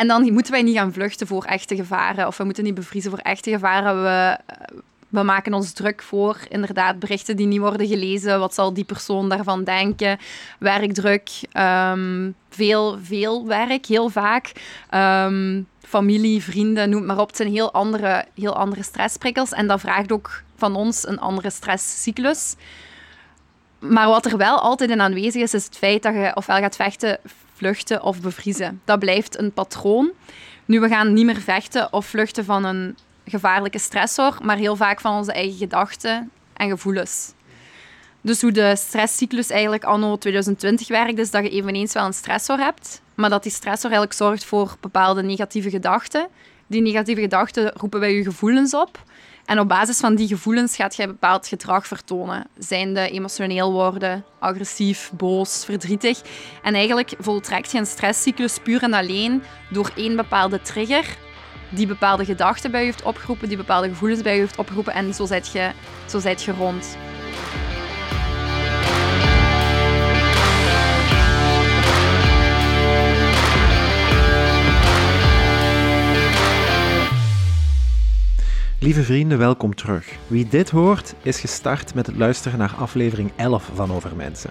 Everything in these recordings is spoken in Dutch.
En dan moeten wij niet gaan vluchten voor echte gevaren of we moeten niet bevriezen voor echte gevaren. We, we maken ons druk voor inderdaad berichten die niet worden gelezen. Wat zal die persoon daarvan denken? Werkdruk, um, veel, veel werk, heel vaak. Um, familie, vrienden, noem maar op. Het zijn heel andere, heel andere stressprikkels. En dat vraagt ook van ons een andere stresscyclus. Maar wat er wel altijd in aanwezig is, is het feit dat je ofwel gaat vechten, vluchten of bevriezen. Dat blijft een patroon. Nu, we gaan niet meer vechten of vluchten van een gevaarlijke stressor, maar heel vaak van onze eigen gedachten en gevoelens. Dus hoe de stresscyclus eigenlijk anno 2020 werkt, is dat je eveneens wel een stressor hebt, maar dat die stressor eigenlijk zorgt voor bepaalde negatieve gedachten. Die negatieve gedachten roepen bij je gevoelens op. En op basis van die gevoelens gaat je bepaald gedrag vertonen. Zijnde emotioneel worden, agressief, boos, verdrietig. En eigenlijk voltrekt je een stresscyclus puur en alleen door één bepaalde trigger die bepaalde gedachten bij je heeft opgeroepen, die bepaalde gevoelens bij je heeft opgeroepen en zo zijt je, zo je rond. Lieve vrienden, welkom terug. Wie dit hoort, is gestart met het luisteren naar aflevering 11 van Over Mensen.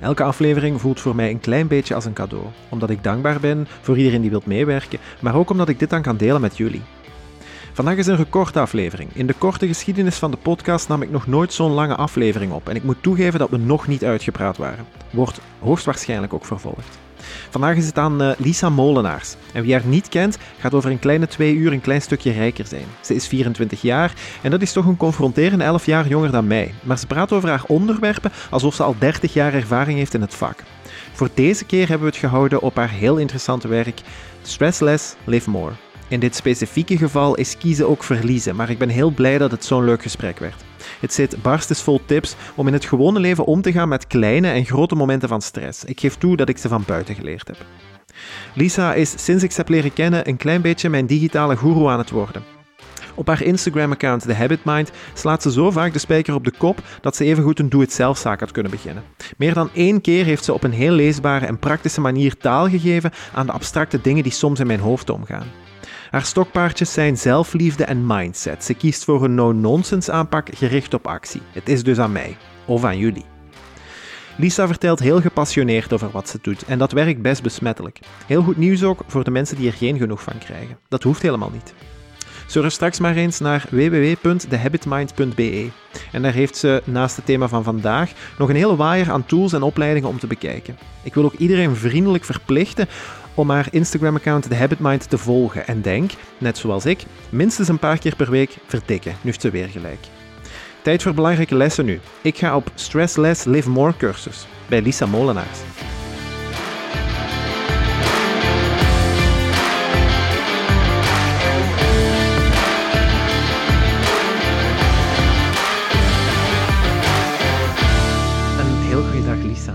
Elke aflevering voelt voor mij een klein beetje als een cadeau, omdat ik dankbaar ben voor iedereen die wilt meewerken, maar ook omdat ik dit dan kan delen met jullie. Vandaag is een recordaflevering. In de korte geschiedenis van de podcast nam ik nog nooit zo'n lange aflevering op en ik moet toegeven dat we nog niet uitgepraat waren. Wordt hoogstwaarschijnlijk ook vervolgd. Vandaag is het aan uh, Lisa Molenaars. En wie haar niet kent, gaat over een kleine twee uur een klein stukje rijker zijn. Ze is 24 jaar en dat is toch een confronterende 11 jaar jonger dan mij. Maar ze praat over haar onderwerpen alsof ze al 30 jaar ervaring heeft in het vak. Voor deze keer hebben we het gehouden op haar heel interessante werk Stress Less, Live More. In dit specifieke geval is kiezen ook verliezen, maar ik ben heel blij dat het zo'n leuk gesprek werd. Het zit barstensvol tips om in het gewone leven om te gaan met kleine en grote momenten van stress. Ik geef toe dat ik ze van buiten geleerd heb. Lisa is sinds ik ze heb leren kennen een klein beetje mijn digitale guru aan het worden. Op haar Instagram-account The Habit Mind slaat ze zo vaak de spijker op de kop dat ze evengoed een doe-het-zelf-zaak had kunnen beginnen. Meer dan één keer heeft ze op een heel leesbare en praktische manier taal gegeven aan de abstracte dingen die soms in mijn hoofd omgaan. Haar stokpaardjes zijn zelfliefde en mindset. Ze kiest voor een no-nonsense aanpak gericht op actie. Het is dus aan mij, of aan jullie. Lisa vertelt heel gepassioneerd over wat ze doet en dat werkt best besmettelijk. Heel goed nieuws ook voor de mensen die er geen genoeg van krijgen. Dat hoeft helemaal niet. Surf straks maar eens naar www.thehabitmind.be. En daar heeft ze naast het thema van vandaag nog een hele waaier aan tools en opleidingen om te bekijken. Ik wil ook iedereen vriendelijk verplichten om haar Instagram-account The Habit Mind te volgen. En denk, net zoals ik, minstens een paar keer per week verdikken. Nu heeft ze weer gelijk. Tijd voor belangrijke lessen nu. Ik ga op Stress Less Live More cursus bij Lisa Molenaars. Een heel goede dag, Lisa.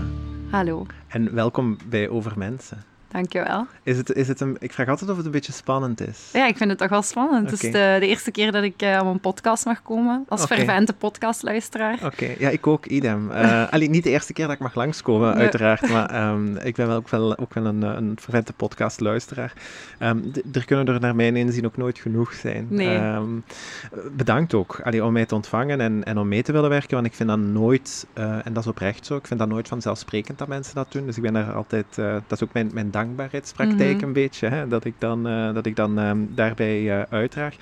Hallo. En welkom bij Over Mensen. Dankjewel. Is het, is het een, ik vraag altijd of het een beetje spannend is. Ja, ik vind het toch wel spannend. Het is de, de, eerste keer dat ik uh, op een podcast mag komen, als okay. fervente podcastluisteraar. Oké, ja, ik ook, idem. Uh, allee, niet de eerste keer dat ik mag langskomen, nee. uiteraard, maar um, ik ben wel ook wel, ook wel een, een fervente podcastluisteraar. Um, er kunnen er naar mijn inzien ook nooit genoeg zijn. Nee. Um, bedankt ook allee, om mij te ontvangen en, en om mee te willen werken, want ik vind dat nooit, uh, en dat is oprecht zo, ik vind dat nooit vanzelfsprekend dat mensen dat doen. Dus ik ben daar altijd, dat is ook mijn, mijn dankbaarheidspraktijk mm-hmm. een beetje, hè, dat ik dan, uh, dat ik dan um, daarbij uh, uitdraag.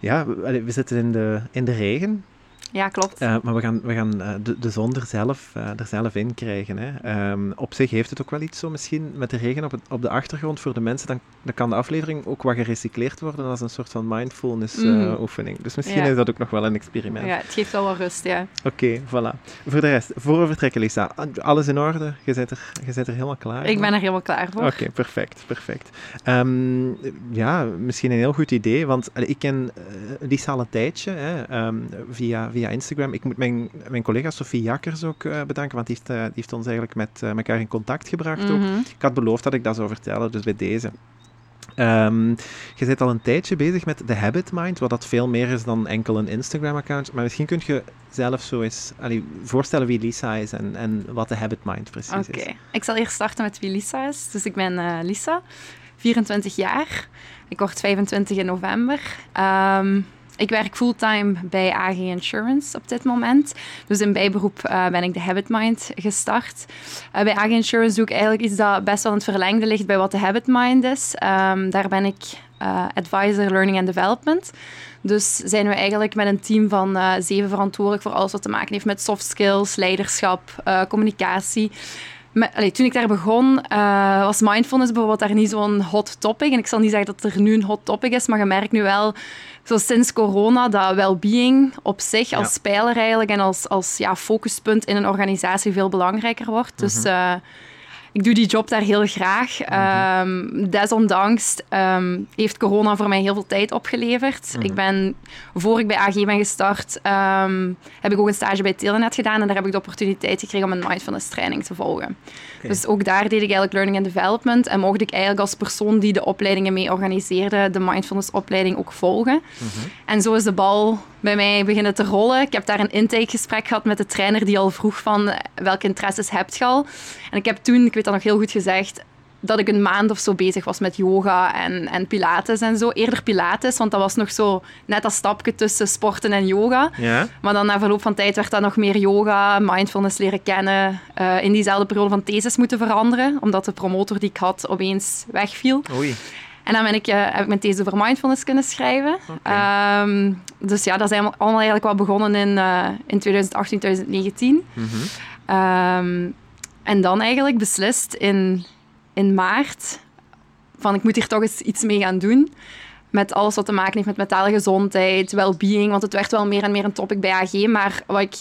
Ja, we, we zitten in de, in de regen. Ja, klopt. Uh, maar we gaan, we gaan uh, de, de zon er zelf, uh, er zelf in krijgen. Hè. Um, op zich heeft het ook wel iets zo misschien met de regen op, het, op de achtergrond voor de mensen. Dan, dan kan de aflevering ook wat gerecycleerd worden als een soort van mindfulness mm. oefening. Dus misschien ja. is dat ook nog wel een experiment. Ja, het geeft wel wat rust, ja. Oké, okay, voilà. Voor de rest, voor we vertrekken, Lisa, alles in orde? Je bent er, je bent er helemaal klaar Ik ben er helemaal klaar voor. Oké, okay, perfect, perfect. Um, ja, misschien een heel goed idee, want ik ken Lisa al een tijdje hè, um, via via Instagram. Ik moet mijn, mijn collega Sofie Jakkers ook uh, bedanken, want die heeft, uh, die heeft ons eigenlijk met uh, elkaar in contact gebracht. Mm -hmm. ook. Ik had beloofd dat ik dat zou vertellen, dus bij deze. Um, je bent al een tijdje bezig met The Habit Mind, wat dat veel meer is dan enkel een Instagram-account. Maar misschien kun je zelf zo eens allee, voorstellen wie Lisa is en, en wat The Habit Mind precies okay. is. Oké, ik zal eerst starten met wie Lisa is. Dus ik ben Lisa. 24 jaar. Ik word 25 in november. Ehm, ik werk fulltime bij AG Insurance op dit moment. Dus in bijberoep uh, ben ik de Habit Mind gestart. Uh, bij AG Insurance doe ik eigenlijk iets dat best wel in het verlengde ligt bij wat de Habit Mind is. Um, daar ben ik uh, advisor Learning and Development. Dus zijn we eigenlijk met een team van zeven verantwoordelijk voor alles wat te maken heeft met soft skills, leiderschap, communicatie toen ik daar begon, was mindfulness bijvoorbeeld daar niet zo'n hot topic. En ik zal niet zeggen dat er nu een hot topic is, maar je merkt nu wel, zo sinds corona, dat well-being op zich als ja. pijler eigenlijk en als, als ja, focuspunt in een organisatie veel belangrijker wordt. Dus... Mhm. Ik doe die job daar heel graag. Um, desondanks um, heeft corona voor mij heel veel tijd opgeleverd. Mhm. Ik ben, voor ik bij AG ben gestart, um, heb ik ook een stage bij Telenet gedaan. En daar heb ik de opportuniteit gekregen om een mindfulness training te volgen. Dus ook daar deed ik eigenlijk learning and development. En mocht ik eigenlijk als persoon die de opleidingen mee organiseerde, de mindfulness opleiding ook volgen. Mhm. En zo is de bal bij mij beginnen te rollen. Ik heb daar een intakegesprek gehad met de trainer die al vroeg van welke interesses hebt je al. En ik heb toen, ik weet dat nog heel goed gezegd, dat ik een maand of zo bezig was met yoga en, en pilates en zo. Eerder pilates, want dat was nog zo net dat stapje tussen sporten en yoga. Ja. Maar dan na verloop van tijd werd dat nog meer yoga, mindfulness leren kennen. Uh, in diezelfde periode van thesis moeten veranderen, omdat de promotor die ik had opeens wegviel. Oei. En dan ben ik, uh, heb ik mijn thesis over mindfulness kunnen schrijven. Okay. Um, dus ja, dat is allemaal eigenlijk wel begonnen in, uh, in 2018, 2019. Mm -hmm. um, en dan eigenlijk beslist in in maart van ik moet hier toch eens iets mee gaan doen. Met alles wat te maken heeft met mentale gezondheid, well-being. Want het werd wel meer en meer een topic bij AG. Maar wat ik,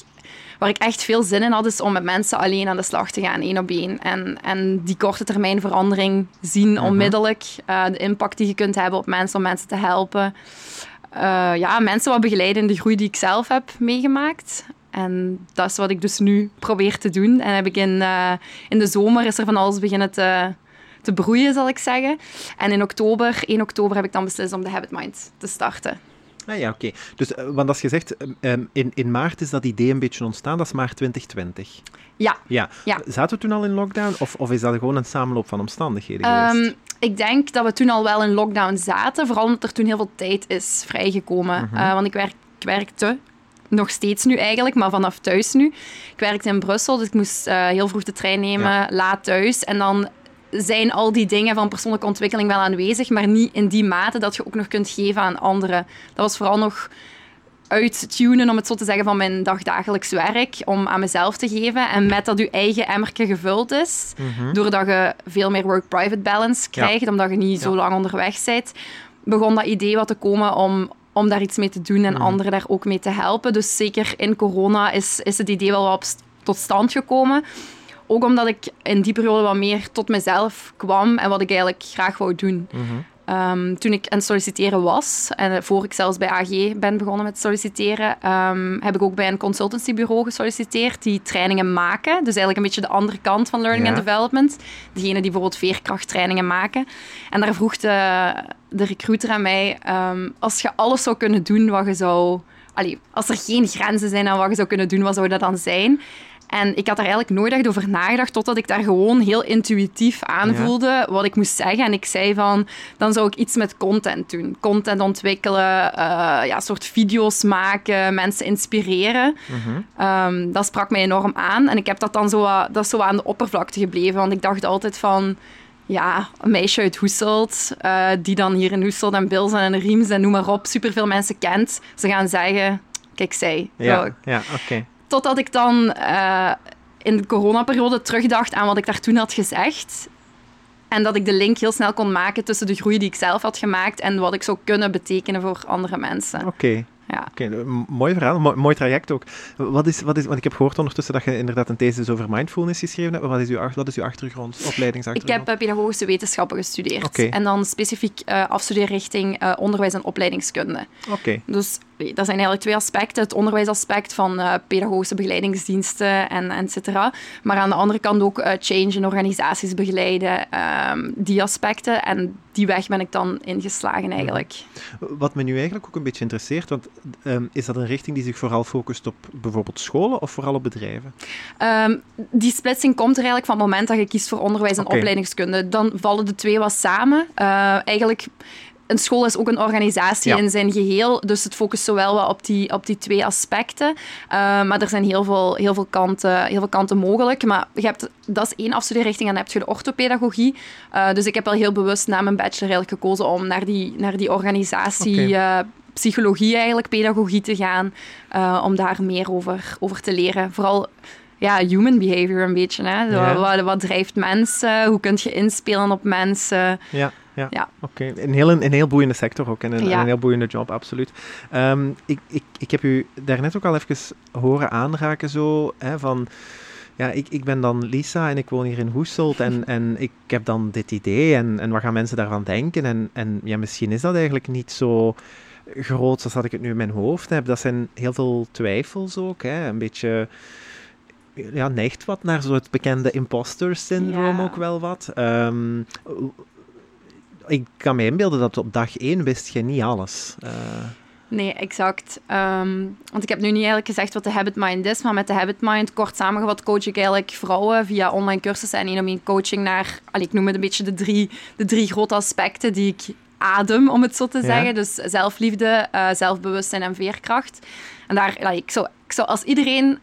waar ik echt veel zin in had, is om met mensen alleen aan de slag te gaan, één op één. En, en die korte termijn verandering zien mhm. onmiddellijk. Uh, de impact die je kunt hebben op mensen, om mensen te helpen. Uh, ja, mensen wat begeleiden in de groei die ik zelf heb meegemaakt. En dat is wat ik dus nu probeer te doen. En heb ik in, uh, in de zomer is er van alles beginnen te te broeien, zal ik zeggen. En in oktober, 1 oktober, heb ik dan beslist om de Habit Mind te starten. Ah ja, oké. Dus, uh, want als je zegt, um, in, in maart is dat idee een beetje ontstaan, dat is maart 2020. Ja. ja. ja. Zaten we toen al in lockdown, of, of is dat gewoon een samenloop van omstandigheden geweest? Um, ik denk dat we toen al wel in lockdown zaten, vooral omdat er toen heel veel tijd is vrijgekomen. Mm uh, want ik, werk, ik werkte nog steeds nu eigenlijk, maar vanaf thuis nu. Ik werkte in Brussel, dus ik moest uh, heel vroeg de trein nemen, ja. laat thuis. En dan zijn al die dingen van persoonlijke ontwikkeling wel aanwezig, maar niet in die mate dat je ook nog kunt geven aan anderen. Dat was vooral nog uittunen, om het zo te zeggen, van mijn dagdagelijks werk, om aan mezelf te geven. En met dat je eigen emmerke gevuld is, mhm. doordat je veel meer work-private balance krijgt, omdat je niet zo lang onderweg bent, begon dat idee wat te komen om, om daar iets mee te doen en mhm. anderen daar ook mee te helpen. Dus zeker in corona is, is het idee wel wat tot stand gekomen. Ook omdat ik in die periode wat meer tot mezelf kwam en wat ik eigenlijk graag wou doen. Mhm. Ehm, toen ik aan het solliciteren was, en voor ik zelfs bij AG ben begonnen met solliciteren, ehm, heb ik ook bij een consultancybureau gesolliciteerd die trainingen maken. Dus eigenlijk een beetje de andere kant van learning and development. Degene die bijvoorbeeld veerkrachttrainingen maken. En daar vroeg de, de recruiter aan mij, um, als je alles zou kunnen doen wat je zou... Allee, als er geen grenzen zijn aan wat je zou kunnen doen, wat zou dat dan zijn? En ik had daar eigenlijk nooit echt over nagedacht, totdat ik daar gewoon heel intuïtief aanvoelde wat ik moest zeggen. En ik zei van, dan zou ik iets met content doen. Content ontwikkelen, uh, ja, soort video's maken, mensen inspireren. Mhm. Ehm, dat sprak mij enorm aan. En ik heb dat dan zo, dat is zo aan de oppervlakte gebleven. Want ik dacht altijd van, ja, een meisje uit Hoeselt, uh, die dan hier in Hoeselt en Bils en Riems en noem maar op, superveel mensen kent. Ze gaan zeggen, kijk zij. Ja, ja oké. Totdat ik dan uh, in de coronaperiode terugdacht aan wat ik daar toen had gezegd. En dat ik de link heel snel kon maken tussen de groei die ik zelf had gemaakt en wat ik zou kunnen betekenen voor andere mensen. Oké. Ja. Oké, mooi verhaal, mooi, traject ook. Wat is, wat is, want ik heb gehoord ondertussen dat je inderdaad een thesis over mindfulness geschreven hebt. Wat is uw, wat is uw achtergrond, opleidingsachtergrond? Ik heb uh, pedagogische wetenschappen gestudeerd. Okay. En dan specifiek uh, afstudeer richting uh, onderwijs en opleidingskunde. Oké. Dus dat zijn eigenlijk twee aspecten. Het onderwijsaspect van uh, pedagogische begeleidingsdiensten en et cetera. Maar aan de andere kant ook uh, change in organisaties begeleiden. Um, die aspecten. En die weg ben ik dan ingeslagen eigenlijk. Wat me nu eigenlijk ook een beetje interesseert, want um, is dat een richting die zich vooral focust op bijvoorbeeld scholen of vooral op bedrijven? Um, die splitsing komt er eigenlijk van het moment dat je kiest voor onderwijs en okay. opleidingskunde. Dan vallen de twee wat samen. Uh, eigenlijk een school is ook een organisatie in zijn geheel. Dus het focust zowel wat op die, op die twee aspecten. Uh, maar er zijn heel veel, heel, veel kanten, heel veel kanten mogelijk. Maar je hebt, dat is één afstudeerrichting en dan heb je de orthopedagogie. Uh, dus ik heb wel heel bewust na mijn bachelor eigenlijk gekozen om naar die, naar die organisatie... Okay. Uh, psychologie eigenlijk, pedagogie te gaan, om daar meer over, over te leren. Vooral ja, human behavior een beetje. Hè? Zo, ja. wat, wat, drijft mensen? Hoe kun je inspelen op mensen? Ja. Ja, ja. oké. Okay. Een, heel, een heel boeiende sector ook en een, ja. een heel boeiende job, absoluut. Um, ik, ik, ik heb u daarnet ook al even horen aanraken zo, hè, van... Ja, ik, ik ben dan Lisa en ik woon hier in Hoeselt en, en ik heb dan dit idee en, en wat gaan mensen daarvan denken? En, en ja, misschien is dat eigenlijk niet zo groot zoals dat ik het nu in mijn hoofd heb. Dat zijn heel veel twijfels ook, hè. een beetje ja, neigt wat naar zo het bekende imposter syndroom ja. ook wel wat. Um, ik kan me inbeelden dat op dag één wist je niet alles. Uh... Nee, exact. Um, want ik heb nu niet eigenlijk gezegd wat de habit mind is, maar met de habit mind, kort samengevat, coach ik eigenlijk vrouwen via online cursussen en één om één coaching naar, allee, ik noem het een beetje de drie, de drie grote aspecten die ik adem, om het zo te zeggen. Dus zelfliefde, uh, zelfbewustzijn en veerkracht. En daar, ik, zou, ik zou als iedereen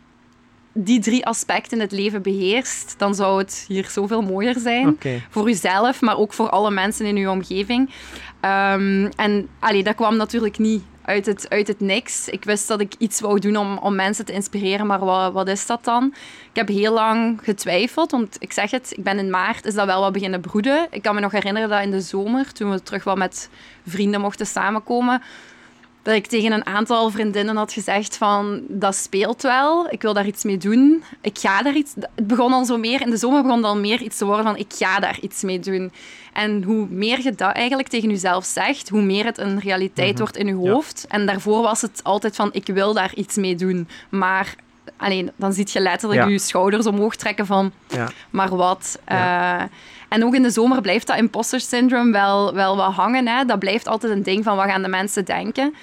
die drie aspecten in het leven beheerst, dan zou het hier zoveel mooier zijn. Okay. Voor uzelf, maar ook voor alle mensen in uw omgeving. Um, en allee, dat kwam natuurlijk niet uit het, uit het niks. Ik wist dat ik iets wou doen om, om mensen te inspireren, maar wat, wat is dat dan? Ik heb heel lang getwijfeld, want ik zeg het, ik ben in maart, is dat wel wat beginnen broeden. Ik kan me nog herinneren dat in de zomer, toen we terug wel met vrienden mochten samenkomen, dat ik tegen een aantal vriendinnen had gezegd van dat speelt wel, ik wil daar iets mee doen, ik ga daar iets... Het begon al zo meer, in de zomer begon al meer iets te worden van ik ga daar iets mee doen. En hoe meer je dat eigenlijk tegen jezelf zegt, hoe meer het een realiteit mm -hmm. wordt in je hoofd. Ja. En daarvoor was het altijd van ik wil daar iets mee doen, maar... Alleen, dan zie je letterlijk je schouders omhoog trekken van, ja. maar wat? Uh, en ook in de zomer blijft dat imposter syndrome wel, wel wat hangen. Hè. Dat blijft altijd een ding van wat gaan de mensen denken.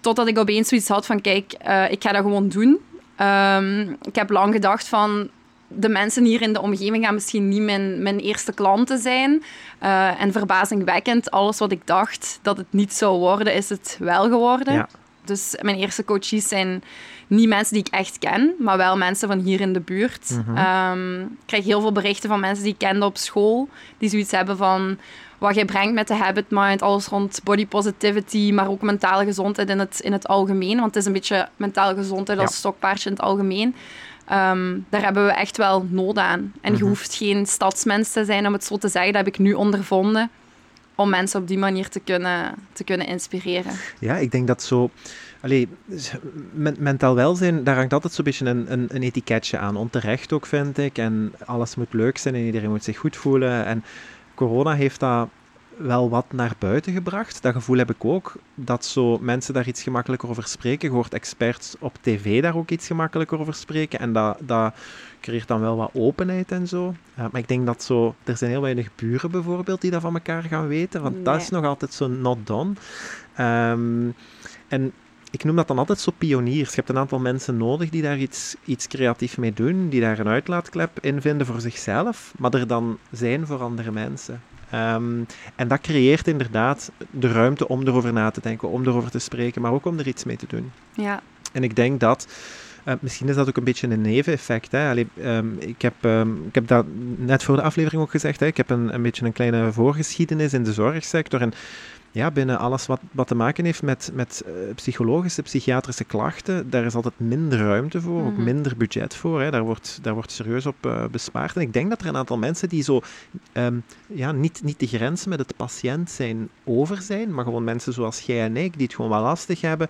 Totdat ik opeens zoiets had van, kijk, uh, ik ga dat gewoon doen. Um, ik heb lang gedacht van, de mensen hier in de omgeving gaan misschien niet mijn, mijn eerste klanten zijn. Uh, en verbazingwekkend, alles wat ik dacht dat het niet zou worden, is het wel geworden. Ja. Dus mijn eerste coaches zijn niet mensen die ik echt ken, maar wel mensen van hier in de buurt. Mm -hmm. um, ik krijg heel veel berichten van mensen die ik kende op school, die zoiets hebben van wat jij brengt met de habit mind, alles rond body positivity, maar ook mentale gezondheid in het, in het algemeen. Want het is een beetje mentale gezondheid als ja. stokpaardje in het algemeen. Um, daar hebben we echt wel nood aan. En je mm -hmm. hoeft geen stadsmens te zijn, om het zo te zeggen. Dat heb ik nu ondervonden. Om mensen op die manier te kunnen, te kunnen inspireren. Ja, ik denk dat zo... Allee, mentaal welzijn, daar hangt altijd zo'n beetje een, een, een etiketje aan. Onterecht ook, vind ik. En alles moet leuk zijn en iedereen moet zich goed voelen. En corona heeft dat wel wat naar buiten gebracht. Dat gevoel heb ik ook, dat zo mensen daar iets gemakkelijker over spreken. Je hoort experts op tv daar ook iets gemakkelijker over spreken. En dat, dat creëert dan wel wat openheid en zo. Uh, maar ik denk dat zo... Er zijn heel weinig buren bijvoorbeeld die dat van elkaar gaan weten. Want nee. dat is nog altijd zo not done. Um, en ik noem dat dan altijd zo pioniers. Je hebt een aantal mensen nodig die daar iets, iets creatief mee doen, die daar een uitlaatklep in vinden voor zichzelf, maar er dan zijn voor andere mensen. Um, en dat creëert inderdaad de ruimte om erover na te denken, om erover te spreken, maar ook om er iets mee te doen. Ja. En ik denk dat, uh, misschien is dat ook een beetje een neveneffect. Hè? Allee, um, ik, heb, um, ik heb dat net voor de aflevering ook gezegd, hè? ik heb een, een beetje een kleine voorgeschiedenis in de zorgsector. En ja, binnen alles wat, wat te maken heeft met, met uh, psychologische, psychiatrische klachten, daar is altijd minder ruimte voor, mm ook minder budget voor. Hè. Daar, wordt, daar wordt serieus op uh, bespaard. En ik denk dat er een aantal mensen die zo um, ja, niet, niet de grenzen met het patiënt zijn over zijn, maar gewoon mensen zoals jij en ik, die het gewoon wel lastig hebben.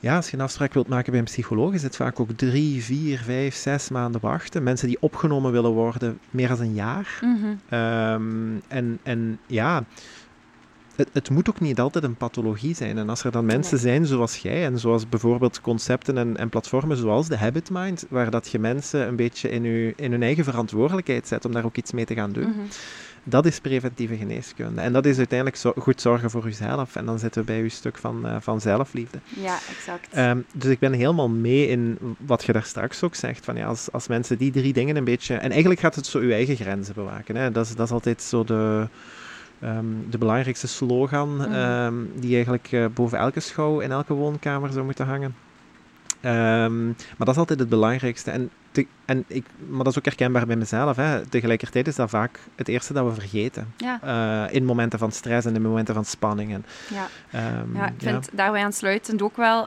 Ja, als je een afspraak wilt maken bij een psycholoog, is het vaak ook drie, vier, vijf, zes maanden wachten. Mensen die opgenomen willen worden, meer dan een jaar. Mm -hmm. um, en, en ja het, het, moet ook niet altijd een pathologie zijn. En als er dan mensen zijn zoals jij, en zoals bijvoorbeeld concepten en, en, platformen zoals de Habit Mind, waar dat je mensen een beetje in, u, in hun eigen verantwoordelijkheid zet om daar ook iets mee te gaan doen. Mhm. Dat is preventieve geneeskunde. En dat is uiteindelijk zo, goed zorgen voor jezelf. En dan zitten we bij je stuk van, uh, van zelfliefde. Ja, exact. Um, dus ik ben helemaal mee in wat je daar straks ook zegt. Van, ja, als, als mensen die drie dingen een beetje... En eigenlijk gaat het zo je eigen grenzen bewaken. Hè. Dat, is, dat is altijd zo de Um, de belangrijkste slogan mhm. ehm, die eigenlijk uh, boven elke schouw in elke woonkamer zou moeten hangen. Um, maar dat is altijd het belangrijkste. En, te, en ik, maar dat is ook herkenbaar bij mezelf. Hè. Tegelijkertijd is dat vaak het eerste dat we vergeten. Ja. Uh, in momenten van stress en in momenten van spanning. En, ja. ja, ik vind ja. daarbij aansluitend ook wel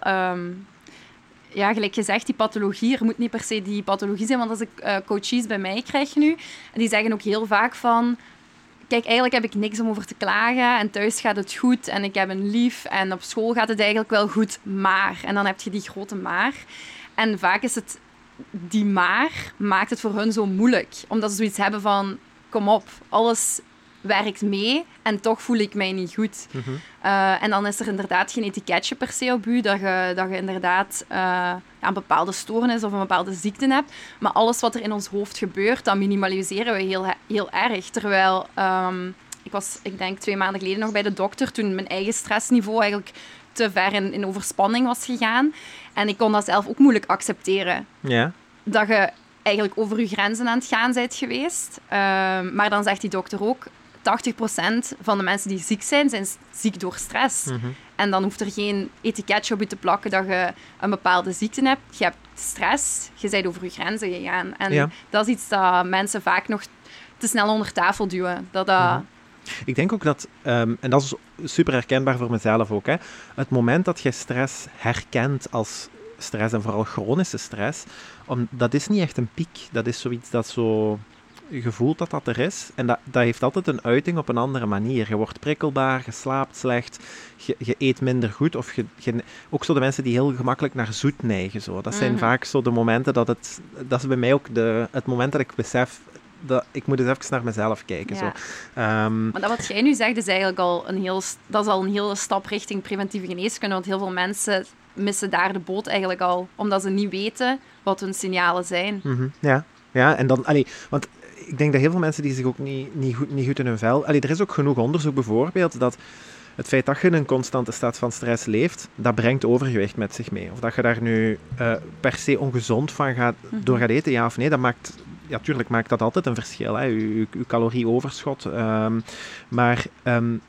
ja, gelijk gezegd, die pathologie, er moet niet per se die pathologie zijn, want als ik uh, coaches bij mij krijg nu, die zeggen ook heel vaak van, kijk, eigenlijk heb ik niks om over te klagen. En thuis gaat het goed en ik heb een lief. En op school gaat het eigenlijk wel goed, maar. En dan heb je die grote maar. En vaak is het die maar maakt het voor hun zo moeilijk. Omdat ze zoiets hebben van, kom op, alles werkt mee en toch voel ik mij niet goed. Mhm. Eh, en dan is er inderdaad geen etiketje per se op u, dat je, dat je inderdaad uh, ja, een bepaalde stoornis of een bepaalde ziekte hebt. Maar alles wat er in ons hoofd gebeurt, dat minimaliseren we heel, heel erg. Terwijl, um, ik was, ik denk, twee maanden geleden nog bij de dokter, toen mijn eigen stressniveau eigenlijk te ver in, in overspanning was gegaan. En ik kon dat zelf ook moeilijk accepteren. Ja. Dat je eigenlijk over je grenzen aan het gaan bent geweest. Um, maar dan zegt die dokter ook, 80% van de mensen die ziek zijn, zijn ziek door stress. Mhm. En dan hoeft er geen etiketje op je te plakken dat je een bepaalde ziekte hebt. Je hebt stress, je bent over je grenzen gegaan. En dat is iets dat mensen vaak nog te snel onder tafel duwen. Dat, dat... Mhm. Ik denk ook dat, um, en dat is super herkenbaar voor mezelf ook, hè, het moment dat je stress herkent als stress en vooral chronische stress, om, dat is niet echt een piek. Dat is zoiets dat zo je voelt dat dat er is. En dat, dat heeft altijd een uiting op een andere manier. Je wordt prikkelbaar, je slaapt slecht, je, je eet minder goed. Of je, ook zo de mensen die heel gemakkelijk naar zoet neigen. Zo. Dat zijn mhm. vaak zo de momenten dat het... Dat is bij mij ook de, het moment dat ik besef... Dat, ik moet eens even naar mezelf kijken. Zo. Um, maar dat wat jij nu zegt, is eigenlijk al een, heel, dat is al een hele stap richting preventieve geneeskunde. Want heel veel mensen missen daar de boot eigenlijk al. Omdat ze niet weten wat hun signalen zijn. Mhm. Ja, ja, en dan, allee, want ik denk dat heel veel mensen die zich ook niet, niet, goed, niet goed in hun vel... Allee, er is ook genoeg onderzoek bijvoorbeeld dat het feit dat je in een constante staat van stress leeft, dat brengt overgewicht met zich mee. Of dat je daar nu uh, per se ongezond van gaat, mhm. door gaat eten, ja of nee, dat maakt... Ja, tuurlijk maakt dat altijd een verschil, hè, je, je, calorieoverschot. Um, maar um,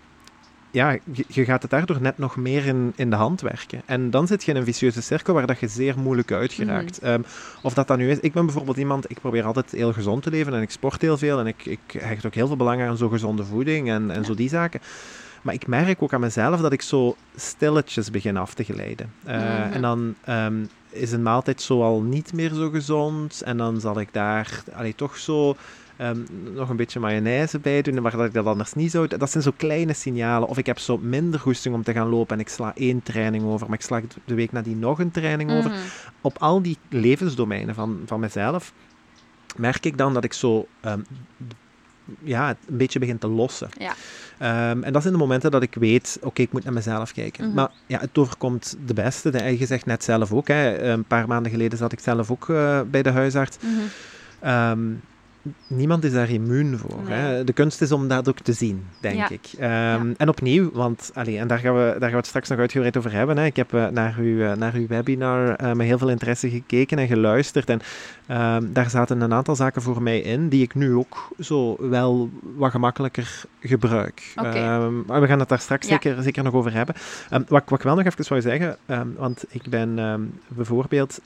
ja, je, gaat het daardoor net nog meer in, in de hand werken. En dan zit je in een vicieuze cirkel waar dat je zeer moeilijk uit geraakt. Mm. of dat dan nu is... Ik ben bijvoorbeeld iemand... Ik probeer altijd heel gezond te leven en ik sport heel veel en ik, ik hecht ook heel veel belang aan zo gezonde voeding en, en zo die zaken. Maar ik merk ook aan mezelf dat ik zo stilletjes begin af te glijden. Uh, En dan um, is een maaltijd zo al niet meer zo gezond. En dan zal ik daar allee, toch zo um, nog een beetje mayonaise bij doen, maar dat ik dat anders niet zou. Dat zijn zo kleine signalen. Of ik heb zo minder goesting om te gaan lopen en ik sla één training over, maar ik sla de week nadien nog een training over. Mhm. Op al die levensdomeinen van, van mezelf merk ik dan dat ik zo um, ja, een beetje begin te lossen. Ja. Um, en dat zijn de momenten dat ik weet, oké, ik moet naar mezelf kijken. Mhm. Maar ja, het overkomt de beste. De, je zegt net zelf ook, hè, een paar maanden geleden zat ik zelf ook uh, bij de huisarts. Mm um, niemand is daar immuun voor. Hè? De kunst is om dat ook te zien, denk ik. Um, En opnieuw, want allee, en daar gaan, we, daar gaan we het straks nog uitgebreid over hebben. Hè? Ik heb uh, naar, uw, uh, naar uw webinar uh, met heel veel interesse gekeken en geluisterd. En um, daar zaten een aantal zaken voor mij in die ik nu ook zo wel wat gemakkelijker gebruik. Okay. Um, maar we gaan het daar straks ja. zeker, zeker nog over hebben. wat, wat ik wel nog even zou zeggen, want ik ben bijvoorbeeld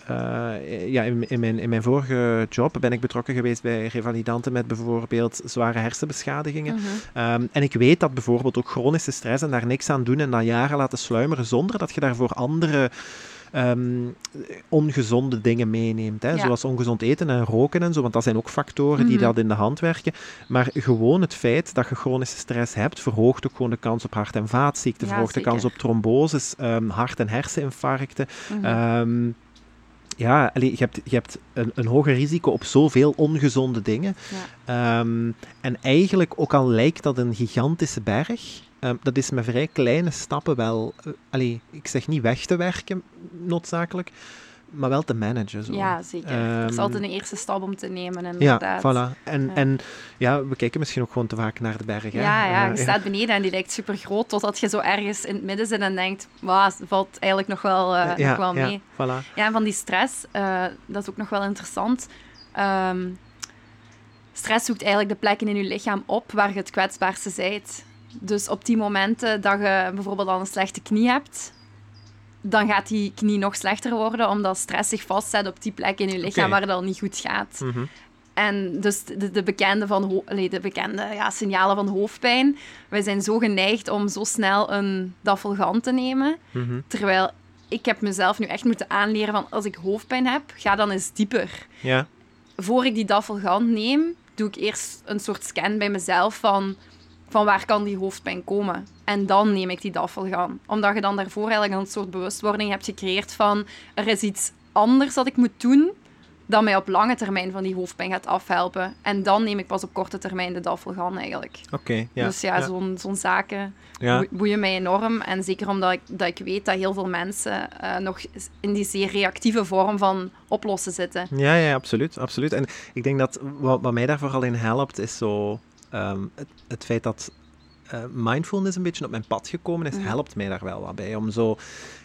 ja, in, in, mijn, in mijn vorige job ben ik betrokken geweest bij validanten met bijvoorbeeld zware hersenbeschadigingen. Mhm. Ehm, en ik weet dat bijvoorbeeld ook chronische stress en daar niks aan doen en na jaren laten sluimeren zonder dat je daarvoor andere um, ongezonde dingen meeneemt. Hè? Zoals ongezond eten en roken en zo, want dat zijn ook factoren die mhm. dat in de hand werken. Maar gewoon het feit dat je chronische stress hebt, verhoogt ook gewoon de kans op hart- en vaatziekten, verhoogt de kans op tromboses, um, hart- en herseninfarcten. Mm ja, je hebt, je hebt een, een hoger risico op zoveel ongezonde dingen. Ja. Um, en eigenlijk, ook al lijkt dat een gigantische berg, ehm, dat is met vrij kleine stappen wel, uh, allee, ik zeg niet weg te werken noodzakelijk, maar wel te managen. Zo. Ja, zeker. Um, dat is altijd een eerste stap om te nemen, inderdaad. Ja, voilà. En ja. en ja, we kijken misschien ook gewoon te vaak naar de bergen. Ja, ja, je staat beneden en die lijkt super groot, totdat je zo ergens in het midden zit en denkt, wauw, valt eigenlijk nog wel, uh, ja, nog wel mee. Ja, voilà. ja, en van die stress, uh, dat is ook nog wel interessant. Um, stress zoekt eigenlijk de plekken in je lichaam op waar je het kwetsbaarste bent. Dus op die momenten dat je bijvoorbeeld al een slechte knie hebt, dan gaat die knie nog slechter worden, omdat stress zich vastzet op die plek in je lichaam waar het al niet goed gaat. Mm -hmm. En dus de, de bekende, van de bekende ja, signalen van hoofdpijn. Wij zijn zo geneigd om zo snel een dafalgan te nemen. Mm -hmm. Terwijl ik heb mezelf nu echt moeten aanleren van als ik hoofdpijn heb, ga dan eens dieper. Ja. Voor ik die dafalgan neem, doe ik eerst een soort scan bij mezelf van, van waar kan die hoofdpijn komen. En dan neem ik die daffelgan. Omdat je dan daarvoor eigenlijk een soort bewustwording hebt gecreëerd van er is iets anders dat ik moet doen dat mij op lange termijn van die hoofdpijn gaat afhelpen. En dan neem ik pas op korte termijn de daffelgan eigenlijk. Oké, okay, ja. Dus ja, ja. zo'n zo'n zaken Ja. boeien mij enorm. En zeker omdat ik, dat ik weet dat heel veel mensen uh, nog in die zeer reactieve vorm van oplossen zitten. Ja, ja, absoluut. absoluut. En ik denk dat wat, wat mij daar vooral in helpt, is zo um, het, het feit dat mindfulness een beetje op mijn pad gekomen is, Mhm. helpt mij daar wel wat bij. Om zo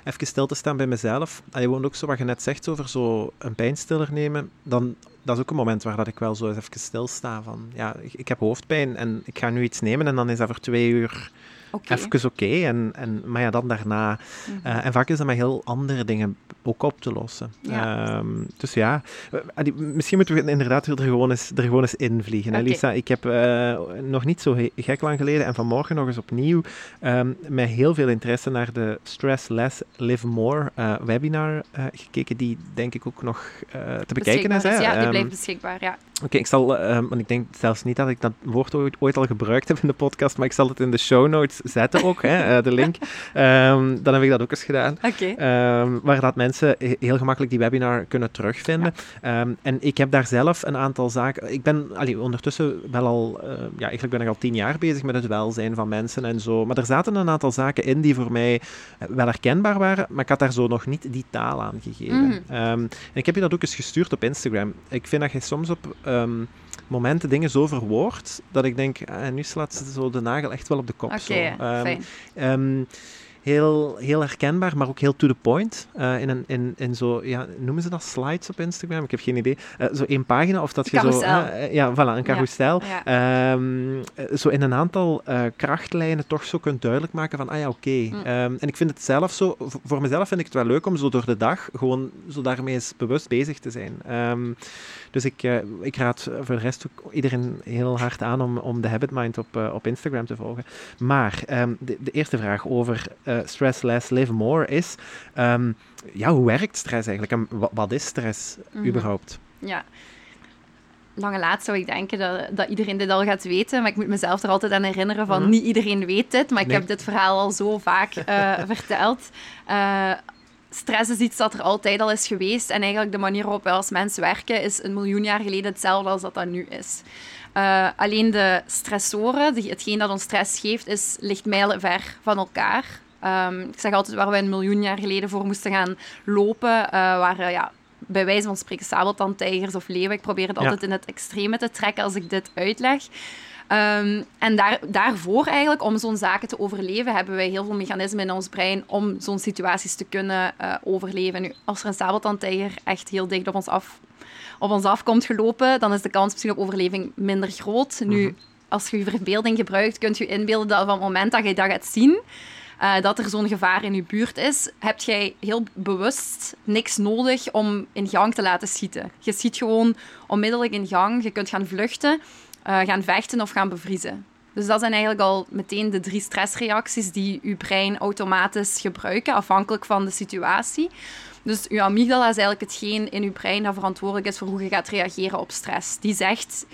even stil te staan bij mezelf. En je woont ook zo wat je net zegt over zo een pijnstiller nemen. Dan, dat is ook een moment waar dat ik wel zo eens even stilsta van, ja, ik, ik heb hoofdpijn en ik ga nu iets nemen en dan is dat voor twee uur Oké. even oké. Okay. En, en, maar ja, dan daarna. Mhm. Uh, en vaak is dat met heel andere dingen ook op te lossen. Ja. Um, dus ja, uh, misschien moeten we inderdaad er gewoon eens, er gewoon eens invliegen. Oké. Hè, Lisa, ik heb uh, nog niet zo gek lang geleden en vanmorgen nog eens opnieuw um, met heel veel interesse naar de Stress Less, Live More uh, webinar gekeken, die denk ik ook nog te bekijken is. Hè? Ja, die blijft beschikbaar, ja. Oké, okay, ik zal, um, want ik denk zelfs niet dat ik dat woord ooit, ooit, al gebruikt heb in de podcast, maar ik zal het in de show notes zetten ook, hè, uh, de link. Um, dan heb ik dat ook eens gedaan. Okay. Um, waar dat mensen heel gemakkelijk die webinar kunnen terugvinden. Ja. en ik heb daar zelf een aantal zaken... Ik ben allee, ondertussen wel al... Uh, ja, eigenlijk ben ik al tien jaar bezig met het welzijn van mensen en zo. Maar er zaten een aantal zaken in die voor mij wel herkenbaar waren, maar ik had daar zo nog niet die taal aan gegeven. Mm. en ik heb je dat ook eens gestuurd op Instagram. Ik vind dat je soms op um, momenten dingen zo verwoord, dat ik denk, ah, nu slaat ze zo de nagel echt wel op de kop. Oké, okay, fijn. Um, heel, heel herkenbaar, maar ook heel to the point. Uh, in, een, in, in zo, ja, noemen ze dat slides op Instagram? Ik heb geen idee. Uh, zo één pagina of dat je zo... Uh, ja, voilà, een carousel. Ja. Um, zo in een aantal krachtlijnen toch zo kunt duidelijk maken van, ah ja, oké. Okay. Mm. Um, en ik vind het zelf zo... Voor mezelf vind ik het wel leuk om zo door de dag gewoon zo daarmee eens bewust bezig te zijn. Um, dus ik, ik raad voor de rest ook iedereen heel hard aan om, om de Habit Mind op, op Instagram te volgen. Maar de, de, eerste vraag over stress less, live more is... Um, ja, hoe werkt stress eigenlijk? En wat, is stress Mhm. mm -hmm. überhaupt? Ja. Lange laat zou ik denken dat, dat iedereen dit al gaat weten, maar ik moet mezelf er altijd aan herinneren van Mhm. mm -hmm. niet iedereen weet dit, maar ik heb dit verhaal al zo vaak uh, verteld. Uh, stress is iets dat er altijd al is geweest. En eigenlijk de manier waarop wij als mensen werken is een miljoen jaar geleden hetzelfde als dat dat nu is. Uh, alleen de stressoren, hetgeen dat ons stress geeft, is, ligt mijlenver van elkaar. Um, ik zeg altijd waar we een miljoen jaar geleden voor moesten gaan lopen, uh, waren ja, bij wijze van spreken sabeltandtijgers of leeuwen. Ik probeer het Ja. altijd in het extreme te trekken als ik dit uitleg. Um, en daar, daarvoor eigenlijk, om zo'n zaken te overleven, hebben wij heel veel mechanismen in ons brein om zo'n situaties te kunnen uh, overleven. Nu, als er een sabeltandtijger echt heel dicht op ons, af, op ons afkomt gelopen, dan is de kans misschien op overleving minder groot. Nu, Mhm. als je je verbeelding gebruikt, kunt je inbeelden dat van het moment dat je dat gaat zien, uh, dat er zo'n gevaar in je buurt is, heb jij heel bewust niks nodig om in gang te laten schieten. Je schiet gewoon onmiddellijk in gang, je kunt gaan vluchten, uh, gaan vechten of gaan bevriezen. Dus dat zijn eigenlijk al meteen de drie stressreacties die je brein automatisch gebruiken, afhankelijk van de situatie. Dus je amygdala is eigenlijk hetgeen in je brein dat verantwoordelijk is voor hoe je gaat reageren op stress. Die zegt,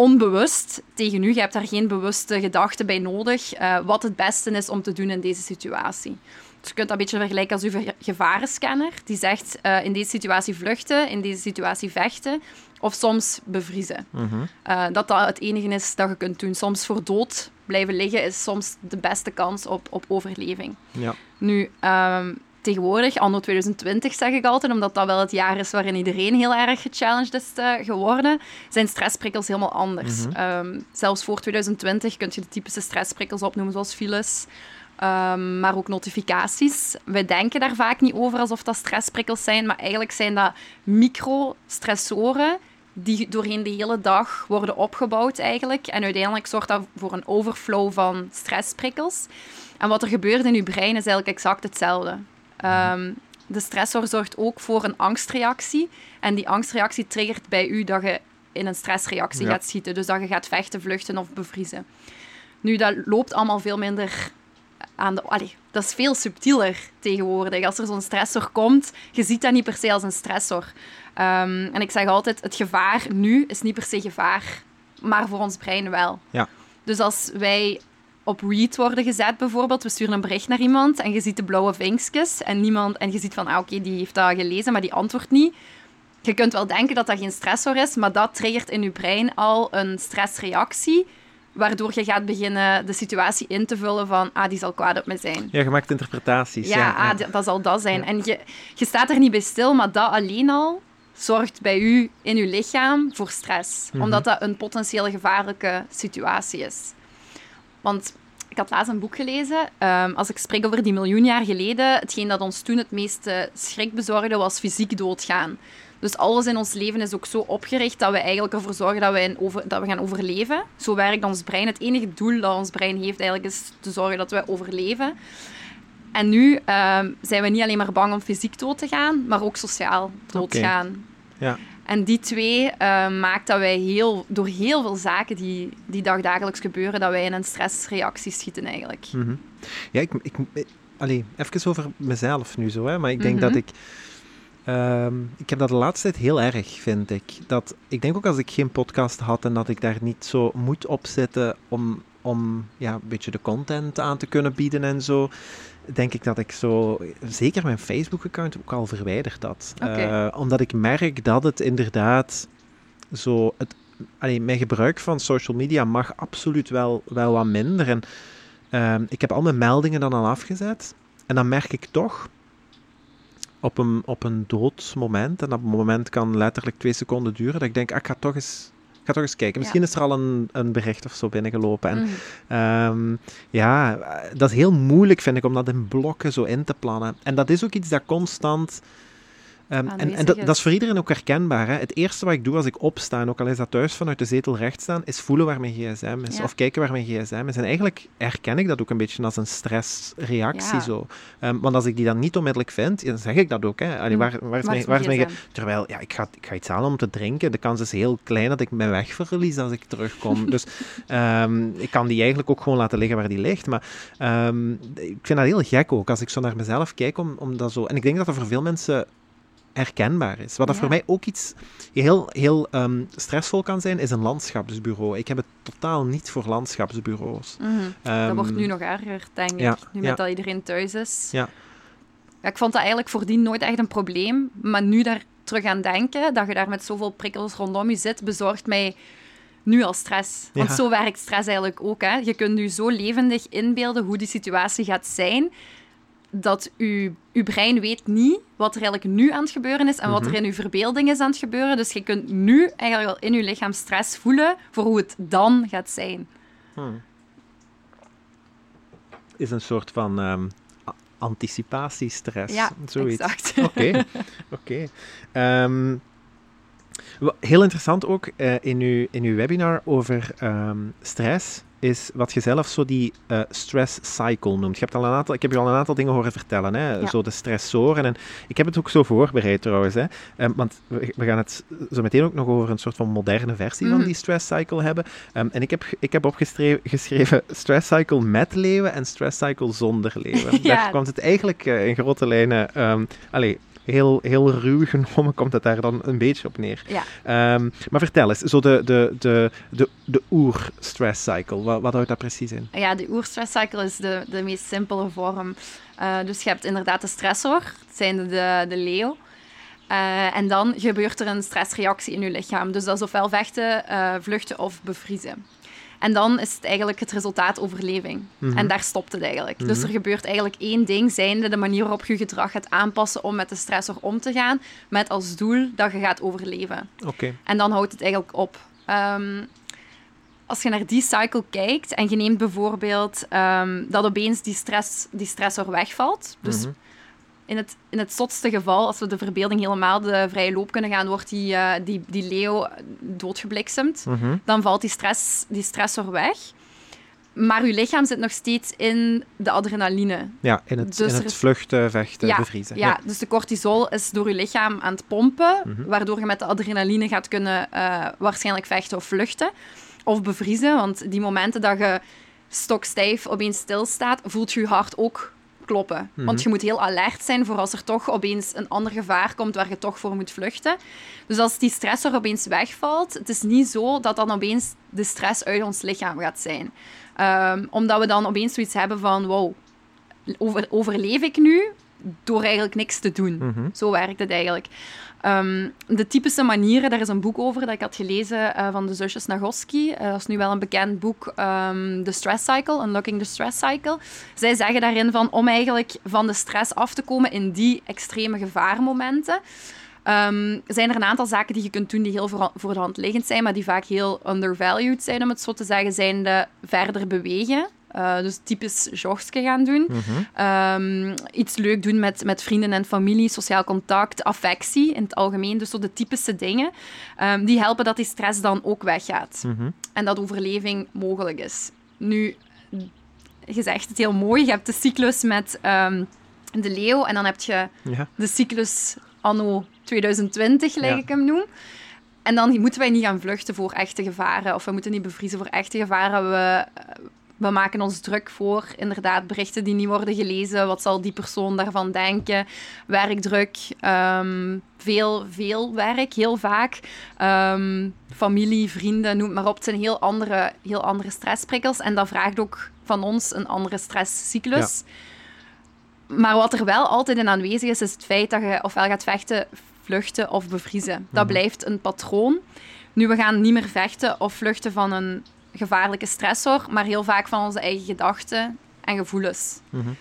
onbewust tegen u. Je hebt daar geen bewuste gedachten bij nodig. Uh, wat het beste is om te doen in deze situatie. Dus je kunt dat een beetje vergelijken als uw gevarenscanner. Die zegt uh, in deze situatie vluchten, in deze situatie vechten. Of soms bevriezen. Mhm. Uh, dat dat het enige is dat je kunt doen. Soms voor dood blijven liggen is soms de beste kans op, op overleving. Ja. Nu, um, tegenwoordig, anno 2020 zeg ik altijd, omdat dat wel het jaar is waarin iedereen heel erg gechallenged is uh, geworden, zijn stressprikkels helemaal anders. Mhm. um, zelfs voor 2020 kun je de typische stressprikkels opnoemen, zoals files, um, maar ook notificaties. Wij denken daar vaak niet over alsof dat stressprikkels zijn, maar eigenlijk zijn dat micro-stressoren die doorheen de hele dag worden opgebouwd eigenlijk. En uiteindelijk zorgt dat voor een overflow van stressprikkels. En wat er gebeurt in je brein is eigenlijk exact hetzelfde. Um, de stressor zorgt ook voor een angstreactie. En die angstreactie triggert bij u dat je in een stressreactie Ja. gaat schieten. Dus dat je gaat vechten, vluchten of bevriezen. Nu, dat loopt allemaal veel minder aan de... Allee, dat is veel subtieler tegenwoordig. Als er zo'n stressor komt, je ziet dat niet per se als een stressor. Um, en ik zeg altijd, het gevaar nu is niet per se gevaar, maar voor ons brein wel. Ja. Dus als wij op read worden gezet bijvoorbeeld, we sturen een bericht naar iemand en je ziet de blauwe vinkjes en, niemand, en je ziet van, ah, oké, die heeft dat gelezen, maar die antwoordt niet. Je kunt wel denken dat dat geen stressor is, maar dat triggert in je brein al een stressreactie, waardoor je gaat beginnen de situatie in te vullen van, ah, die zal kwaad op me zijn. Ja, je maakt interpretaties. Ja, Ja, ah, dat zal dat zijn. En je, je staat er niet bij stil, maar dat alleen al zorgt bij u in uw lichaam voor stress. Mhm. Omdat dat een potentieel gevaarlijke situatie is. Want ik had laatst een boek gelezen. ehm, als ik spreek over die miljoen jaar geleden, hetgeen dat ons toen het meeste schrik bezorgde, was fysiek doodgaan. Dus alles in ons leven is ook zo opgericht dat we eigenlijk ervoor zorgen dat we, over, dat we gaan overleven. Zo werkt ons brein. Het enige doel dat ons brein heeft eigenlijk is te zorgen dat we overleven. En nu ehm, zijn we niet alleen maar bang om fysiek dood te gaan, maar ook sociaal doodgaan. Ja. En die twee uh, maakt dat wij heel, door heel veel zaken die, die dagdagelijks gebeuren, dat wij in een stressreactie schieten eigenlijk. Mhm. Ja, ik, ik, ik allee, even over mezelf nu zo, hè, maar ik denk Mhm. dat ik... Um, ik heb dat de laatste tijd heel erg, vind ik. Dat, ik denk ook als ik geen podcast had en dat ik daar niet zo moet op zitten om, om ja, een beetje de content aan te kunnen bieden en zo, denk ik dat ik zo, zeker mijn Facebook-account ook al verwijderd had. Okay. Uh, omdat ik merk dat het inderdaad zo, het, allee, mijn gebruik van social media mag absoluut wel, wel wat minder. En uh, ik heb al mijn meldingen dan al afgezet. En dan merk ik toch op een, op een dood moment, en dat moment kan letterlijk twee seconden duren, dat ik denk, ah, ik ga toch eens, ga toch eens kijken. Misschien Ja. is er al een, een bericht of zo binnengelopen. En Mhm. um, ja, dat is heel moeilijk, vind ik, om dat in blokken zo in te plannen. En dat is ook iets dat constant... Um, en en dat, dat, is voor iedereen ook herkenbaar. Hè? Het eerste wat ik doe als ik opsta, en ook al is dat thuis vanuit de zetel recht staan, is voelen waar mijn gsm is. Ja. Of kijken waar mijn gsm is. En eigenlijk herken ik dat ook een beetje als een stressreactie. Ja. Zo. Um, want als ik die dan niet onmiddellijk vind, dan zeg ik dat ook. Hè? Allee, waar, waar, is mijn, waar is mijn gsm? Terwijl, ja, ik ga, ik ga iets halen om te drinken. De kans is heel klein dat ik mijn weg verlies als ik terugkom. dus um, ik kan die eigenlijk ook gewoon laten liggen waar die ligt. Maar ik vind dat heel gek ook, als ik zo naar mezelf kijk, om, om dat zo... En ik denk dat dat voor veel mensen herkenbaar is. Wat dat Ja. voor mij ook iets heel, heel um, stressvol kan zijn, is een landschapsbureau. Ik heb het totaal niet voor landschapsbureaus. Mm -hmm. um, dat wordt nu nog erger, denk ik. Ja, nu met ja. dat iedereen thuis is. Ja. ja. Ik vond dat eigenlijk voordien nooit echt een probleem. Maar nu daar terug aan denken, dat je daar met zoveel prikkels rondom je zit, bezorgt mij nu al stress. Want zo werkt stress eigenlijk ook. Hè. Je kunt je zo levendig inbeelden hoe die situatie gaat zijn dat uw, uw brein weet niet wat er eigenlijk nu aan het gebeuren is en Mhm. wat er in uw verbeelding is aan het gebeuren. Dus je kunt nu eigenlijk al in je lichaam stress voelen voor hoe het dan gaat zijn. Hmm. Is een soort van um, anticipatiestress. Ja, zoiets. exact. Oké, oké. Um, heel interessant ook uh, in, uw, in uw webinar over um, stress is wat je zelf zo die uh, stress cycle noemt. Je hebt al een aantal, ik heb je al een aantal dingen horen vertellen, hè? Ja. zo de stressoren. En ik heb het ook zo voorbereid trouwens, hè? Um, want we, we, gaan het zo meteen ook nog over een soort van moderne versie mm. van die stress cycle hebben. Um, en ik heb, ik heb opgeschreven stress cycle met leeuwen en stress cycle zonder leeuwen. ja. Daar komt het eigenlijk uh, in grote lijnen... Um, allee, heel, heel ruw genomen komt het daar dan een beetje op neer. Ja. Ehm, maar vertel eens, zo de, de, de, de, de oer-stress cycle, wat, wat houdt dat precies in? Ja, de oer-stress cycle is de, de meest simpele vorm. Uh, dus je hebt inderdaad de stressor, dat zijn de, de leeuw. Uh, en dan gebeurt er een stressreactie in je lichaam. Dus dat is ofwel vechten, uh, vluchten of bevriezen. En dan is het eigenlijk het resultaat overleving. -hmm. En daar stopt het eigenlijk. Dus er gebeurt eigenlijk één ding, zijnde de manier waarop je gedrag gaat aanpassen om met de stressor om te gaan, met als doel dat je gaat overleven. Okay. En dan houdt het eigenlijk op. Um, als je naar die cycle kijkt en je neemt bijvoorbeeld um, dat opeens die, stress, die stressor wegvalt. Dus -hmm. In, het, in het zotste geval, als we de verbeelding helemaal de vrije loop kunnen gaan, wordt die, uh, die, die leeuw doodgebliksemd. Mhm. -hmm. Dan valt die, stress, die stressor weg. Maar je lichaam zit nog steeds in de adrenaline. Ja, in het, dus in het vluchten, vechten, ja, bevriezen. Ja, ja, dus de cortisol is door je lichaam aan het pompen, mm -hmm. waardoor je met de adrenaline gaat kunnen uh, waarschijnlijk vechten of vluchten. Of bevriezen, want die momenten dat je stokstijf opeens stilstaat, voelt je je hart ook kloppen. Want je moet heel alert zijn voor als er toch opeens een ander gevaar komt waar je toch voor moet vluchten. Dus als die stressor opeens wegvalt, het is niet zo dat dan opeens de stress uit ons lichaam gaat zijn. Um, omdat we dan opeens zoiets hebben van, wow, over, overleef ik nu door eigenlijk niks te doen? -hmm. Zo werkt het eigenlijk. Um, de typische manieren, daar is een boek over dat ik had gelezen uh, van de zusjes Nagoski. Uh, dat is nu wel een bekend boek, um, The Stress Cycle, Unlocking the Stress Cycle. Zij zeggen daarin van om eigenlijk van de stress af te komen in die extreme gevaarmomenten. Um, zijn er een aantal zaken die je kunt doen die heel voor, voor de hand liggend zijn, maar die vaak heel undervalued zijn, om het zo te zeggen, zijn de verder bewegen. Uh, dus typisch jogske gaan doen. Mhm. Mm -hmm. um, iets leuk doen met, met vrienden en familie, sociaal contact, affectie in het algemeen. Dus zo de typische dingen. Um, die helpen dat die stress dan ook weggaat. Mm -hmm. En dat overleving mogelijk is. Nu, je zegt het heel mooi. Je hebt de cyclus met um, de leeuw en dan heb je ja. de cyclus anno 2020, gelijk Ja. ik hem noem. En dan moeten wij niet gaan vluchten voor echte gevaren. Of we moeten niet bevriezen voor echte gevaren. We, we maken ons druk voor inderdaad berichten die niet worden gelezen. Wat zal die persoon daarvan denken? Werkdruk, um, veel, veel werk, heel vaak. Um, familie, vrienden, noem maar op. Het zijn heel andere, heel andere stressprikkels. En dat vraagt ook van ons een andere stresscyclus. Ja. Maar wat er wel altijd in aanwezig is, is het feit dat je ofwel gaat vechten, vluchten of bevriezen. Dat Mhm. mm -hmm. blijft een patroon. Nu, we gaan niet meer vechten of vluchten van een gevaarlijke stressor, maar heel vaak van onze eigen gedachten en gevoelens. Mm -hmm.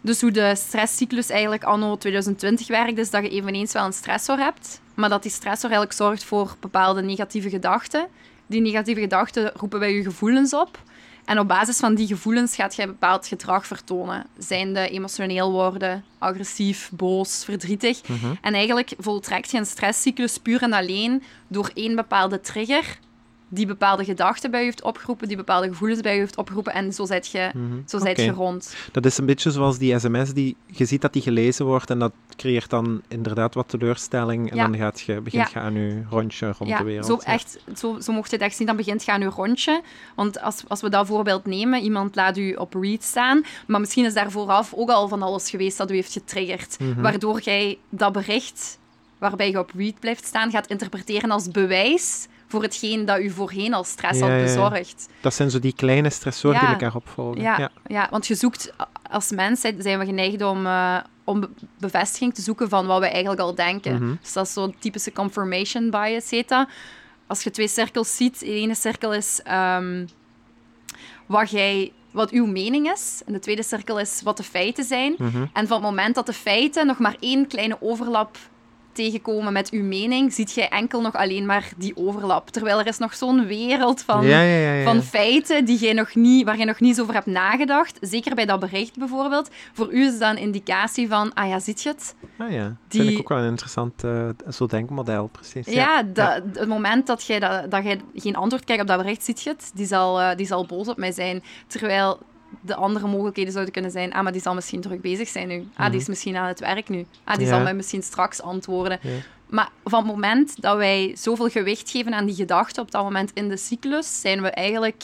Dus hoe de stresscyclus eigenlijk anno 2020 werkt, is dat je eveneens wel een stressor hebt, maar dat die stressor eigenlijk zorgt voor bepaalde negatieve gedachten. Die negatieve gedachten roepen bij je gevoelens op. En op basis van die gevoelens gaat je bepaald gedrag vertonen. Zijnde emotioneel worden, agressief, boos, verdrietig. Mm -hmm. En eigenlijk voltrekt je een stresscyclus puur en alleen door één bepaalde trigger die bepaalde gedachten bij je heeft opgeroepen, die bepaalde gevoelens bij je heeft opgeroepen en zo zit je, Mhm. zo je rond. Dat is een beetje zoals die sms die je ziet dat die gelezen wordt en dat creëert dan inderdaad wat teleurstelling en Ja. dan gaat je, begint Ja. je aan je rondje rond Ja, de wereld. zo, Ja. echt, zo, zo mocht je het echt zien. Dan begint je aan je rondje. Want als, als we dat voorbeeld nemen, iemand laat u op read staan, maar misschien is daar vooraf ook al van alles geweest dat u heeft getriggerd, Mhm. waardoor jij dat bericht waarbij je op read blijft staan, gaat interpreteren als bewijs voor hetgeen dat u voorheen al stress Ja, had bezorgd. Dat zijn zo die kleine stressoren die elkaar opvolgen. Ja, Ja. ja. want je zoekt, als mens zijn we geneigd om, uh, om be- bevestiging te zoeken van wat we eigenlijk al denken. Mhm. Dus dat is zo'n typische confirmation bias, heet dat. Als je twee cirkels ziet, de ene cirkel is um, wat, jij, wat uw mening is, en de tweede cirkel is wat de feiten zijn. Mhm. En van het moment dat de feiten nog maar één kleine overlap tegenkomen met uw mening, ziet jij enkel nog alleen maar die overlap. Terwijl er is nog zo'n wereld van, Ja, ja, ja, ja. van feiten die jij nog niet, waar je nog niet zo over hebt nagedacht. Zeker bij dat bericht bijvoorbeeld. Voor u is dat een indicatie van, ah ja, ziet je het? Ah ja, dat die- vind ik ook wel een interessant uh, zo denkmodel, precies. Ja, dat, het moment dat jij, dat, dat jij geen antwoord krijgt op dat bericht, ziet je het, die zal, uh, die zal boos op mij zijn. Terwijl de andere mogelijkheden zouden kunnen zijn, ah, maar die zal misschien druk bezig zijn nu. Ah, die is misschien aan het werk nu. Ah, die Ja. zal mij misschien straks antwoorden. Ja. Maar van het moment dat wij zoveel gewicht geven aan die gedachten op dat moment in de cyclus, zijn we eigenlijk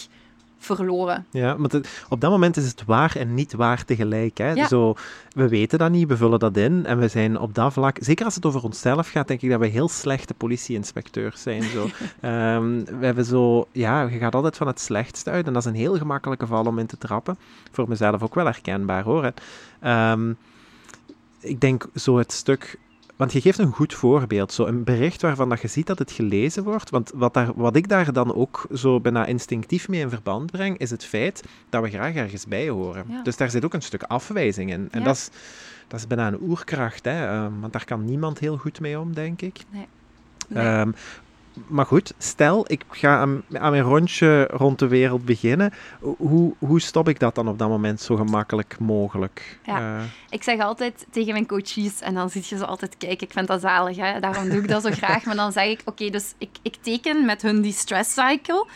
verloren. Ja, want op dat moment is het waar en niet waar tegelijk. Hè? Ja. Zo, we weten dat niet, we vullen dat in en we zijn op dat vlak, zeker als het over onszelf gaat, denk ik dat we heel slechte politie-inspecteurs zijn. Zo. Ehm, we hebben zo, ja, je gaat altijd van het slechtste uit en dat is een heel gemakkelijke val om in te trappen. Voor mezelf ook wel herkenbaar hoor. Ehm, ik denk zo het stuk want je geeft een goed voorbeeld, zo een bericht waarvan dat je ziet dat het gelezen wordt. Want wat, daar, wat ik daar dan ook zo bijna instinctief mee in verband breng, is het feit dat we graag ergens bij horen. Ja. Dus daar zit ook een stuk afwijzing in. En Ja. dat, is, dat is bijna een oerkracht, hè? ehm, want daar kan niemand heel goed mee om, denk ik. Nee. Ehm, maar goed, stel ik ga aan, aan mijn rondje rond de wereld beginnen. Hoe, hoe stop ik dat dan op dat moment zo gemakkelijk mogelijk? Ja. Eh, Ik zeg altijd tegen mijn coaches, en dan zie je ze altijd kijken, ik vind dat zalig, hè? daarom doe ik dat zo graag. Maar dan zeg ik, oké, dus ik, ik teken met hun die stress cycle.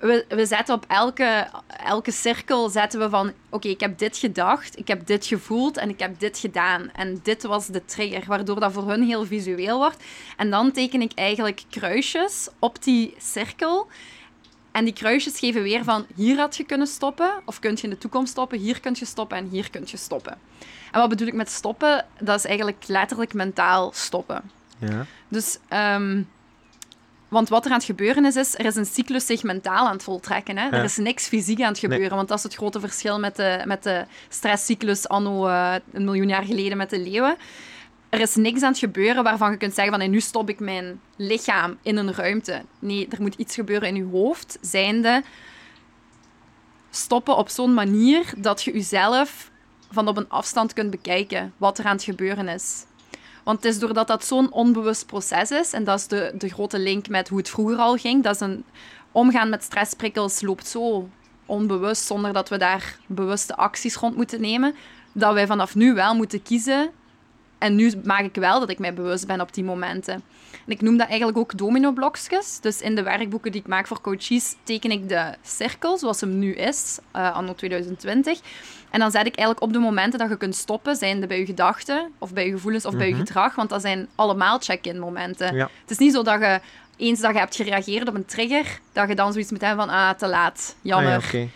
We, we zetten op elke, elke cirkel zetten we van, oké, ik heb dit gedacht, ik heb dit gevoeld en ik heb dit gedaan. En dit was de trigger, waardoor dat voor hun heel visueel wordt. En dan teken ik eigenlijk kruisjes op die cirkel. En die kruisjes geven weer van, hier had je kunnen stoppen, of kun je in de toekomst stoppen, hier kun je stoppen en hier kun je stoppen. En wat bedoel ik met stoppen? Dat is eigenlijk letterlijk mentaal stoppen. ja. Dus, ehm, want wat er aan het gebeuren is, is er is een cyclus zich mentaal aan het voltrekken. Hè? Ja. Er is niks fysiek aan het gebeuren, want dat is het grote verschil met de, met de stresscyclus anno eh, een miljoen jaar geleden met de leeuwen. Er is niks aan het gebeuren waarvan je kunt zeggen van "Hey, nu stop ik mijn lichaam in een ruimte. Nee, er moet iets gebeuren in je hoofd, zijnde stoppen op zo'n manier dat je jezelf van op een afstand kunt bekijken wat er aan het gebeuren is. Want het is doordat dat zo'n onbewust proces is, en dat is de, de grote link met hoe het vroeger al ging, dat is een omgaan met stressprikkels loopt zo onbewust, zonder dat we daar bewuste acties rond moeten nemen, dat wij vanaf nu wel moeten kiezen. En nu maak ik wel dat ik mij bewust ben op die momenten. En ik noem dat eigenlijk ook domino-blokjes. Dus in de werkboeken die ik maak voor coaches, teken ik de cirkel zoals hem nu is, eh, anno 2020. En dan zet ik eigenlijk op de momenten dat je kunt stoppen, zijnde bij je gedachten, of bij je gevoelens, of bij je Mhm. gedrag. Want dat zijn allemaal check-in momenten. Ja. Het is niet zo dat je, eens dat je hebt gereageerd op een trigger, dat je dan zoiets moet hebben van, ah, te laat, jammer. Ah, ja, oké.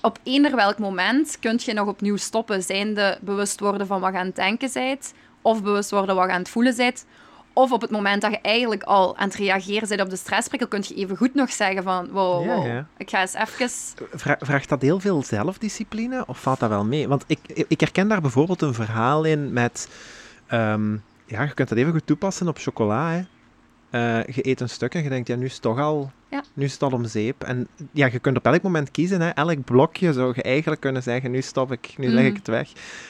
Op eender welk moment kun je nog opnieuw stoppen, zijnde bewust worden van wat je aan het denken bent, of bewust worden wat je aan het voelen bent. Of op het moment dat je eigenlijk al aan het reageren bent op de stressprikkel, kun je even goed nog zeggen van, wow, Ja, wow, ja. ik ga eens even... Vra- vraagt dat heel veel zelfdiscipline of valt dat wel mee? Want ik, ik herken daar bijvoorbeeld een verhaal in met... ehm, ja, je kunt dat even goed toepassen op chocola. Hè. Eh, je eet een stuk en je denkt, ja, nu is het toch al, Ja. nu is het al om zeep. En ja, je kunt op elk moment kiezen. Hè. Elk blokje zou je eigenlijk kunnen zeggen, nu stop ik, nu leg Mhm. ik het weg.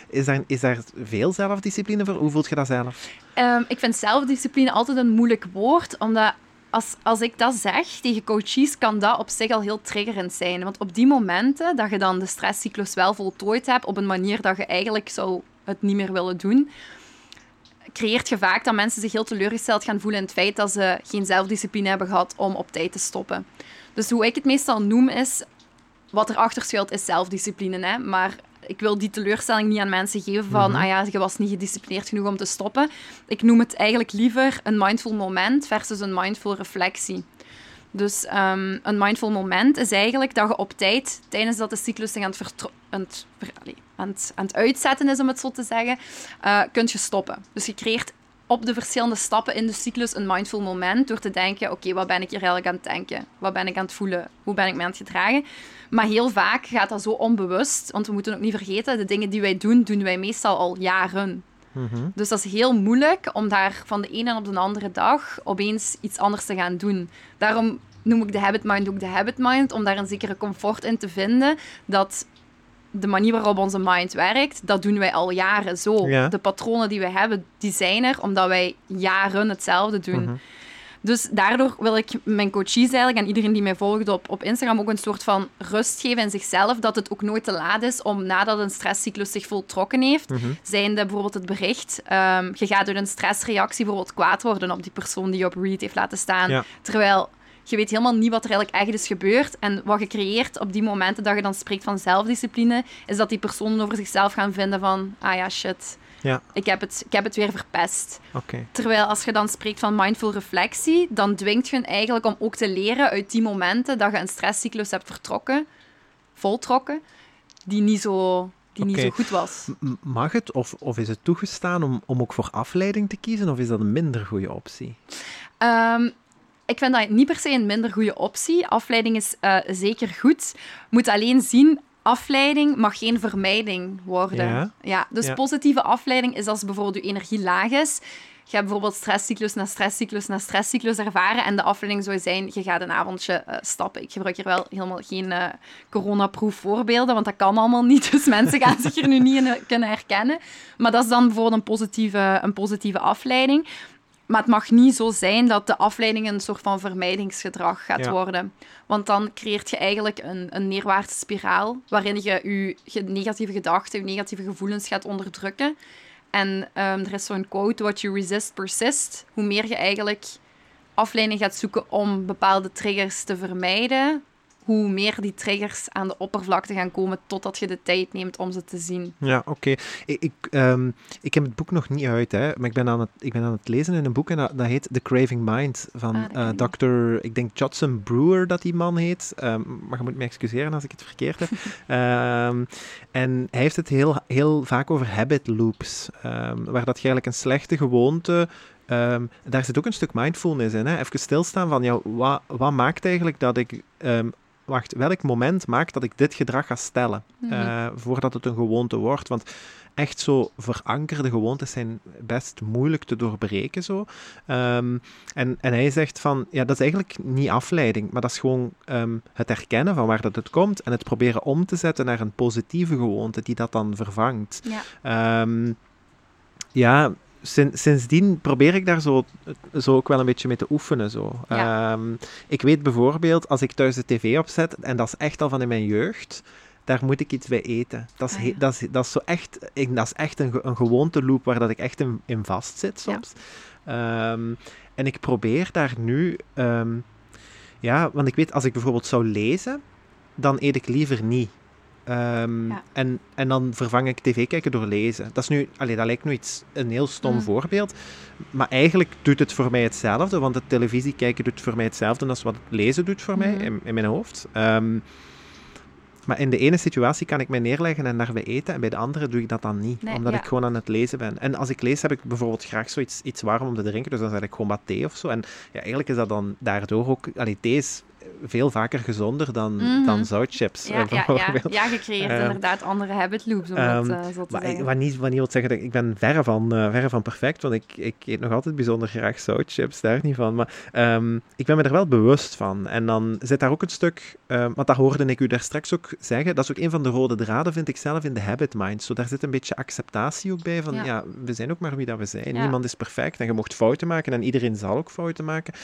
Is daar, is daar veel zelfdiscipline voor? Hoe voelt je dat zelf? Ehm, ik vind zelfdiscipline altijd een moeilijk woord, omdat als, als ik dat zeg tegen coaches, kan dat op zich al heel triggerend zijn. Want op die momenten dat je dan de stresscyclus wel voltooid hebt op een manier dat je eigenlijk zou het niet meer willen doen, creëert je vaak dat mensen zich heel teleurgesteld gaan voelen in het feit dat ze geen zelfdiscipline hebben gehad om op tijd te stoppen. Dus hoe ik het meestal noem is, wat erachter schuilt is zelfdiscipline. Hè? Maar ik wil die teleurstelling niet aan mensen geven van, Mhm. ah ja, je was niet gedisciplineerd genoeg om te stoppen. Ik noem het eigenlijk liever een mindful moment versus een mindful reflectie. Dus ehm, een mindful moment is eigenlijk dat je op tijd, tijdens dat de cyclus zich aan het, aan het, uitzetten is, om het zo te zeggen, eh kunt je stoppen. Dus je creëert op de verschillende stappen in de cyclus een mindful moment door te denken, oké, wat ben ik hier eigenlijk aan het denken? Wat ben ik aan het voelen? Hoe ben ik me aan het gedragen? Maar heel vaak gaat dat zo onbewust, want we moeten ook niet vergeten, de dingen die wij doen, doen wij meestal al jaren. Mhm. Dus dat is heel moeilijk om daar van de ene op de andere dag opeens iets anders te gaan doen. Daarom noem ik de habit mind ook de habit mind, om daar een zekere comfort in te vinden dat de manier waarop onze mind werkt, dat doen wij al jaren zo. Ja. De patronen die we hebben, die zijn er omdat wij jaren hetzelfde doen. Mhm. Dus daardoor wil ik mijn coaches eigenlijk en iedereen die mij volgt op, op Instagram ook een soort van rust geven in zichzelf. Dat het ook nooit te laat is om nadat een stresscyclus zich voltrokken heeft, Mhm. zijnde bijvoorbeeld het bericht. ehm, je gaat door een stressreactie bijvoorbeeld kwaad worden op die persoon die je op read heeft laten staan. Ja. Terwijl je weet helemaal niet wat er eigenlijk echt is gebeurd. En wat je creëert op die momenten dat je dan spreekt van zelfdiscipline, is dat die personen over zichzelf gaan vinden van, ah ja, shit, Ja, ik heb het, ik heb het weer verpest. Terwijl als je dan spreekt van mindful reflectie, dan dwingt je eigenlijk om ook te leren uit die momenten dat je een stresscyclus hebt vertrokken, voltrokken, die niet zo, die niet zo goed was. Mag het of, of is het toegestaan om, om ook voor afleiding te kiezen? Of is dat een minder goede optie? Ehm, ik vind dat niet per se een minder goede optie. Afleiding is eh, zeker goed. Moet alleen zien, afleiding mag geen vermijding worden. Ja. dus Ja. positieve afleiding is als bijvoorbeeld je energie laag is. Je hebt bijvoorbeeld stresscyclus na stresscyclus na stresscyclus ervaren en de afleiding zou zijn, je gaat een avondje eh, stappen. Ik gebruik hier wel helemaal geen eh coronaproof voorbeelden, want dat kan allemaal niet, dus mensen gaan zich er nu niet in eh, kunnen herkennen. Maar dat is dan bijvoorbeeld een positieve, een positieve afleiding. Maar het mag niet zo zijn dat de afleiding een soort van vermijdingsgedrag gaat Ja. worden. Want dan creëert je eigenlijk een, een neerwaartse spiraal waarin je je ge- negatieve gedachten, je negatieve gevoelens gaat onderdrukken. En ehm, er is zo'n quote, what you resist persist. Hoe meer je eigenlijk afleiding gaat zoeken om bepaalde triggers te vermijden, hoe meer die triggers aan de oppervlakte gaan komen totdat je de tijd neemt om ze te zien. Ja, oké. Ik, ik, ehm, ik heb het boek nog niet uit, hè, maar ik ben, aan het, ik ben aan het lezen in een boek en dat, dat heet The Craving Mind van Ah, ken eh ik. Dr. Denk Judson Brewer dat die man heet. Ehm, maar je moet me excuseren als ik het verkeerd heb. Ehm, en hij heeft het heel, heel vaak over habit loops, waar dat je eigenlijk een slechte gewoonte... daar zit ook een stuk mindfulness in. Hè? Even stilstaan van, ja, wat, wat maakt eigenlijk dat ik... wacht, welk moment maakt dat ik dit gedrag ga stellen? Eh, voordat het een gewoonte wordt. Want echt zo verankerde gewoontes zijn best moeilijk te doorbreken. Zo. Ehm, en, en hij zegt van, ja, dat is eigenlijk niet afleiding, maar dat is gewoon ehm, het herkennen van waar dat het komt en het proberen om te zetten naar een positieve gewoonte die dat dan vervangt. Ja. Ehm, ja, sin- sindsdien probeer ik daar zo, zo ook wel een beetje mee te oefenen. Zo. Ja. Ehm, ik weet bijvoorbeeld, als ik thuis de tv opzet, en dat is echt al van in mijn jeugd, daar moet ik iets bij eten. Dat is, Ah, ja. dat is, dat is, zo echt, ik, dat is echt een, een gewoonte loop waar dat ik echt in, in vast zit Ja. soms. Ehm, en ik probeer daar nu... ehm, ja, want ik weet, als ik bijvoorbeeld zou lezen, dan eet ik liever niet. Ehm, Ja. en, en dan vervang ik tv kijken door lezen. Dat is nu, allee, dat lijkt nu iets, een heel stom Mm. voorbeeld. Maar eigenlijk doet het voor mij hetzelfde, want het televisie kijken doet voor mij hetzelfde als wat het lezen doet voor mij Mhm. in, in mijn hoofd. Ehm, maar in de ene situatie kan ik mij neerleggen en daarbij eten, en bij de andere doe ik dat dan niet, Nee, omdat ja. ik gewoon aan het lezen ben. En als ik lees, heb ik bijvoorbeeld graag zoiets iets warm om te drinken, dus dan zet ik gewoon wat thee of zo. En ja, eigenlijk is dat dan daardoor ook... Allee, thee is veel vaker gezonder dan, Mhm. dan zoutchips, Ja, ja, ja. ja, je creëert Ehm, inderdaad andere habit loops, om ehm, eh, zo te Maar ik, zeggen. wat, niet, wat niet wil zeggen dat ik ben verre van, eh, verre van perfect, want ik, ik eet nog altijd bijzonder graag zoutchips, daar niet van. Maar ehm, ik ben me er wel bewust van. En dan zit daar ook een stuk, want dat hoorde ik u daar straks ook zeggen, dat is ook een van de rode draden, vind ik zelf, in de habit mind. Zo, daar zit een beetje acceptatie ook bij van, ja, we zijn ook maar wie dat we zijn. Niemand is perfect en je mocht fouten maken en iedereen zal ook fouten maken.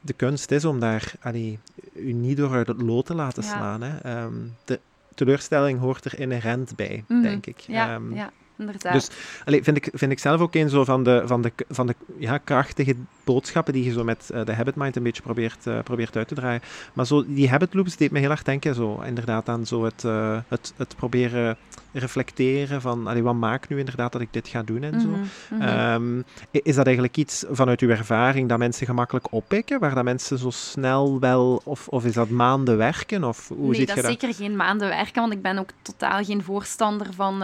De kunst is om daar, allee, u niet door uit het lood te laten Ja. slaan. Hè. Ehm, de teleurstelling hoort er inherent bij, Mhm. denk ik. Ja, Ehm, ja inderdaad. dus allee, vind, ik, vind ik zelf ook een zo van de, van de, van de ja, krachtige boodschappen die je zo met eh, de habit mind een beetje probeert, eh, probeert uit te draaien. Maar zo, die habit loops deed me heel erg denken zo, inderdaad aan zo het, eh, het, het proberen reflecteren van allee, wat maakt nu inderdaad dat ik dit ga doen en zo. Mhm, mhm. Ehm, is dat eigenlijk iets vanuit uw ervaring dat mensen gemakkelijk oppikken, waar dat mensen zo snel wel, of, of is dat maanden werken? Of hoe nee, ziet dat is dat? zeker geen maanden werken, want ik ben ook totaal geen voorstander van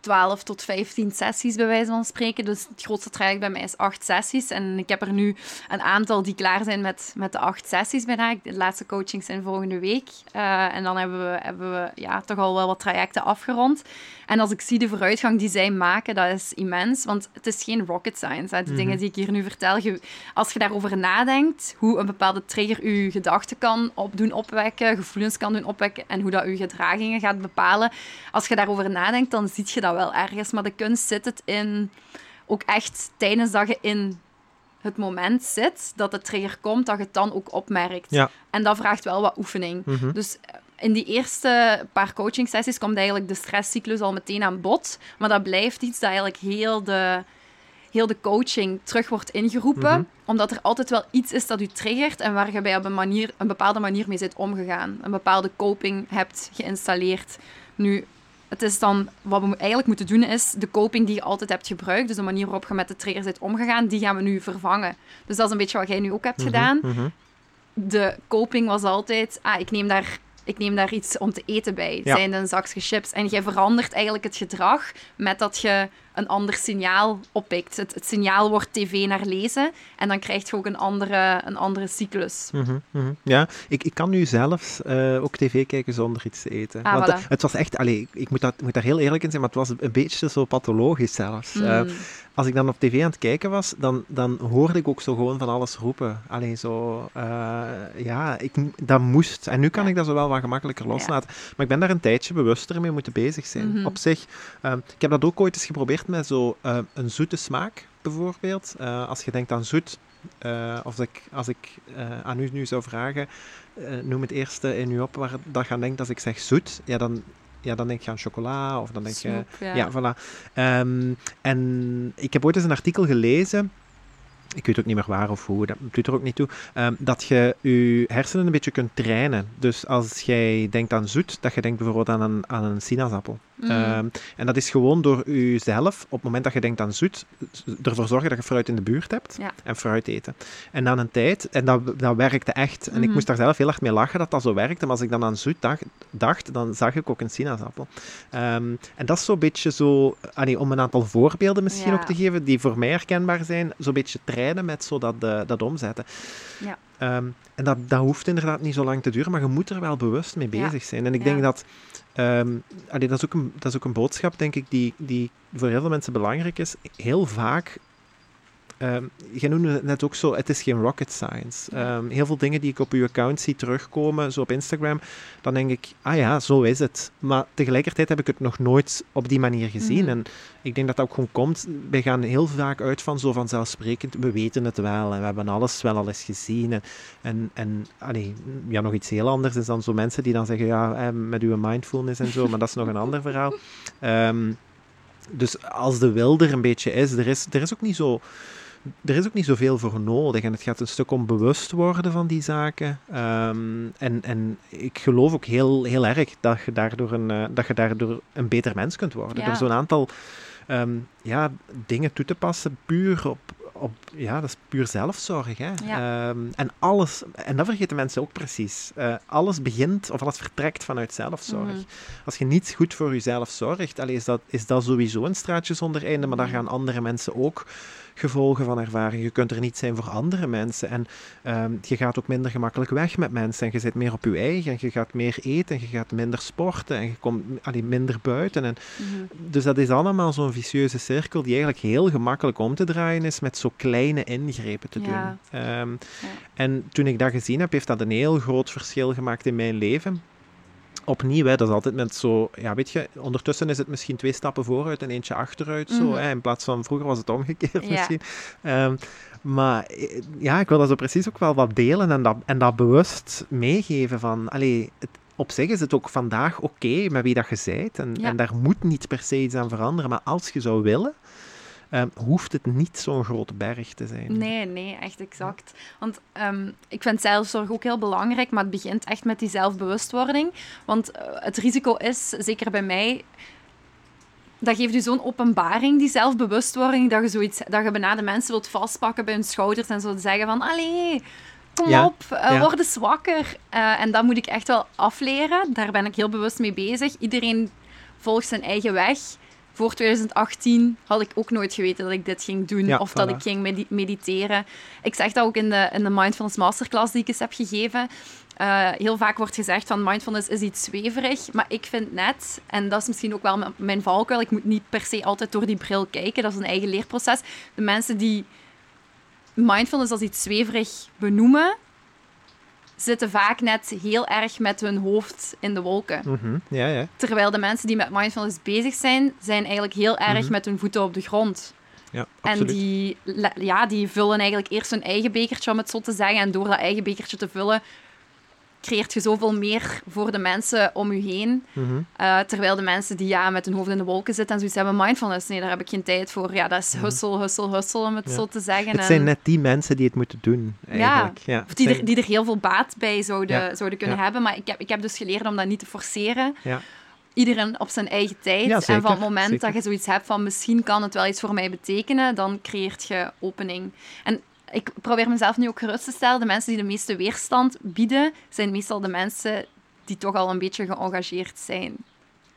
12 tot 15 sessies, bij wijze van spreken. Dus het grootste traject bij mij is acht sessies. En ik heb er nu een aantal die klaar zijn met, met de acht sessies bijna. De laatste coachings zijn volgende week. Eh, en dan hebben we, hebben we ja, toch al wel wat trajecten afgerond. En als ik zie de vooruitgang die zij maken, dat is immens. Want het is geen rocket science. Hè. De Mhm. dingen die ik hier nu vertel, je- als je daarover nadenkt, hoe een bepaalde trigger je gedachten kan op, doen opwekken, gevoelens kan doen opwekken en hoe dat je gedragingen gaat bepalen. Als je daarover nadenkt, dan zie je dat wel ergens. Maar de kunst zit het in, ook echt tijdens dat je in het moment zit, dat de trigger komt, dat je het dan ook opmerkt. Ja. En dat vraagt wel wat oefening. Mhm. Dus eh, in die eerste paar coaching sessies komt eigenlijk de stresscyclus al meteen aan bod. Maar dat blijft iets dat eigenlijk heel de, heel de coaching terug wordt ingeroepen. Mhm. Omdat er altijd wel iets is dat u triggert en waar je bij op een, manier, een bepaalde manier mee zit omgegaan. Een bepaalde coping hebt geïnstalleerd. Nu, het is dan, wat we eigenlijk moeten doen is de coping die je altijd hebt gebruikt, dus de manier waarop je met de trigger bent omgegaan, die gaan we nu vervangen. Dus dat is een beetje wat jij nu ook hebt Mhm, gedaan mhm. de coping was altijd, ah, ik neem daar ik neem daar iets om te eten bij. Ja. zijn een zakje chips. En jij verandert eigenlijk het gedrag met dat je een ander signaal oppikt. Het, het signaal wordt tv naar lezen en dan krijg je ook een andere, een andere cyclus. Mhm, mhm. Ja, ik, ik kan nu zelfs eh, ook tv kijken zonder iets te eten. Ah, Want voilà. eh, het was echt, allee, ik, ik moet, dat, moet daar heel eerlijk in zijn, maar het was een beetje zo pathologisch zelfs. Eh, Mm. als ik dan op tv aan het kijken was, dan, dan hoorde ik ook zo gewoon van alles roepen. Alleen zo, eh, ja, ik, dat moest. En nu kan Ja. ik dat zo wel wat gemakkelijker loslaten. Maar ik ben daar een tijdje bewuster mee moeten bezig zijn. Mhm. Op zich, eh, ik heb dat ook ooit eens geprobeerd met zo eh, een zoete smaak, bijvoorbeeld. Eh, als je denkt aan zoet, eh, of ik, als ik aan u nu zou vragen, noem het eerste in u op waar dat je aan denkt als ik zeg zoet, ja dan, ja, dan denk je aan chocola, of dan denk je... Ja, voilà. Ehm, en ik heb ooit eens een artikel gelezen, ik weet ook niet meer waar of hoe, dat doet er ook niet toe, ehm, dat je je hersenen een beetje kunt trainen. Dus als jij denkt aan zoet, dat je denkt bijvoorbeeld aan een, aan een sinaasappel. Mm. Ehm, en dat is gewoon door jezelf, op het moment dat je denkt aan zoet, ervoor zorgen dat je fruit in de buurt hebt Ja. en fruit eten. En na een tijd, en dat, dat werkte echt, en ik Mhm. moest daar zelf heel hard mee lachen dat dat zo werkte, maar als ik dan aan zoet dacht, dacht dan zag ik ook een sinaasappel. Ehm, en dat is zo'n beetje zo, allee, om een aantal voorbeelden misschien Ja. ook te geven, die voor mij herkenbaar zijn, zo'n beetje trainen met zo dat, eh, dat omzetten. Ja. Ehm, en dat, dat hoeft inderdaad niet zo lang te duren, maar je moet er wel bewust mee bezig zijn. En ik denk dat, allee, dat, is ook een, dat is ook een boodschap, denk ik, die, die voor heel veel mensen belangrijk is. Heel vaak, ehm jij noemde het net ook zo, het is geen rocket science. Ehm, heel veel dingen die ik op uw account zie terugkomen, zo op Instagram, dan denk ik, ah ja, zo is het. Maar tegelijkertijd heb ik het nog nooit op die manier gezien. Mhm. En ik denk dat dat ook gewoon komt. Wij gaan heel vaak uit van zo vanzelfsprekend, we weten het wel en we hebben alles wel al eens gezien. En, en, en allee, ja, nog iets heel anders is dan zo mensen die dan zeggen, ja, eh, met uw mindfulness en zo, maar dat is nog een ander verhaal. Ehm, dus als de wil er een beetje is, er is, er is ook niet zo... Er is ook niet zoveel voor nodig en het gaat een stuk om bewust worden van die zaken. Ehm, en, en ik geloof ook heel, heel erg dat je, daardoor een, eh, dat je daardoor een beter mens kunt worden. Ja. Door zo'n aantal ehm, ja, dingen toe te passen, puur op, op... Ja, dat is puur zelfzorg. Hè? Ja. Ehm, en alles... En dat vergeten mensen ook precies. Eh, alles begint, of alles vertrekt vanuit zelfzorg. Mhm. Als je niet goed voor jezelf zorgt, allee, is, dat, is dat sowieso een straatje zonder einde, maar daar Mhm. gaan andere mensen ook gevolgen van ervaren. Je kunt er niet zijn voor andere mensen. En ehm, je gaat ook minder gemakkelijk weg met mensen. En je zit meer op je eigen. En je gaat meer eten. En je gaat minder sporten. En je komt allee, minder buiten. En, Mhm. dus dat is allemaal zo'n vicieuze cirkel die eigenlijk heel gemakkelijk om te draaien is met zo kleine ingrepen te doen. Ja. Ehm, En toen ik dat gezien heb, heeft dat een heel groot verschil gemaakt in mijn leven. Opnieuw, hè, dat is altijd met zo, ja, weet je, ondertussen is het misschien twee stappen vooruit en eentje achteruit, zo, Mhm. hè, in plaats van vroeger was het omgekeerd Ja. misschien. Ehm, maar eh, ja, ik wil dat zo precies ook wel wat delen en dat, en dat bewust meegeven van, allee, het, op zich is het ook vandaag oké met wie dat je bent en, Ja. en daar moet niet per se iets aan veranderen, maar als je zou willen, ehm, hoeft het niet zo'n grote berg te zijn. Nee, nee, echt exact. Want ehm, ik vind zelfzorg ook heel belangrijk, maar het begint echt met die zelfbewustwording. Want eh, het risico is, zeker bij mij, dat geeft u zo'n openbaring, die zelfbewustwording, dat je, zoiets, dat je bijna de mensen wilt vastpakken bij hun schouders en zo zeggen van, allee, kom Ja, op, eh, ja. word eens wakker. Eh, en dat moet ik echt wel afleren. Daar ben ik heel bewust mee bezig. Iedereen volgt zijn eigen weg. Voor 2018 had ik ook nooit geweten dat ik dit ging doen Ja, of dat ik ging medi- mediteren. Ik zeg dat ook in de, in de Mindfulness Masterclass die ik eens heb gegeven. Eh, heel vaak wordt gezegd van mindfulness is iets zweverig, maar ik vind net, en dat is misschien ook wel mijn valkuil, ik moet niet per se altijd door die bril kijken, dat is een eigen leerproces. De mensen die mindfulness als iets zweverig benoemen, zitten vaak net heel erg met hun hoofd in de wolken. Mhm, Ja, ja. Terwijl de mensen die met mindfulness bezig zijn, zijn eigenlijk heel erg Mhm. met hun voeten op de grond. ja En die, ja, die vullen eigenlijk eerst hun eigen bekertje, om het zo te zeggen. En door dat eigen bekertje te vullen, creëert je zoveel meer voor de mensen om je heen. Mhm. Eh, terwijl de mensen die ja, met hun hoofd in de wolken zitten en zoiets hebben, mindfulness, nee, daar heb ik geen tijd voor. Ja, dat is hussel, hussel, hussel, om het Mhm. Ja. zo te zeggen. Het En- zijn net die mensen die het moeten doen, eigenlijk. Ja. of die, er, die er heel veel baat bij zouden, Ja. zouden kunnen hebben. Maar ik heb, ik heb dus geleerd om dat niet te forceren. Ja. Iedereen op zijn eigen tijd. Ja, en van het moment zeker. dat je zoiets hebt van misschien kan het wel iets voor mij betekenen, dan creëert je opening. En ik probeer mezelf nu ook gerust te stellen. De mensen die de meeste weerstand bieden, zijn meestal de mensen die toch al een beetje geëngageerd zijn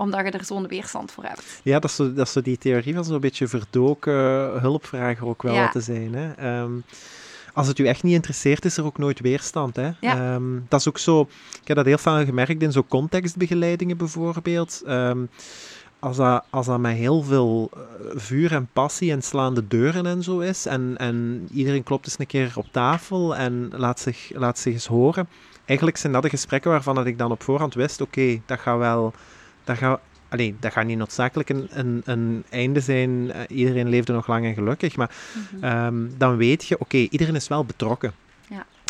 omdat je er zo'n weerstand voor hebt. Ja, dat is zo, dat is zo die theorie van zo'n beetje verdoken hulpvrager ook wel te zijn. Hè? Ehm, als het u echt niet interesseert, is er ook nooit weerstand. Hè? Ja. Ehm, dat is ook zo... Ik heb dat heel vaak gemerkt in zo'n contextbegeleidingen bijvoorbeeld. Ehm, als dat, als dat met heel veel eh, vuur en passie en slaande deuren en zo is, en, en iedereen klopt eens een keer op tafel en laat zich, laat zich eens horen, eigenlijk zijn dat de gesprekken waarvan dat ik dan op voorhand wist, oké, dat gaat wel... Dat gaat, Alleen, dat gaat niet noodzakelijk een, een, een einde zijn. Uh, iedereen leefde nog lang en gelukkig. Maar mm -hmm. um, dan weet je, oké, okay, iedereen is wel betrokken.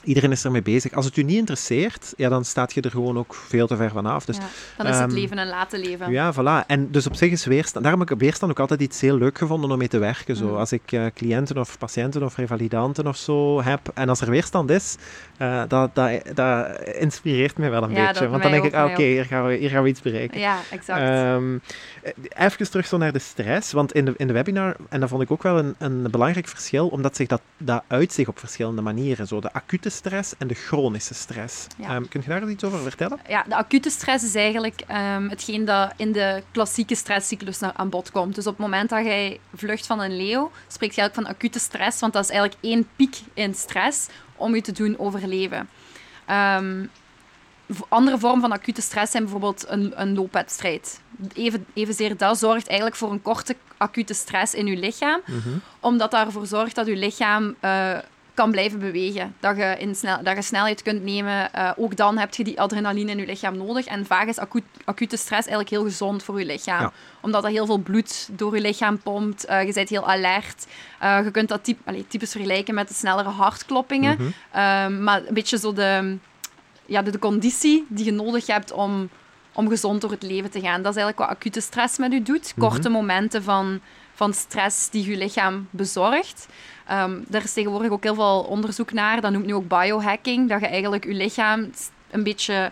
Iedereen is ermee bezig. Als het u niet interesseert, ja, dan staat je er gewoon ook veel te ver vanaf. Dus, ja, dan is um, het leven een laten leven. Ja, voilà. En dus op zich is weerstand... Daarom heb ik weerstand ook altijd iets heel leuk gevonden om mee te werken. Zo. Mm. Als ik uh, cliënten of patiënten of revalidanten of zo heb, en als er weerstand is, uh, dat, dat, dat inspireert mij wel een ja, beetje. Want dan denk ik, ah, oké, okay, hier, gaan we, hier gaan we iets bereiken. Ja, exact. Um, even terug zo naar de stress. Want in de, in de webinar, en dat vond ik ook wel een, een belangrijk verschil, omdat zich dat, dat uitzicht op verschillende manieren. Zo de acute stress en de chronische stress. Ja. Um, kun je daar iets over vertellen? Ja, de acute stress is eigenlijk um, hetgeen dat in de klassieke stresscyclus aan bod komt. Dus op het moment dat jij vlucht van een leeuw, spreek je eigenlijk van acute stress, want dat is eigenlijk één piek in stress om je te doen overleven. Um, andere vormen van acute stress zijn bijvoorbeeld een, een loopwedstrijd. Even, evenzeer dat zorgt eigenlijk voor een korte acute stress in je lichaam, mm -hmm. omdat dat ervoor zorgt dat je lichaam uh, kan blijven bewegen. Dat je, in snel, dat je snelheid kunt nemen. Uh, ook dan heb je die adrenaline in je lichaam nodig. En vaak is acu acute stress eigenlijk heel gezond voor je lichaam. Ja. Omdat dat heel veel bloed door je lichaam pompt. Uh, je bent heel alert. Uh, je kunt dat typ, allez, typisch vergelijken met de snellere hartkloppingen. Mhm. -hmm. maar een beetje zo de, ja, de, de conditie die je nodig hebt om, om gezond door het leven te gaan. Dat is eigenlijk wat acute stress met je doet. Mhm. Korte momenten van, van stress die je lichaam bezorgt. Um, daar is tegenwoordig ook heel veel onderzoek naar. Dat noemt nu ook biohacking. Dat je eigenlijk je lichaam een beetje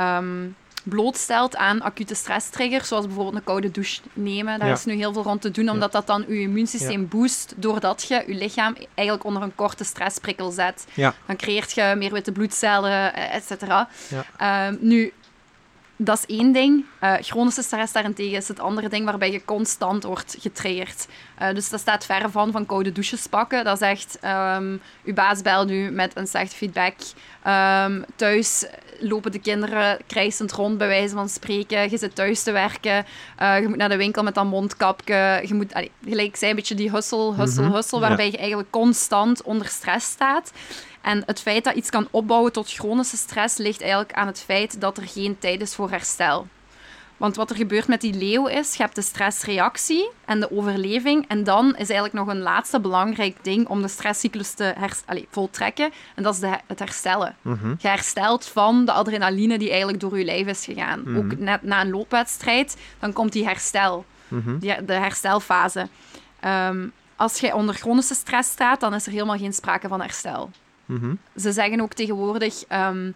um, blootstelt aan acute stresstriggers. Zoals bijvoorbeeld een koude douche nemen. Daar Ja. is nu heel veel rond te doen. Omdat dat dan je immuunsysteem boost. Doordat je je lichaam eigenlijk onder een korte stressprikkel zet. Dan creëert je meer witte bloedcellen, eh, et cetera. Ja. Um, nu, dat is één ding. Uh, chronische stress daarentegen is het andere ding waarbij je constant wordt getriggerd. Uh, dus dat staat ver van van koude douches pakken. Dat is echt, um, uw baas belt u met een slechte feedback. Um, thuis lopen de kinderen krijsend rond, bij wijze van spreken. Je zit thuis te werken. Uh, je moet naar de winkel met dat mondkapje. Je moet, allee, gelijk zei, een beetje die hustle, hustle, Mhm, hustle, ja. waarbij je eigenlijk constant onder stress staat. En het feit dat iets kan opbouwen tot chronische stress ligt eigenlijk aan het feit dat er geen tijd is voor herstel. Want wat er gebeurt met die leeuw is, je hebt de stressreactie en de overleving. En dan is eigenlijk nog een laatste belangrijk ding om de stresscyclus te allee, voltrekken. En dat is de, het herstellen. Mhm. Je herstelt van de adrenaline die eigenlijk door je lijf is gegaan. Mhm. Ook net na een loopwedstrijd, dan komt die herstel, Mhm. die, de herstelfase. Ehm, als je onder chronische stress staat, dan is er helemaal geen sprake van herstel. Ze zeggen ook tegenwoordig, ehm,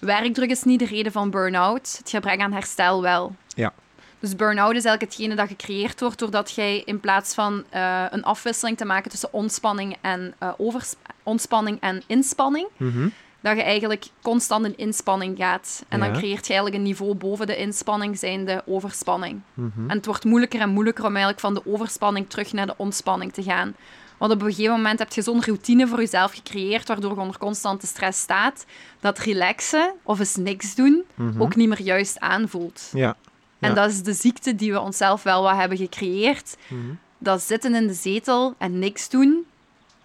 werkdruk is niet de reden van burn-out, het gebrek aan herstel wel. Ja. Dus burn-out is eigenlijk hetgene dat gecreëerd wordt doordat jij in plaats van eh, een afwisseling te maken tussen ontspanning en, overs- ontspanning en inspanning, Mhm. dat je eigenlijk constant in inspanning gaat. En dan creëert je eigenlijk een niveau boven de inspanning, zijnde overspanning. Mhm. En het wordt moeilijker en moeilijker om eigenlijk van de overspanning terug naar de ontspanning te gaan. Want op een gegeven moment heb je zo'n routine voor jezelf gecreëerd, waardoor je onder constante stress staat, dat relaxen of eens niks doen Mhm. ook niet meer juist aanvoelt. Ja. En Ja. dat is de ziekte die we onszelf wel wat hebben gecreëerd. Mhm. Dat zitten in de zetel en niks doen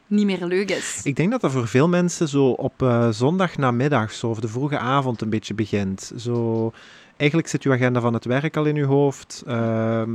niet meer leuk is. Ik denk dat dat voor veel mensen zo op zondagnamiddag zo, of de vroege avond een beetje begint. Zo, eigenlijk zit uw agenda van het werk al in uw hoofd. Ehm,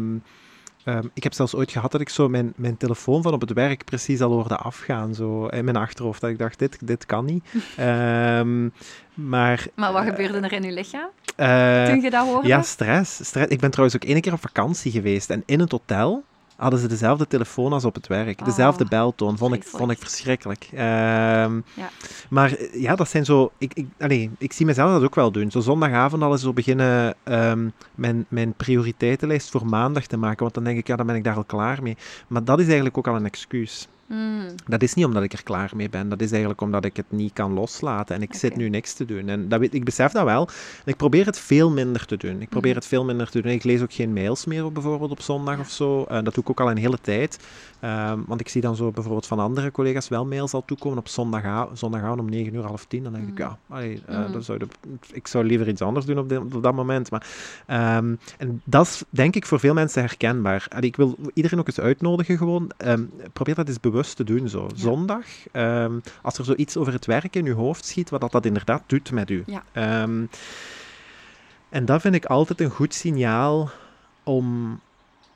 ehm, ik heb zelfs ooit gehad dat ik zo mijn, mijn telefoon van op het werk precies al hoorde afgaan. Zo in mijn achterhoofd. Dat ik dacht, dit, dit kan niet. Ehm, maar... Maar wat gebeurde er in je lichaam eh, toen je dat hoorde? ja, stress, stress. Ik ben trouwens ook één keer op vakantie geweest. En in het hotel hadden ze dezelfde telefoon als op het werk. Dezelfde Oh, beltoon. Vond ik, vond ik verschrikkelijk. Ehm, Ja. Maar eh, ja, dat zijn zo... Ik, ik, allee, ik zie mezelf dat ook wel doen. Zo zondagavond al eens zo beginnen ehm, mijn, mijn prioriteitenlijst voor maandag te maken. Want dan denk ik, ja, dan ben ik daar al klaar mee. Maar dat is eigenlijk ook al een excuus. Mm. Dat is niet omdat ik er klaar mee ben. Dat is eigenlijk omdat ik het niet kan loslaten. En ik zit nu niks te doen. En dat weet, ik besef dat wel. En ik probeer het veel minder te doen. Ik probeer Mhm. het veel minder te doen. Ik lees ook geen mails meer op, bijvoorbeeld op zondag Ja. of zo. En dat doe ik ook al een hele tijd. Ehm, want ik zie dan zo bijvoorbeeld van andere collega's wel mails al toekomen op zondagavond, zondagavond om 9 uur, half 10. Dan denk ik, Mhm. ja, allee, eh, dat zou de- ik zou liever iets anders doen op, dat moment. Maar, ehm, en dat is denk ik voor veel mensen herkenbaar. En ik wil iedereen ook eens uitnodigen gewoon. ehm, probeer dat eens bewust te doen zo. Zondag, ehm, als er zoiets over het werk in je hoofd schiet, wat dat, dat inderdaad doet met u. Ja. Ehm, en dat vind ik altijd een goed signaal om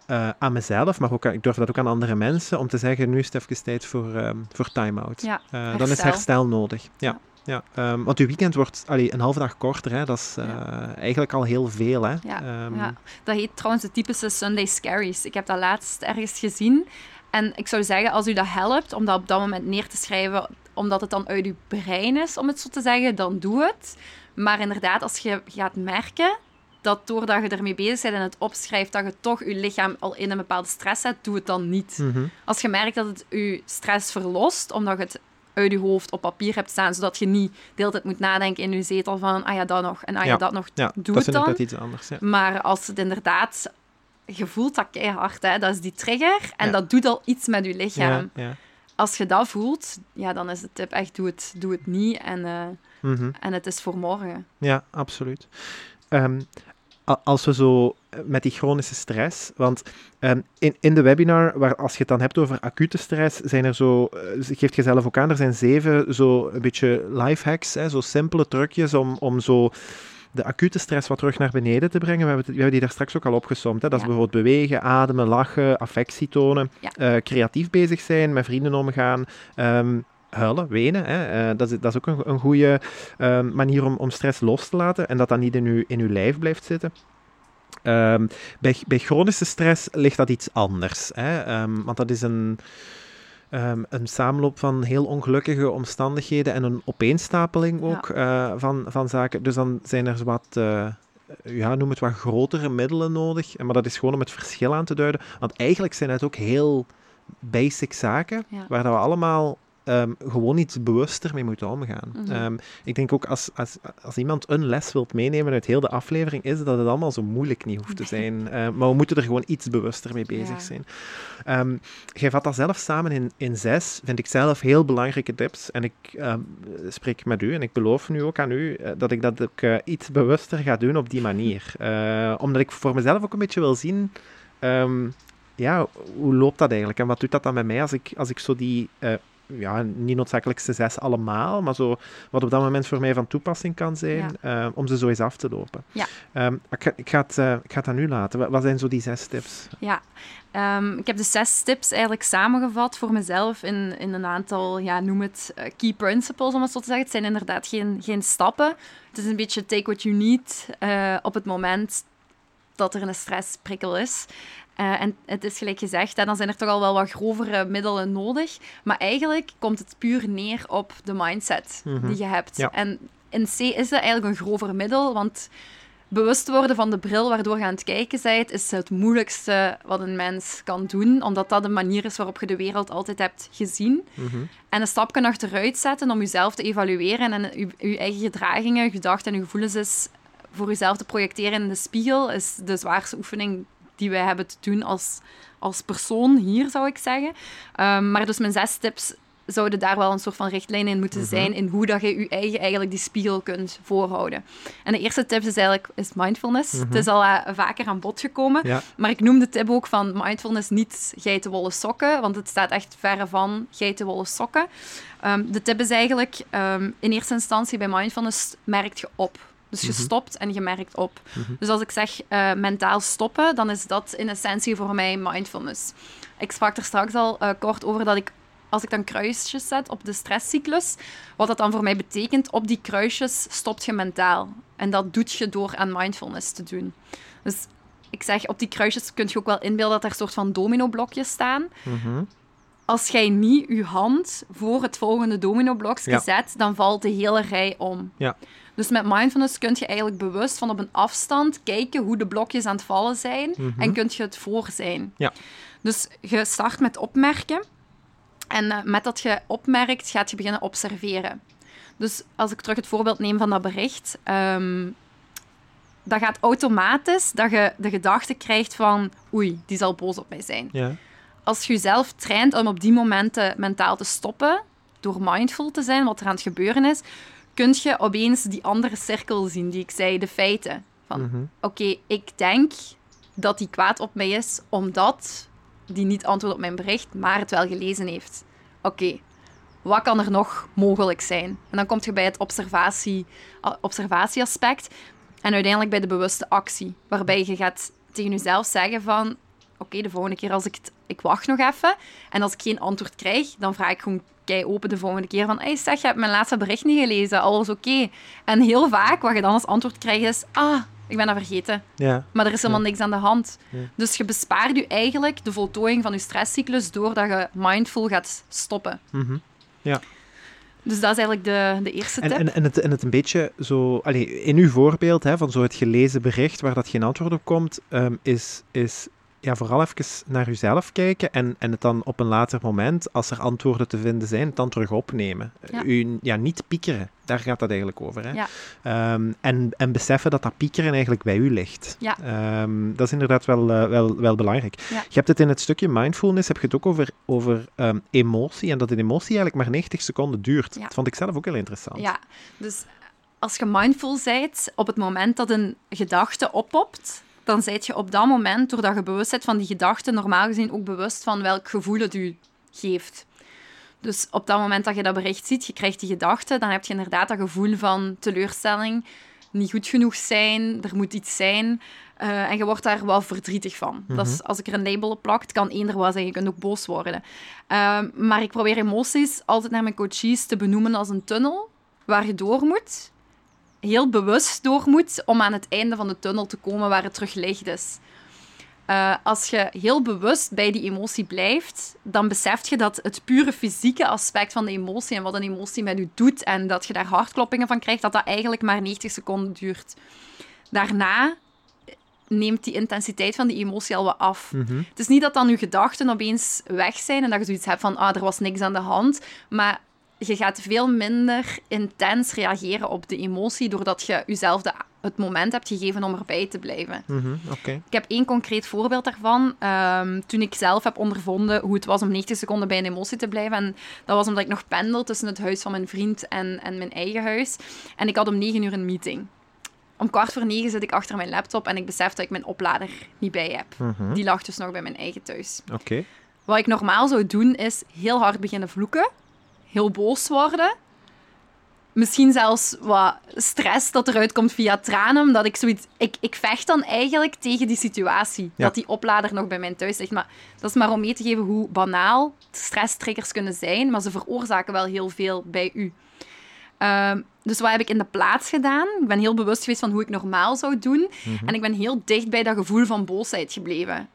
eh, aan mezelf, maar ook ik durf dat ook aan andere mensen, om te zeggen, nu is het even tijd voor, ehm, voor time-out. Ja, Eh, dan is herstel. nodig. Ja. Ja, want uw weekend wordt allee, een halve dag korter, hè? dat is eh, Ja. eigenlijk al heel veel. Hè? Ja, ja. Dat heet trouwens de typische Sunday Scaries. Ik heb dat laatst ergens gezien. En ik zou zeggen, als u dat helpt om dat op dat moment neer te schrijven, omdat het dan uit uw brein is, om het zo te zeggen, dan doe het. Maar inderdaad, als je gaat merken dat doordat je ermee bezig bent en het opschrijft, dat je toch je lichaam al in een bepaalde stress zet, doe het dan niet. mhm. Als je merkt dat het je stress verlost, omdat je het uit je hoofd op papier hebt staan, zodat je niet de hele tijd moet nadenken in je zetel van, ah ja, dat nog, en ah ja, Ja. dat nog, Ja, doe dat het dan. iets anders. Ja. Maar als het inderdaad... Je voelt dat keihard, hè? dat is die trigger. En Ja. dat doet al iets met je lichaam. Ja, ja. Als je dat voelt, ja, dan is de tip echt, doe het, doe het niet. En, eh, Mhm. en het is voor morgen. Ja, absoluut. Ehm, als we zo eh, met die chronische stress, want ehm, in, in de webinar, waar, als je het dan hebt over acute stress, zijn er zo, eh, geeft je zelf ook aan, er zijn zeven zo een beetje life hacks, hè, zo simpele trucjes om, om zo de acute stress wat terug naar beneden te brengen. We hebben, we hebben die daar straks ook al opgesomd. Hè. Dat is Ja. bijvoorbeeld bewegen, ademen, lachen, affectie tonen, Ja. eh, creatief bezig zijn, met vrienden omgaan, ehm, huilen, wenen. Hè. Eh, dat, is, dat is ook een, een goede ehm, manier om, om stress los te laten en dat dat niet in uw, in uw lijf blijft zitten. Ehm, bij, bij chronische stress ligt dat iets anders. Hè? Want dat is een, ehm, een samenloop van heel ongelukkige omstandigheden en een opeenstapeling ook eh, van, van zaken. Dus dan zijn er wat, eh, ja, noem het wat grotere middelen nodig. Maar dat is gewoon om het verschil aan te duiden. Want eigenlijk zijn het ook heel basic zaken Ja. waar dat we allemaal ehm, gewoon iets bewuster mee moeten omgaan. Mhm. Ehm, ik denk ook als, als, als iemand een les wilt meenemen uit heel de aflevering, is dat het allemaal zo moeilijk niet hoeft te zijn. Eh, maar we moeten er gewoon iets bewuster mee bezig Ja. zijn. Ehm, jij vat dat zelf samen in, in zes, vind ik zelf heel belangrijke tips. En ik ehm, spreek met u en ik beloof nu ook aan u eh, dat ik dat ook eh, iets bewuster ga doen op die manier. Eh, omdat ik voor mezelf ook een beetje wil zien. ehm, ja, hoe loopt dat eigenlijk? En wat doet dat dan met mij als ik, als ik zo die, ja, niet noodzakelijkste zes allemaal, maar zo wat op dat moment voor mij van toepassing kan zijn, eh, om ze zo eens af te lopen. Ja. Ehm, ik, ga, ik, ga het, eh, ik ga het aan u laten. Wat, wat zijn zo die zes tips? Ja, Ehm, ik heb de zes tips eigenlijk samengevat voor mezelf in, in een aantal, ja, noem het eh, key principles, om het zo te zeggen. Het zijn inderdaad geen, geen stappen. Het is een beetje take what you need op het moment dat er een stressprikkel is. Eh, en het is gelijk gezegd, dan zijn er toch al wel wat grovere middelen nodig. Maar eigenlijk komt het puur neer op de mindset Mhm. die je hebt. Ja. En in C is dat eigenlijk een grover middel, want bewust worden van de bril waardoor je aan het kijken bent, is het moeilijkste wat een mens kan doen, omdat dat de manier is waarop je de wereld altijd hebt gezien. Mhm. En een stapje achteruit zetten om jezelf te evalueren en je, je eigen gedragingen, gedachten en gevoelens is voor jezelf te projecteren in de spiegel, is de zwaarste oefening die wij hebben te doen als, als persoon hier, zou ik zeggen. Ehm, maar dus mijn zes tips zouden daar wel een soort van richtlijn in moeten Mhm. zijn in hoe dat je je eigen eigenlijk die spiegel kunt voorhouden. En de eerste tip is eigenlijk is mindfulness. Mhm. Het is al eh, vaker aan bod gekomen, Ja. maar ik noem de tip ook van mindfulness niet geitenwolle sokken, want het staat echt verre van geitenwolle sokken. Ehm, de tip is eigenlijk, ehm, in eerste instantie bij mindfulness merk je op. Dus je Mhm. stopt en je merkt op. Mhm. Dus als ik zeg eh, mentaal stoppen, dan is dat in essentie voor mij mindfulness. Ik sprak er straks al eh, kort over dat ik, als ik dan kruisjes zet op de stresscyclus, wat dat dan voor mij betekent, op die kruisjes stopt je mentaal. En dat doet je door aan mindfulness te doen. Dus ik zeg, op die kruisjes kun je ook wel inbeelden dat er een soort van dominoblokjes staan. Mhm. Als jij niet je hand voor het volgende dominoblokje Ja. zet, dan valt de hele rij om. Ja. Dus met mindfulness kun je eigenlijk bewust van op een afstand kijken hoe de blokjes aan het vallen zijn Mhm. en kun je het voor zijn. Ja. Dus je start met opmerken En uh, met dat je opmerkt, gaat je beginnen observeren. Dus als ik terug het voorbeeld neem van dat bericht, um, dat gaat automatisch dat je de gedachte krijgt van oei, die zal boos op mij zijn. Ja. Als je jezelf traint om op die momenten mentaal te stoppen, door mindful te zijn, wat er aan het gebeuren is, kun je opeens die andere cirkel zien die ik zei, de feiten. Van Mhm. oké, ik denk dat hij kwaad op mij is omdat die niet antwoordt op mijn bericht, maar het wel gelezen heeft. Oké, wat kan er nog mogelijk zijn? En dan kom je bij het observatie, observatieaspect en uiteindelijk bij de bewuste actie, waarbij je gaat tegen jezelf zeggen van oké, de volgende keer als ik het, ik wacht nog even en als ik geen antwoord krijg, dan vraag ik gewoon kei open de volgende keer van hey, zeg, je hebt mijn laatste bericht niet gelezen, alles oké. En heel vaak wat je dan als antwoord krijgt is ah, ik ben dat vergeten. Ja. Maar er is helemaal niks aan de hand. Ja. Dus je bespaart je eigenlijk de voltooiing van je stresscyclus doordat je mindful gaat stoppen. Mhm. Dus dat is eigenlijk de, de eerste tip. en, en, het, en het een beetje zo... Allee, in uw voorbeeld hè, van zo het gelezen bericht waar dat geen antwoord op komt, ehm, is, is ja, vooral even naar uzelf kijken en, en het dan op een later moment, als er antwoorden te vinden zijn, dan terug opnemen. Ja. U ja, niet piekeren, daar gaat dat eigenlijk over. Hè? Ja. Ehm, en, en beseffen dat dat piekeren eigenlijk bij u ligt. Ja. Ehm, dat is inderdaad wel, eh, wel, wel belangrijk. Ja. Je hebt het in het stukje mindfulness, heb je het ook over, over ehm, emotie en dat een emotie eigenlijk maar 90 seconden duurt. Ja. Dat vond ik zelf ook heel interessant. Ja, dus als je mindful bent, op het moment dat een gedachte oppopt, dan zijt je op dat moment, doordat je bewust bent van die gedachte, normaal gezien ook bewust van welk gevoel het u geeft. Dus op dat moment dat je dat bericht ziet, je krijgt die gedachte, dan heb je inderdaad dat gevoel van teleurstelling, niet goed genoeg zijn, er moet iets zijn. eh, en je wordt daar wel verdrietig van. Dat is, als ik er een label op plak, het kan eender wat zijn, je kunt ook boos worden. Ehm, maar ik probeer emoties altijd naar mijn coaches te benoemen als een tunnel waar je door moet, heel bewust door moet, om aan het einde van de tunnel te komen waar het terug licht is. Eh, als je heel bewust bij die emotie blijft, dan besef je dat het pure fysieke aspect van de emotie en wat een emotie met je doet en dat je daar hartkloppingen van krijgt, dat dat eigenlijk maar 90 seconden duurt. Daarna neemt die intensiteit van die emotie al wat af. Mhm. Het is niet dat dan je gedachten opeens weg zijn en dat je zoiets hebt van, ah, er was niks aan de hand, maar je gaat veel minder intens reageren op de emotie doordat je jezelf de, het moment hebt gegeven om erbij te blijven. Mhm. Ik heb één concreet voorbeeld daarvan. Ehm, toen ik zelf heb ondervonden hoe het was om 90 seconden bij een emotie te blijven. En dat was omdat ik nog pendel tussen het huis van mijn vriend en, en mijn eigen huis. En ik had om 9 uur een meeting. Om kwart voor negen zit ik achter mijn laptop en ik besef dat ik mijn oplader niet bij heb. Mhm, Die lag dus nog bij mijn eigen thuis. Oké. Wat ik normaal zou doen, is heel hard beginnen vloeken. Heel boos worden. Misschien zelfs wat stress dat eruit komt via tranen. Omdat ik zoiets... Ik, ik vecht dan eigenlijk tegen die situatie. Ja. Dat die oplader nog bij mijn thuis ligt. Maar dat is maar om mee te geven hoe banaal stresstriggers kunnen zijn. Maar ze veroorzaken wel heel veel bij u. Ehm, dus wat heb ik in de plaats gedaan? Ik ben heel bewust geweest van hoe ik normaal zou doen. En ik ben heel dicht bij dat gevoel van boosheid gebleven.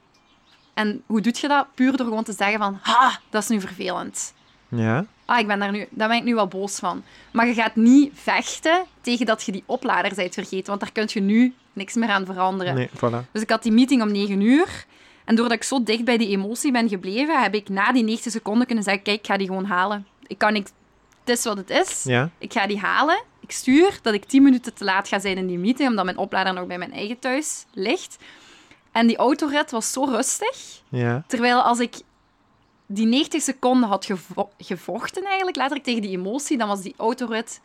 En hoe doe je dat? Puur door gewoon te zeggen van... Ha, dat is nu vervelend. Ja. Ah, ik ben daar, nu, daar ben ik nu wel boos van. Maar je gaat niet vechten tegen dat je die oplader bent vergeten. Want daar kun je nu niks meer aan veranderen. Nee, voilà. Dus ik had die meeting om 9 uur. En doordat ik zo dicht bij die emotie ben gebleven, heb ik na die 90 seconden kunnen zeggen: Kijk, ik ga die gewoon halen. Ik kan niks. Het is wat het is. Ja. Ik ga die halen. Ik stuur dat ik 10 minuten te laat ga zijn in die meeting, omdat mijn oplader nog bij mijn eigen thuis ligt. En die autorit was zo rustig. Ja. Terwijl als ik die 90 seconden had gevo- gevochten, eigenlijk, letterlijk tegen die emotie, dan was die autorit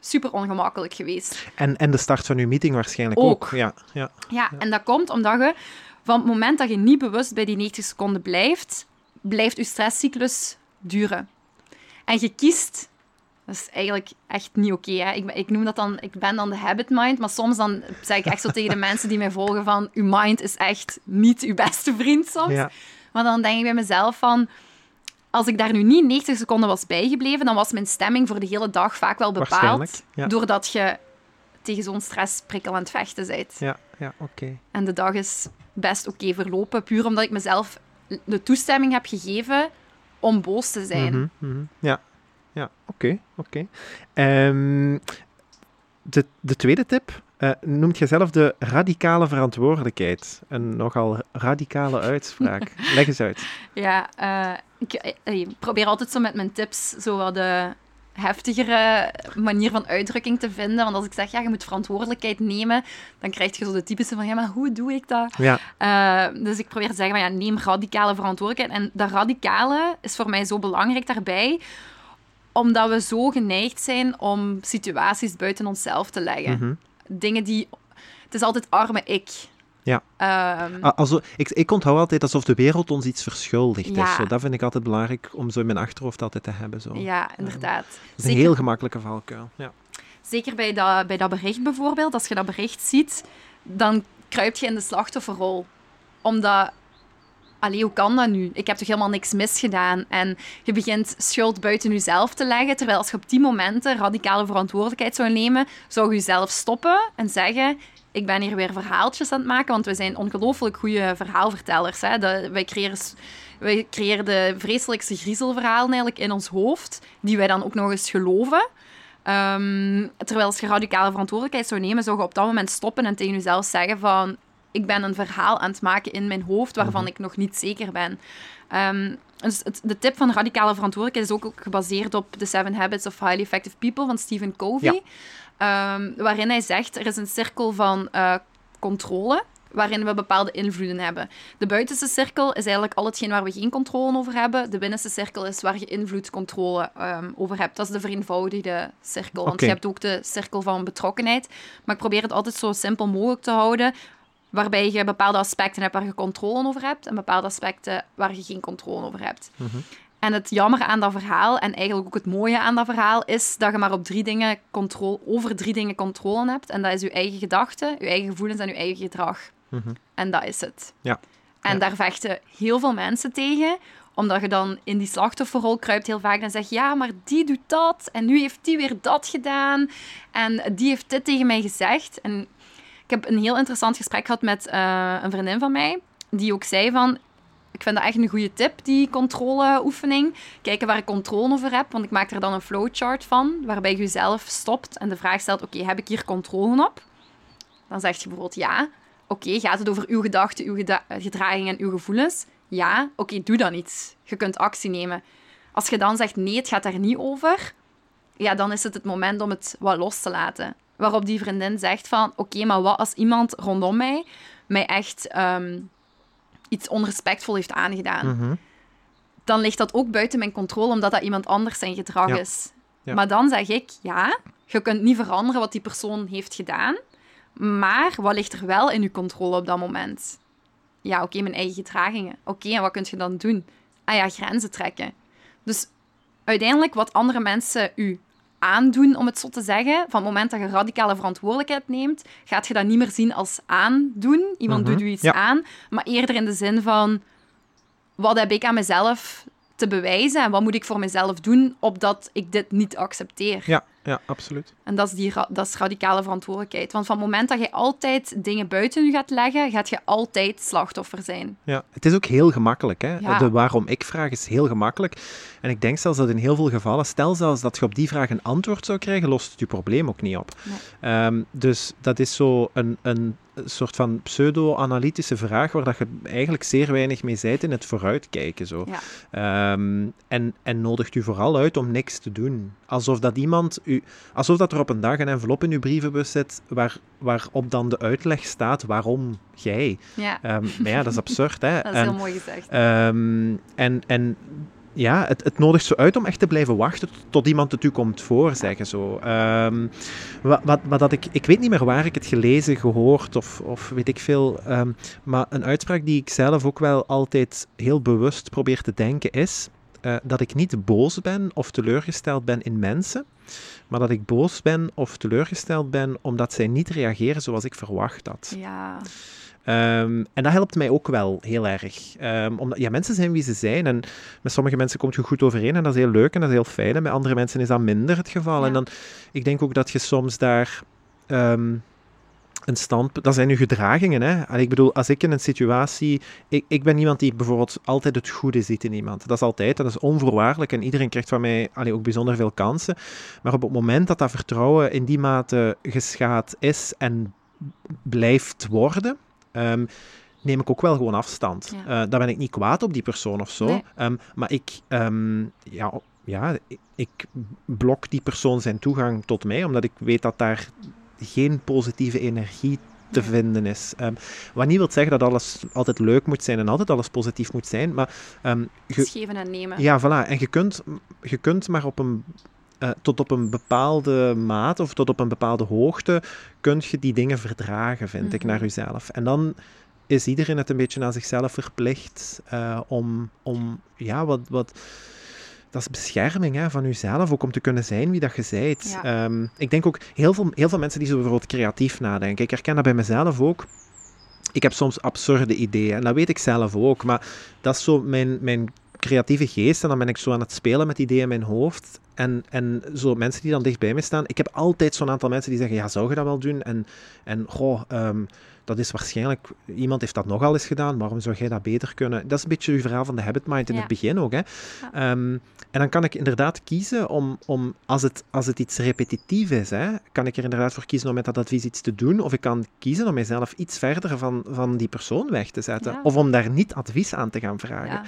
super ongemakkelijk geweest. En, en de start van uw meeting waarschijnlijk Ook. ook. Ja. Ja. Ja, en dat komt omdat je van het moment dat je niet bewust bij die 90 seconden blijft, blijft je stresscyclus duren. En je kiest... Dat is eigenlijk echt niet oké. ik, ben- ik noem dat dan... Ik ben dan de habit mind, maar soms dan zeg ik echt zo tegen de mensen die mij volgen van... Uw mind is echt niet uw beste vriend soms. Ja. Maar dan denk ik bij mezelf van... Als ik daar nu niet 90 seconden was bijgebleven, dan was mijn stemming voor de hele dag vaak wel bepaald. ja. Doordat je tegen zo'n stressprikkel aan het vechten bent. Ja. Ja. Oké. En de dag is best oké verlopen, puur omdat ik mezelf de toestemming heb gegeven om boos te zijn. Mhm, mhm. Ja. Ja. Oké. Oké. Ehm, de, de tweede tip Uh, noemt je zelf de radicale verantwoordelijkheid? Een nogal radicale uitspraak. Leg eens uit. Ja, uh, ik, ik, probeer altijd zo met mijn tips zo wat de heftigere manier van uitdrukking te vinden. Want als ik zeg, ja, je moet verantwoordelijkheid nemen, dan krijg je zo de typische van, ja, maar hoe doe ik dat? Ja. Uh, dus ik probeer te zeggen, van, ja, neem radicale verantwoordelijkheid. En dat radicale is voor mij zo belangrijk daarbij, omdat we zo geneigd zijn om situaties buiten onszelf te leggen. Mhm. Dingen die... Het is altijd arme ik. Ja. Um, also, ik, ik onthoud altijd alsof de wereld ons iets verschuldigd Ja. is. Zo. Dat vind ik altijd belangrijk om zo in mijn achterhoofd altijd te hebben. Zo. ja, inderdaad. Dat is een heel gemakkelijke valkuil. Ja. Zeker bij dat, bij dat bericht bijvoorbeeld, als je dat bericht ziet, dan kruip je in de slachtofferrol. Omdat, allee, hoe kan dat nu? Ik heb toch helemaal niks misgedaan? En je begint schuld buiten jezelf te leggen, terwijl als je op die momenten radicale verantwoordelijkheid zou nemen, zou je jezelf stoppen en zeggen... Ik ben hier weer verhaaltjes aan het maken, want we zijn ongelooflijk goede verhaalvertellers. Hè? Dat, wij, creëren, wij creëren de vreselijkste griezelverhalen eigenlijk in ons hoofd, die wij dan ook nog eens geloven. Um, terwijl als je radicale verantwoordelijkheid zou nemen, zou je op dat moment stoppen en tegen jezelf zeggen van ik ben een verhaal aan het maken in mijn hoofd waarvan ik nog niet zeker ben. Um, dus het, de tip van radicale verantwoordelijkheid is ook, ook gebaseerd op The Seven Habits of Highly Effective People van Stephen Covey. Ja. Um, waarin hij zegt, er is een cirkel van uh, controle waarin we bepaalde invloeden hebben. De buitenste cirkel is eigenlijk al hetgeen waar we geen controle over hebben. De binnenste cirkel is waar je invloedcontrole um, over hebt. Dat is de vereenvoudigde cirkel. Want je hebt ook de cirkel van betrokkenheid. Maar ik probeer het altijd zo simpel mogelijk te houden. Waarbij je bepaalde aspecten hebt waar je controle over hebt. En bepaalde aspecten waar je geen controle over hebt. Mhm. En het jammer aan dat verhaal, en eigenlijk ook het mooie aan dat verhaal, is dat je maar op drie dingen controle, over drie dingen controle hebt. En dat is je eigen gedachten, je eigen gevoelens en je eigen gedrag. Mhm. En dat is het. Ja. En Ja. daar vechten heel veel mensen tegen, omdat je dan in die slachtofferrol kruipt heel vaak en zegt, ja, maar die doet dat, en nu heeft die weer dat gedaan, en die heeft dit tegen mij gezegd. En ik heb een heel interessant gesprek gehad met eh, een vriendin van mij, die ook zei van, ik vind dat echt een goede tip, die controleoefening. Kijken waar ik controle over heb, want ik maak er dan een flowchart van, waarbij je jezelf stopt en de vraag stelt, oké, heb ik hier controle op? Dan zeg je bijvoorbeeld ja. Oké, gaat het over uw gedachten, uw geda gedragingen en uw gevoelens? Ja. Oké, doe dan iets. Je kunt actie nemen. Als je dan zegt nee, het gaat daar niet over, ja, dan is het het moment om het wat los te laten. Waarop die vriendin zegt van, oké, maar wat als iemand rondom mij mij echt ehm, iets onrespectvol heeft aangedaan? Mhm. dan ligt dat ook buiten mijn controle, omdat dat iemand anders zijn gedrag Ja. is. Ja. Maar dan zeg ik, ja, je kunt niet veranderen wat die persoon heeft gedaan, maar wat ligt er wel in je controle op dat moment? Ja, oké, mijn eigen gedragingen. Oké, en wat kun je dan doen? Ah ja, grenzen trekken. Dus uiteindelijk, wat andere mensen u aandoen, om het zo te zeggen, van het moment dat je radicale verantwoordelijkheid neemt, gaat je dat niet meer zien als aandoen. Iemand Mhm, doet u iets ja. aan, maar eerder in de zin van, wat heb ik aan mezelf te bewijzen en wat moet ik voor mezelf doen opdat ik dit niet accepteer? Ja, ja, absoluut. En dat is, die dat is radicale verantwoordelijkheid. Want van het moment dat je altijd dingen buiten je gaat leggen, gaat je altijd slachtoffer zijn. Ja, het is ook heel gemakkelijk. Hè? Ja. De waarom ik vraag is heel gemakkelijk. En ik denk zelfs dat in heel veel gevallen, stel zelfs dat je op die vraag een antwoord zou krijgen, lost het je probleem ook niet op. Nee. Ehm, dus dat is zo een, een soort van pseudo-analytische vraag waar dat je eigenlijk zeer weinig mee zijt in het vooruitkijken. Zo. Ja. Ehm, en, en nodigt u vooral uit om niks te doen. Alsof dat iemand u, alsof dat er op een dag een envelop in uw brievenbus zit waar, waarop dan de uitleg staat waarom jij. Ja, Ehm, maar ja, dat is absurd. Hè? dat is En- heel mooi gezegd. Ehm, en, en ja, het, het nodigt zo uit om echt te blijven wachten tot, iemand het u komt voorzeggen. Zo. Ehm, wat, wat, wat dat ik, ik weet niet meer waar ik het gelezen, gehoord of, of weet ik veel. ehm, maar een uitspraak die ik zelf ook wel altijd heel bewust probeer te denken is eh, dat ik niet boos ben of teleurgesteld ben in mensen. Maar dat ik boos ben of teleurgesteld ben omdat zij niet reageren zoals ik verwacht had. Ja, Ehm, en dat helpt mij ook wel heel erg. Ehm, omdat ja, mensen zijn wie ze zijn. En met sommige mensen komt je goed overeen en dat is heel leuk en dat is heel fijn. En met andere mensen is dat minder het geval. Ja. En dan, ik denk ook dat je soms daar. ehm, een standpunt, dat zijn uw gedragingen. Hè? ik bedoel, als ik in een situatie. Ik, ik ben iemand die bijvoorbeeld altijd het goede ziet in iemand. Dat is altijd, dat is onvoorwaardelijk en iedereen krijgt van mij allee, ook bijzonder veel kansen. Maar op het moment dat dat vertrouwen in die mate geschaad is en blijft worden. Ehm, neem ik ook wel gewoon afstand. Ja. Uh, dan ben ik niet kwaad op die persoon of zo. Ehm, maar ik, um, ja, ja, ik blok die persoon zijn toegang tot mij, omdat ik weet dat daar geen positieve energie te vinden is. Um, wat niet wil zeggen dat alles altijd leuk moet zijn en altijd alles positief moet zijn, maar... Um, Geven en nemen. Ja, voilà. En je kunt, je kunt maar op een... Uh, tot op een bepaalde maat of tot op een bepaalde hoogte kun je die dingen verdragen, vind ik, naar mhm. jezelf. En dan is iedereen het een beetje aan zichzelf verplicht uh, om, om ja, wat, wat dat is bescherming hè, van jezelf, ook om te kunnen zijn wie dat je bent. Ehm, ik denk ook heel veel, heel veel mensen die zo bijvoorbeeld creatief nadenken. Ik herken dat bij mezelf ook. Ik heb soms absurde ideeën en dat weet ik zelf ook, maar dat is zo mijn, mijn creatieve geest en dan ben ik zo aan het spelen met ideeën in mijn hoofd. En, en zo mensen die dan dicht bij me staan. Ik heb altijd zo'n aantal mensen die zeggen, ja, zou je dat wel doen? En, en goh, um, dat is waarschijnlijk, iemand heeft dat nogal eens gedaan, waarom zou jij dat beter kunnen? Dat is een beetje uw verhaal van de habit mind in het begin ook. Hè? Ehm, en dan kan ik inderdaad kiezen om, om als, het, als het iets repetitief is, hè, kan ik er inderdaad voor kiezen om met dat advies iets te doen, of ik kan kiezen om mijzelf iets verder van, van die persoon weg te zetten, of om daar niet advies aan te gaan vragen.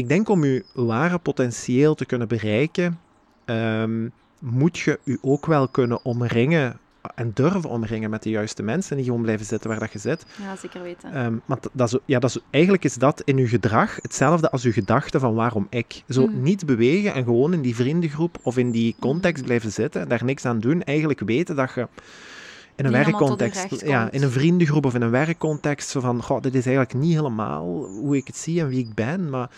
Ik denk om uw ware potentieel te kunnen bereiken, ehm, moet je u ook wel kunnen omringen en durven omringen met de juiste mensen en niet gewoon blijven zitten waar dat je zit. Ja, zeker weten. Um, maar dat is, ja, dat is, eigenlijk is dat in je gedrag hetzelfde als je gedachte van waarom ik. Zo mm. niet bewegen en gewoon in die vriendengroep of in die context mm. blijven zitten, daar niks aan doen, eigenlijk weten dat je in een werkcontext, ja, in een vriendengroep of in een werkcontext, zo van, goh, dit is eigenlijk niet helemaal hoe ik het zie en wie ik ben, maar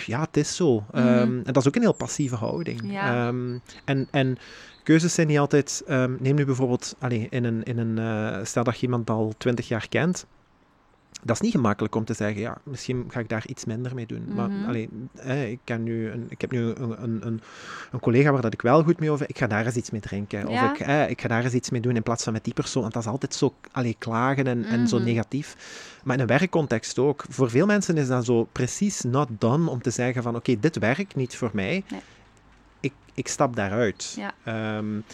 ja, het is zo. Mm en dat is ook een heel passieve houding. Ja. Um, en, en keuzes zijn niet altijd. Um, neem nu bijvoorbeeld allez, in een, in een uh, stel dat je iemand al twintig jaar kent. Dat is niet gemakkelijk om te zeggen, ja, misschien ga ik daar iets minder mee doen. Mm -hmm. Maar mhm. alleen, eh, ik, ken nu een, ik heb nu een, een, een, een, collega waar dat ik wel goed mee over, ik ga daar eens iets mee drinken. Ja. Of ik, eh, ik ga daar eens iets mee doen in plaats van met die persoon. Want dat is altijd zo allee, klagen en, mm -hmm. en zo mhm. negatief. Maar in een werkcontext ook. Voor veel mensen is dat zo precies not done om te zeggen van, oké, okay, dit werkt niet voor mij. Nee ik stap daaruit. Ja. Um,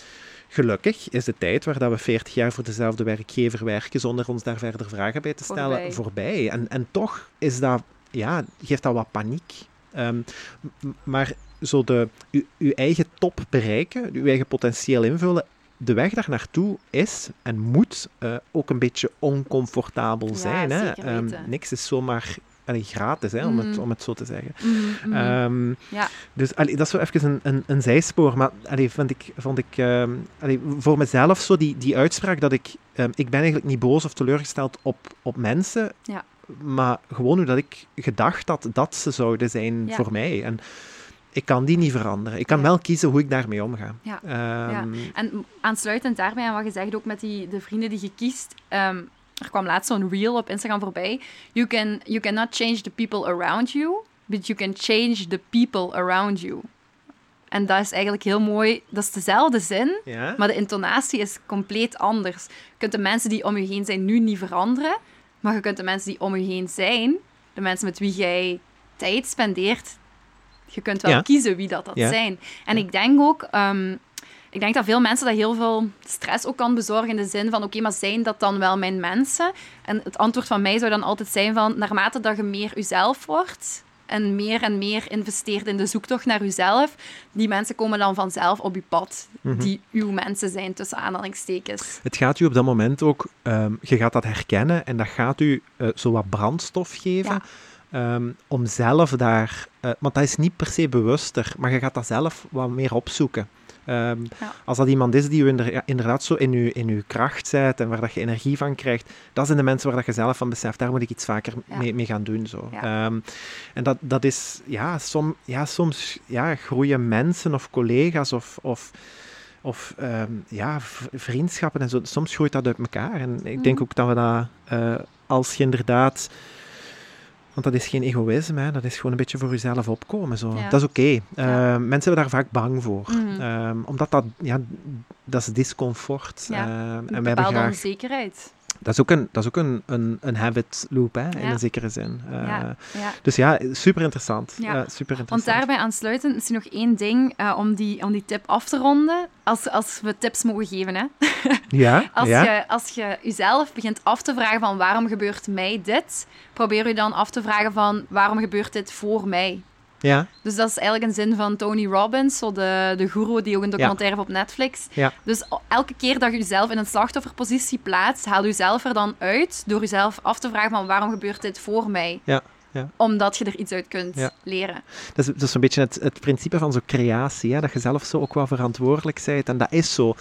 gelukkig is de tijd waar dat we 40 jaar voor dezelfde werkgever werken zonder ons daar verder vragen bij te stellen voorbij. En, en toch is dat, ja, geeft dat wat paniek. Um, maar zo de, u, uw eigen top bereiken, uw eigen potentieel invullen, de weg daar naartoe is en moet uh, ook een beetje oncomfortabel zijn. Ja, hè? Um, niks is zomaar allee, gratis, hè, om, het, mm. om het zo te zeggen. Mm, mm. Um, ja. Dus allee, dat is zo even een, een, een zijspoor. Maar allee, vond ik, vond ik um, allee, voor mezelf zo die, die uitspraak dat ik... Um, ik ben eigenlijk niet boos of teleurgesteld op, op mensen, ja. maar gewoon hoe dat ik gedacht had dat ze zouden zijn ja. voor mij. En ik kan die niet veranderen. Ik kan ja. wel kiezen hoe ik daarmee omga. Ja. ja. En aansluitend daarbij aan wat je zegt, ook met die, de vrienden die je kiest... Er kwam laatst zo'n reel op Instagram voorbij. You, can, you cannot change the people around you, but you can change the people around you. En dat is eigenlijk heel mooi. Dat is dezelfde zin, maar de intonatie is compleet anders. Je kunt de mensen die om je heen zijn nu niet veranderen, maar je kunt de mensen die om je heen zijn, de mensen met wie jij tijd spendeert, je kunt wel kiezen wie dat, dat zijn. En ik denk ook, um, ik denk dat veel mensen dat heel veel stress ook kan bezorgen in de zin van, oké, maar zijn dat dan wel mijn mensen? En het antwoord van mij zou dan altijd zijn van, naarmate dat je meer jezelf wordt en meer en meer investeert in de zoektocht naar jezelf, die mensen komen dan vanzelf op je pad, mhm. die uw mensen zijn, tussen aanhalingstekens. Het gaat u op dat moment ook, um, je gaat dat herkennen en dat gaat u uh, zo wat brandstof geven. Um, om zelf daar, uh, want dat is niet per se bewuster, maar je gaat dat zelf wat meer opzoeken. Um, Als dat iemand is die je inderdaad zo in je, in uw kracht zet en waar dat je energie van krijgt, dat zijn de mensen waar dat je zelf van beseft, daar moet ik iets vaker mee, mee, gaan doen. Zo. Um, en dat, dat is, ja, som, ja soms ja, groeien mensen of collega's of, of of um, ja, vriendschappen en zo. Soms groeit dat uit elkaar. En ik denk mhm. ook dat we dat, uh, als je inderdaad want dat is geen egoïsme, hè. dat is gewoon een beetje voor jezelf opkomen. Zo. Ja. Dat is oké. Eh, Ja. Mensen hebben daar vaak bang voor. Mhm. Ehm, omdat dat, ja, dat is discomfort. Ja. Eh, en wij hebben graag... onzekerheid. Dat is ook een, dat is ook een, een, een habit loop, hè, in een zekere zin. Eh. Dus ja, super interessant. Super Want interessant. daarbij aansluitend misschien nog één ding eh, om, die, om die tip af te ronden. Als, als we tips mogen geven, hè. Ja, Als, je, als je jezelf begint af te vragen van waarom gebeurt mij dit, probeer je dan af te vragen van waarom gebeurt dit voor mij. Ja, Dus dat is eigenlijk een zin van Tony Robbins, zo de, de guru die ook een documentaire heeft op Netflix. Ja. Dus elke keer dat je jezelf in een slachtofferpositie plaatst, haal jezelf er dan uit door jezelf af te vragen van waarom gebeurt dit voor mij? Ja, ja. Omdat je er iets uit kunt Ja. leren. Dat is, is een beetje het, het principe van zo'n creatie, hè? dat je zelf zo ook wel verantwoordelijk bent. En dat is zo.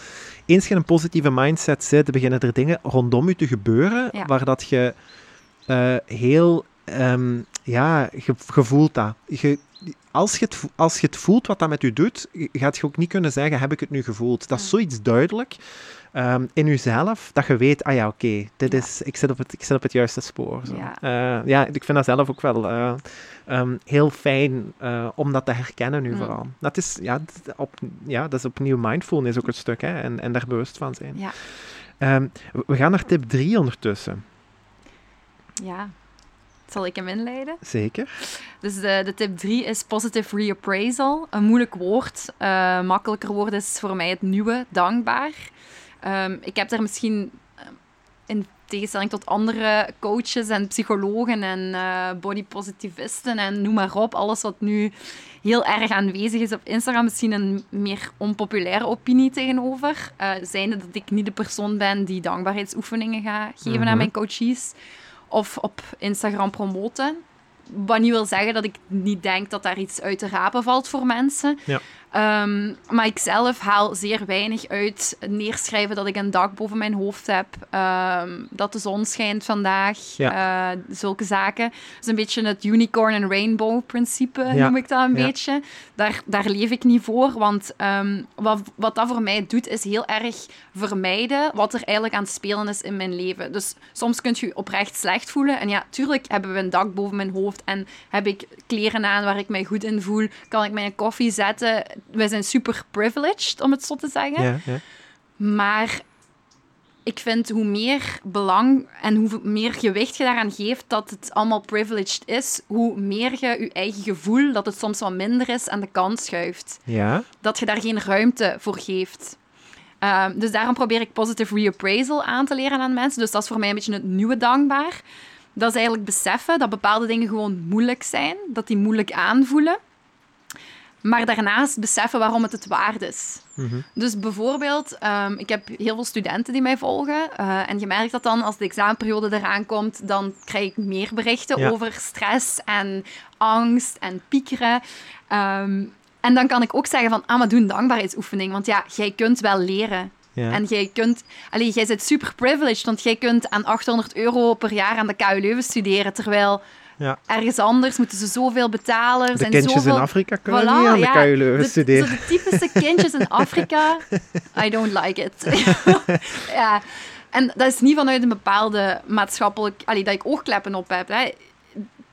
Eens je in een positieve mindset zit, beginnen er dingen rondom je te gebeuren, Ja. waar dat je eh, heel... ehm, ja, je, je voelt dat. Je, als, je het, als je het voelt wat dat met je doet, gaat je ook niet kunnen zeggen, heb ik het nu gevoeld? Dat is Mm. zoiets duidelijk ehm, in jezelf, dat je weet, ah ja, oké, dit Ja. is, ik, zit op het, ik zit op het juiste spoor. Zo. Ja. Eh, ja, ik vind dat zelf ook wel eh, ehm, heel fijn eh, om dat te herkennen nu Mm. vooral. Dat is, ja, op, ja, dat is opnieuw mindfulness ook een stuk, hè, en, en daar bewust van zijn. Ja. We- we gaan naar tip 3 ondertussen. ja. Zal ik hem inleiden? Zeker. Dus de, de tip 3 is positive reappraisal. Een moeilijk woord. Eh, makkelijker woord is voor mij het nieuwe, dankbaar. Ehm, ik heb daar misschien, eh, in tegenstelling tot andere coaches en psychologen en eh bodypositivisten en noem maar op, alles wat nu heel erg aanwezig is op Instagram, misschien een meer onpopulaire opinie tegenover. Eh zijnde dat ik niet de persoon ben die dankbaarheidsoefeningen ga geven Mhm. aan mijn coaches of op Instagram promoten. Wat niet wil zeggen dat ik niet denk dat daar iets uit te rapen valt voor mensen. Ja. Ehm, maar ik zelf haal zeer weinig uit neerschrijven dat ik een dak boven mijn hoofd heb, ehm, dat de zon schijnt vandaag, eh, zulke zaken. Dat is een beetje het unicorn en rainbow principe, Ja. noem ik dat een Ja. beetje. Daar, daar leef ik niet voor, want ehm, wat, wat dat voor mij doet, is heel erg vermijden wat er eigenlijk aan het spelen is in mijn leven. Dus soms kun je je oprecht slecht voelen. En ja, tuurlijk hebben we een dak boven mijn hoofd en heb ik kleren aan waar ik mij goed in voel. Kan ik mijn koffie zetten. Wij zijn super privileged, om het zo te zeggen. Ja, ja. Maar ik vind hoe meer belang en hoe meer gewicht je daaraan geeft dat het allemaal privileged is, hoe meer je je eigen gevoel, dat het soms wat minder is, aan de kant schuift. ja. Dat je daar geen ruimte voor geeft. Ehm, dus daarom probeer ik positive reappraisal aan te leren aan mensen. Dus dat is voor mij een beetje het nieuwe dankbaar. Dat is eigenlijk beseffen dat bepaalde dingen gewoon moeilijk zijn, dat die moeilijk aanvoelen. Maar daarnaast beseffen waarom het het waard is. Mhm. Dus bijvoorbeeld, ehm, ik heb heel veel studenten die mij volgen. eh, en je merkt dat dan als de examenperiode eraan komt, dan krijg ik meer berichten Ja. over stress en angst en piekeren. Ehm, en dan kan ik ook zeggen van, ah, maar doe een dankbaarheidsoefening. Want ja, jij kunt wel leren. ja. En jij kunt... Allee, jij bent super privileged, want jij kunt aan 800 euro per jaar aan de KU Leuven studeren, terwijl Ja. ergens anders moeten ze zoveel betalen. De kindjes zoveel... in Afrika kunnen Voilà, niet aan de. KU De- studeren. Zo de typische kindjes in Afrika. I don't like it. ja. En dat is niet vanuit een bepaalde maatschappelijk... Allee, dat ik oogkleppen op heb. Hè.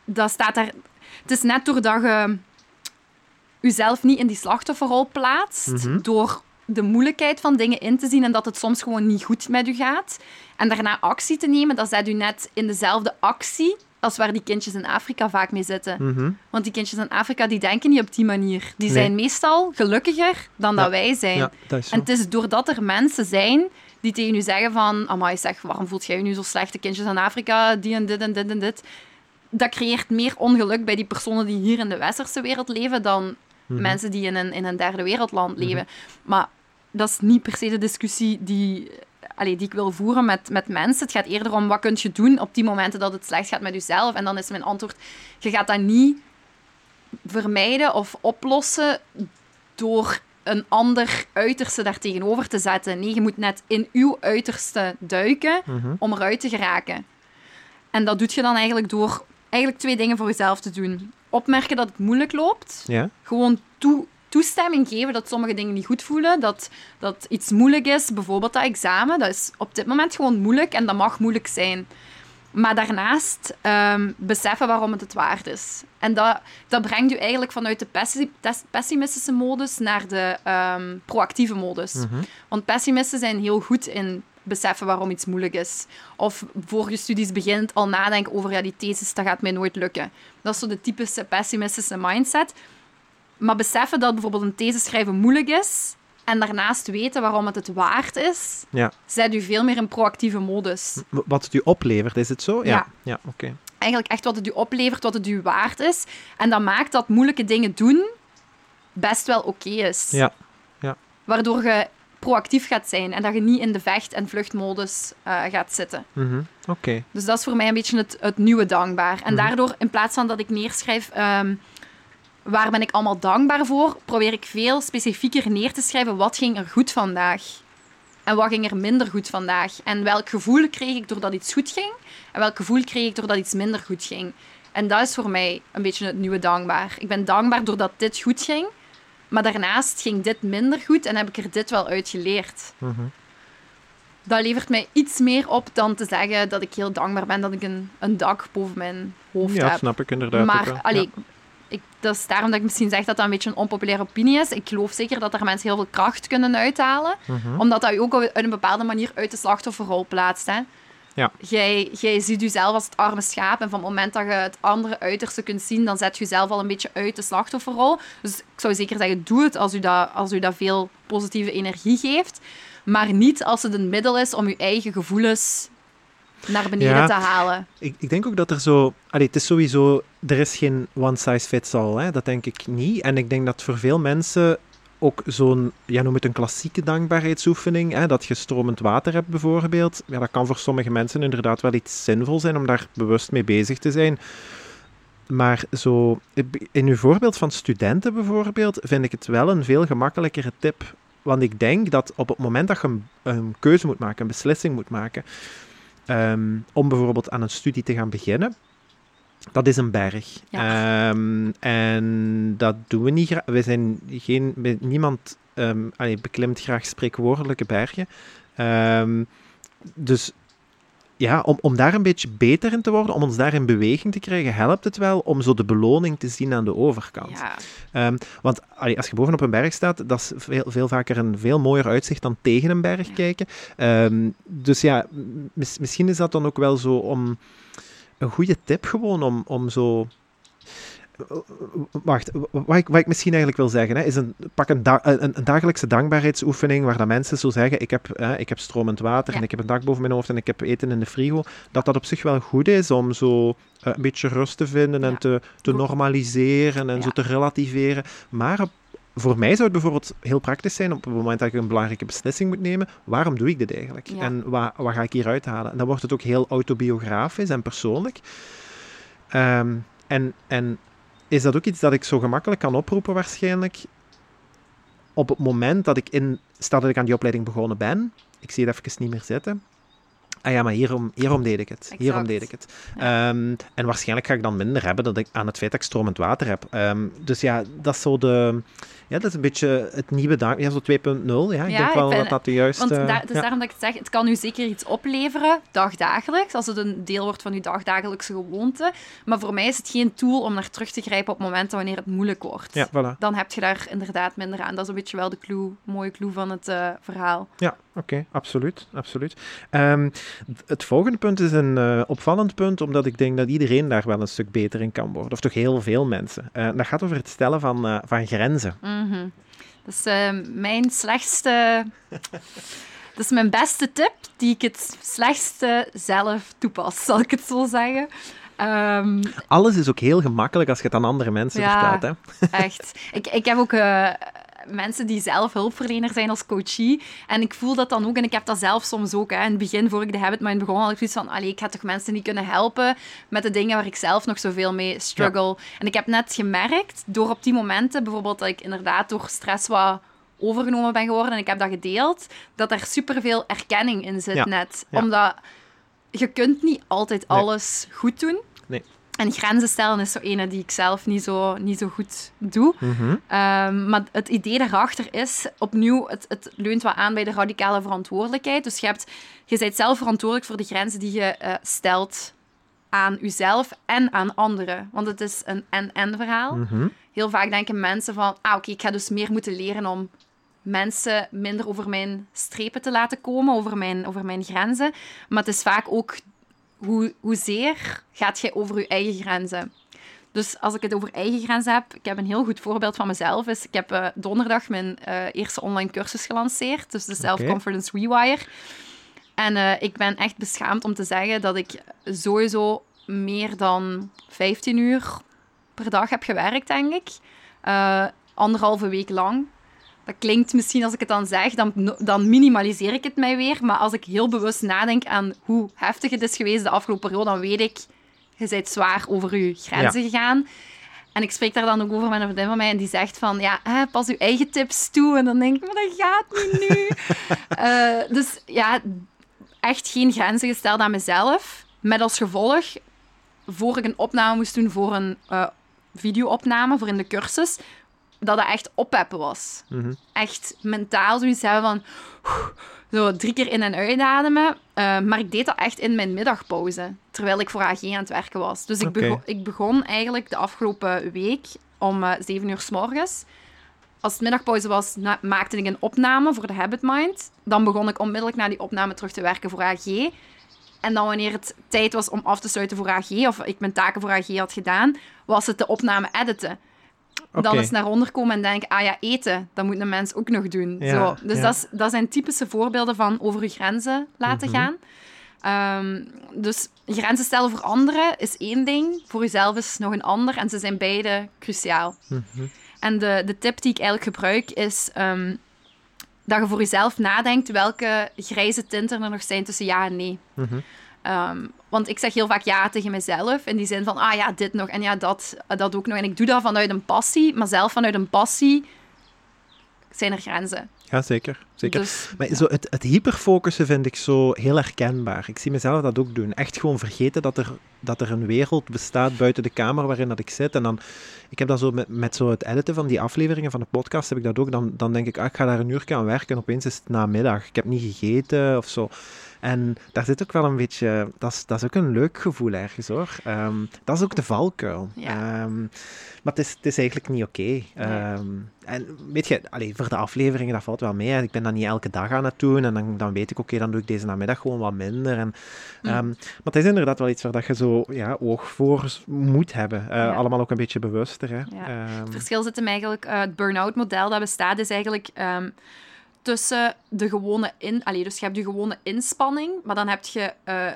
Dat staat daar... Het is net doordat je jezelf niet in die slachtofferrol plaatst, Mhm. door de moeilijkheid van dingen in te zien en dat het soms gewoon niet goed met u gaat, en daarna actie te nemen, dan zet u net in dezelfde actie als waar die kindjes in Afrika vaak mee zitten. Mhm. Want die kindjes in Afrika die denken niet op die manier. Die Nee. zijn meestal gelukkiger dan Ja. dat wij zijn. Ja, dat. En het is doordat er mensen zijn die tegen u zeggen van... Amai, zeg, waarom voelt jij je nu zo slecht? De kindjes in Afrika, die en dit en dit en dit. Dat creëert meer ongeluk bij die personen die hier in de westerse wereld leven dan Mhm. mensen die in een, in een derde wereldland leven. Maar dat is niet per se de discussie die, allee, die ik wil voeren met, met mensen. Het gaat eerder om wat kun je doen op die momenten dat het slecht gaat met jezelf. En dan is mijn antwoord, je gaat dat niet vermijden of oplossen door een ander uiterste daar tegenover te zetten. Nee, je moet net in uw uiterste duiken Mhm. om eruit te geraken. En dat doe je dan eigenlijk door eigenlijk twee dingen voor jezelf te doen. Opmerken dat het moeilijk loopt. Ja? Gewoon toe, toestemming geven dat sommige dingen niet goed voelen. Dat, dat iets moeilijk is. Bijvoorbeeld dat examen. Dat is op dit moment gewoon moeilijk en dat mag moeilijk zijn. Maar daarnaast ehm, beseffen waarom het het waard is. En dat, dat brengt u eigenlijk vanuit de pessi- pessimistische modus naar de ehm, proactieve modus. Mhm. Want pessimisten zijn heel goed in beseffen waarom iets moeilijk is. Of voor je studies begint al nadenken over ja, die thesis, dat gaat mij nooit lukken. Dat is zo de typische pessimistische mindset. Maar beseffen dat bijvoorbeeld een thesis schrijven moeilijk is en daarnaast weten waarom het het waard is, Ja. zet u veel meer in proactieve modus. W- Wat het u oplevert, is het zo? Ja. Ja. Ja, oké. Eigenlijk echt wat het u oplevert, wat het u waard is. En dat maakt dat moeilijke dingen doen best wel oké is. Ja. Waardoor je proactief gaat zijn en dat je niet in de vecht- en vluchtmodus eh, gaat zitten. Mhm. Oké. Dus dat is voor mij een beetje het, het nieuwe dankbaar. En Mhm. daardoor, in plaats van dat ik neerschrijf ehm, waar ben ik allemaal dankbaar voor, probeer ik veel specifieker neer te schrijven wat ging er goed vandaag. En wat ging er minder goed vandaag. En welk gevoel kreeg ik doordat iets goed ging. En welk gevoel kreeg ik doordat iets minder goed ging. En dat is voor mij een beetje het nieuwe dankbaar. Ik ben dankbaar doordat dit goed ging. Maar daarnaast ging dit minder goed en heb ik er dit wel uit geleerd Mhm. dat levert mij iets meer op dan te zeggen dat ik heel dankbaar ben dat ik een, een dak boven mijn hoofd Ja, heb. snap ik inderdaad. maar allee, Ja. Dat is daarom dat ik misschien zeg dat dat een beetje een onpopulaire opinie is. Ik geloof zeker dat er mensen heel veel kracht kunnen uithalen, Mhm. omdat dat je ook op een bepaalde manier uit de slachtofferrol plaatst. Hè. Ja. Jij, jij ziet jezelf als het arme schaap en van het moment dat je het andere uiterste kunt zien, dan zet je jezelf al een beetje uit de slachtofferrol. Dus ik zou zeker zeggen, doe het als u dat, als u dat veel positieve energie geeft. Maar niet als het een middel is om je eigen gevoelens naar beneden Ja. te halen. Ik, ik denk ook dat er zo... Allee, het is sowieso... Er is geen one size fits all, hè. dat denk ik niet. En ik denk dat voor veel mensen ook zo'n, ja, noem het een klassieke dankbaarheidsoefening, hè, dat je stromend water hebt bijvoorbeeld. Ja, dat kan voor sommige mensen inderdaad wel iets zinvol zijn om daar bewust mee bezig te zijn. Maar zo, in uw voorbeeld van studenten bijvoorbeeld, vind ik het wel een veel gemakkelijkere tip. Want ik denk dat op het moment dat je een, een keuze moet maken, een beslissing moet maken, ehm, om bijvoorbeeld aan een studie te gaan beginnen, dat is een berg. Ehm, en dat doen we niet graag. We zijn geen, niemand allee, beklimt graag spreekwoordelijke bergen. Dus ja, om, om daar een beetje beter in te worden, om ons daar in beweging te krijgen, helpt het wel om zo de beloning te zien aan de overkant. Ja, Ehm, want allee, als je bovenop een berg staat, dat is veel, veel vaker een veel mooier uitzicht dan tegen een berg Ja. kijken. Ehm, dus ja, mis- misschien is dat dan ook wel zo om een goede tip gewoon om, om zo. Wacht, wat ik, wat ik misschien eigenlijk wil zeggen, hè, is een, pak een, da- een, een dagelijkse dankbaarheidsoefening waar dat mensen zo zeggen, ik heb, hè, ik heb stromend water Ja. en ik heb een dak boven mijn hoofd en ik heb eten in de frigo, dat dat op zich wel goed is om zo eh, een beetje rust te vinden en Ja. te, te normaliseren en Ja. zo te relativeren. Maar op- voor mij zou het bijvoorbeeld heel praktisch zijn op het moment dat ik een belangrijke beslissing moet nemen. Waarom doe ik dit eigenlijk? En wat, wat ga ik hieruit halen? En dan wordt het ook heel autobiografisch en persoonlijk. Ehm, en, en is dat ook iets dat ik zo gemakkelijk kan oproepen waarschijnlijk op het moment dat ik in... Stel dat ik aan die opleiding begonnen ben, ik zie het even niet meer zitten. Ah ja, maar hierom, hierom deed ik het. Hierom deed ik het. Ehm, en waarschijnlijk ga ik dan minder hebben dat ik, aan het feit dat ik stromend water heb. Ehm, dus ja, dat is zo de... Ja, dat is een beetje het nieuwe dank... Ja, zo 2.0. Ja, ik Ja, denk ik wel ben- dat dat de juiste... Want dus ja. daarom dat ik het zeg, het kan u zeker iets opleveren, dagdagelijks, als het een deel wordt van uw dagdagelijkse gewoonte. Maar voor mij is het geen tool om naar terug te grijpen op momenten wanneer het moeilijk wordt. Ja, voilà. Dan heb je daar inderdaad minder aan. Dat is een beetje wel de clue, mooie clue van het eh, verhaal. Ja, oké, absoluut. absoluut. Ehm, het volgende punt is een eh, opvallend punt, omdat ik denk dat iedereen daar wel een stuk beter in kan worden. Of toch heel veel mensen. Eh, dat gaat over het stellen van, van grenzen. Mhm. Dat is eh, mijn slechtste... Dat is mijn beste tip, die ik het slechtste zelf toepas, zal ik het zo zeggen. Ehm, Alles is ook heel gemakkelijk als je het aan andere mensen Ja. vertelt. Hè? Echt. Ik, ik heb ook eh, mensen die zelf hulpverlener zijn als coachie. En ik voel dat dan ook. En ik heb dat zelf soms ook. Hè. In het begin, voor ik de Habit Mind begon, had ik zoiets van... Allee, ik ga toch mensen niet kunnen helpen met de dingen waar ik zelf nog zoveel mee struggle. En ik heb net gemerkt, door op die momenten... Bijvoorbeeld dat ik inderdaad door stress wat overgenomen ben geworden en ik heb dat gedeeld, dat er superveel erkenning in zit Ja. net. Ja. Omdat je kunt niet altijd Nee. alles goed doen. Nee. En grenzen stellen is zo ene die ik zelf niet zo, niet zo goed doe. Mhm. Ehm, maar het idee daarachter is, opnieuw, het, het leunt wat aan bij de radicale verantwoordelijkheid. Dus je, hebt, je bent zelf verantwoordelijk voor de grenzen die je eh, stelt aan uzelf en aan anderen. Want het is een en-en verhaal. Mhm. Heel vaak denken mensen van, ah oké, ik ga dus meer moeten leren om mensen minder over mijn strepen te laten komen, over mijn, over mijn grenzen. Maar het is vaak ook hoe, hoezeer gaat jij over je eigen grenzen. Dus als ik het over eigen grenzen heb, ik heb een heel goed voorbeeld van mezelf. Is, ik heb eh, donderdag mijn eh, eerste online cursus gelanceerd, dus de Self-Confidence Rewire. En eh, ik ben echt beschaamd om te zeggen dat ik sowieso meer dan 15 uur per dag heb gewerkt, denk ik. anderhalve week lang. Dat klinkt misschien als ik het dan zeg, dan, dan minimaliseer ik het mij weer. Maar als ik heel bewust nadenk aan hoe heftig het is geweest de afgelopen periode, dan weet ik, je bent zwaar over je grenzen gegaan. En ik spreek daar dan ook over met een vriendin van mij en die zegt van, ja, hè, pas je eigen tips toe. En dan denk ik, maar dat gaat niet nu. uh, dus ja, echt geen grenzen gesteld aan mezelf. Met als gevolg, voor ik een opname moest doen voor een uh, videoopname, voor in de cursus, dat het echt oppeppen was. Mhm. Echt mentaal zoiets hebben van... Zo drie keer in- en uitademen. Uh, maar ik deed dat echt in mijn middagpauze. Terwijl ik voor AG aan het werken was. Dus ik, begon, ik begon eigenlijk de afgelopen week om uh, zeven uur s morgens. Als het middagpauze was, maakte ik een opname voor de Habit Mind. Dan begon ik onmiddellijk na die opname terug te werken voor AG. En dan wanneer het tijd was om af te sluiten voor AG, of ik mijn taken voor AG had gedaan, was het de opname editen. Dan eens naar onder komen en denken, ah ja, eten, dat moet een mens ook nog doen. Ja, Zo. Dus ja. dat, is- dat zijn typische voorbeelden van over je grenzen laten Mhm. gaan. Ehm, dus grenzen stellen voor anderen is één ding, voor jezelf is nog een ander en ze zijn beide cruciaal. Mhm. En de, de tip die ik eigenlijk gebruik is ehm, dat je voor jezelf nadenkt welke grijze tinten er nog zijn tussen ja en nee. Mhm. Ehm, want ik zeg heel vaak ja tegen mezelf. In die zin van, ah ja, dit nog en ja, dat, dat ook nog. En ik doe dat vanuit een passie. Maar zelf vanuit een passie zijn er grenzen. Ja, zeker. zeker. Dus, Maar ja. zo het, het hyperfocussen vind ik zo heel herkenbaar. Ik zie mezelf dat ook doen. Echt gewoon vergeten dat er, dat er een wereld bestaat buiten de kamer waarin dat ik zit. En dan, ik heb dat zo met, met zo het editen van die afleveringen van de podcast, heb ik dat ook. Dan, dan denk ik, ah, ik ga daar een uur aan werken en opeens is het namiddag. Ik heb niet gegeten of zo. En daar zit ook wel een beetje, dat is, dat is ook een leuk gevoel ergens hoor. Ehm, dat is ook de valkuil. Ja. Ehm, maar het is, het is eigenlijk niet oké. Ehm, en weet je, allee, voor de afleveringen, dat valt wel mee. Ik ben dat niet elke dag aan het doen. En dan, dan weet ik, oké, dan doe ik deze namiddag gewoon wat minder. En, Mm. maar het is inderdaad wel iets waar dat je zo ja, oog voor moet hebben. Eh, Ja. Allemaal ook een beetje bewuster. Hè. Ja. Het verschil zit hem eigenlijk, eh, het burn-out model dat bestaat, is eigenlijk tussen de gewone in... Allee, dus je hebt je gewone inspanning, maar dan heb je eh,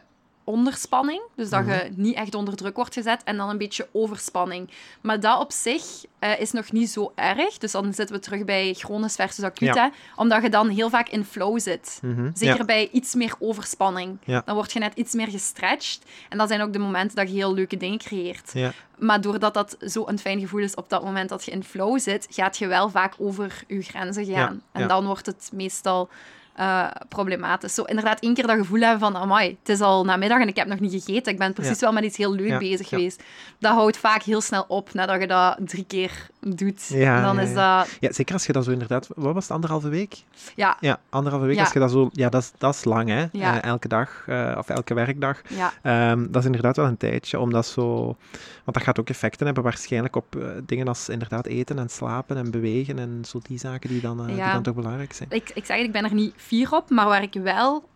onderspanning, dus dat Mhm. je niet echt onder druk wordt gezet, en dan een beetje overspanning. Maar dat op zich eh, is nog niet zo erg, dus dan zitten we terug bij chronisch versus Ja. hè, omdat je dan heel vaak in flow zit. mhm, Zeker ja. bij iets meer overspanning. Ja. Dan word je net iets meer gestretched. En dat zijn ook de momenten dat je heel leuke dingen creëert. Maar doordat dat zo een fijn gevoel is op dat moment dat je in flow zit, gaat je wel vaak over je grenzen gaan. en dan wordt het meestal eh, problematisch. Zo inderdaad één keer dat gevoel hebben van, amai, het is al namiddag en ik heb nog niet gegeten. Ik ben precies wel met iets heel leuk Ja, bezig geweest. Dat houdt vaak heel snel op nadat je dat drie keer doet. Ja, en dan is dat... Ja, zeker als je dat zo inderdaad... Wat was het, anderhalve week? Ja, Ja, anderhalve week. Als je dat zo... Ja, dat is, dat is lang, hè. Ja. Eh, elke dag eh, of elke werkdag. ja. Ehm, dat is inderdaad wel een tijdje, omdat zo... Want dat gaat ook effecten hebben waarschijnlijk op dingen als inderdaad eten en slapen en bewegen en zo die zaken die dan, die dan toch belangrijk zijn. Ik, ik zeg ik ben er niet fier op, maar waar ik wel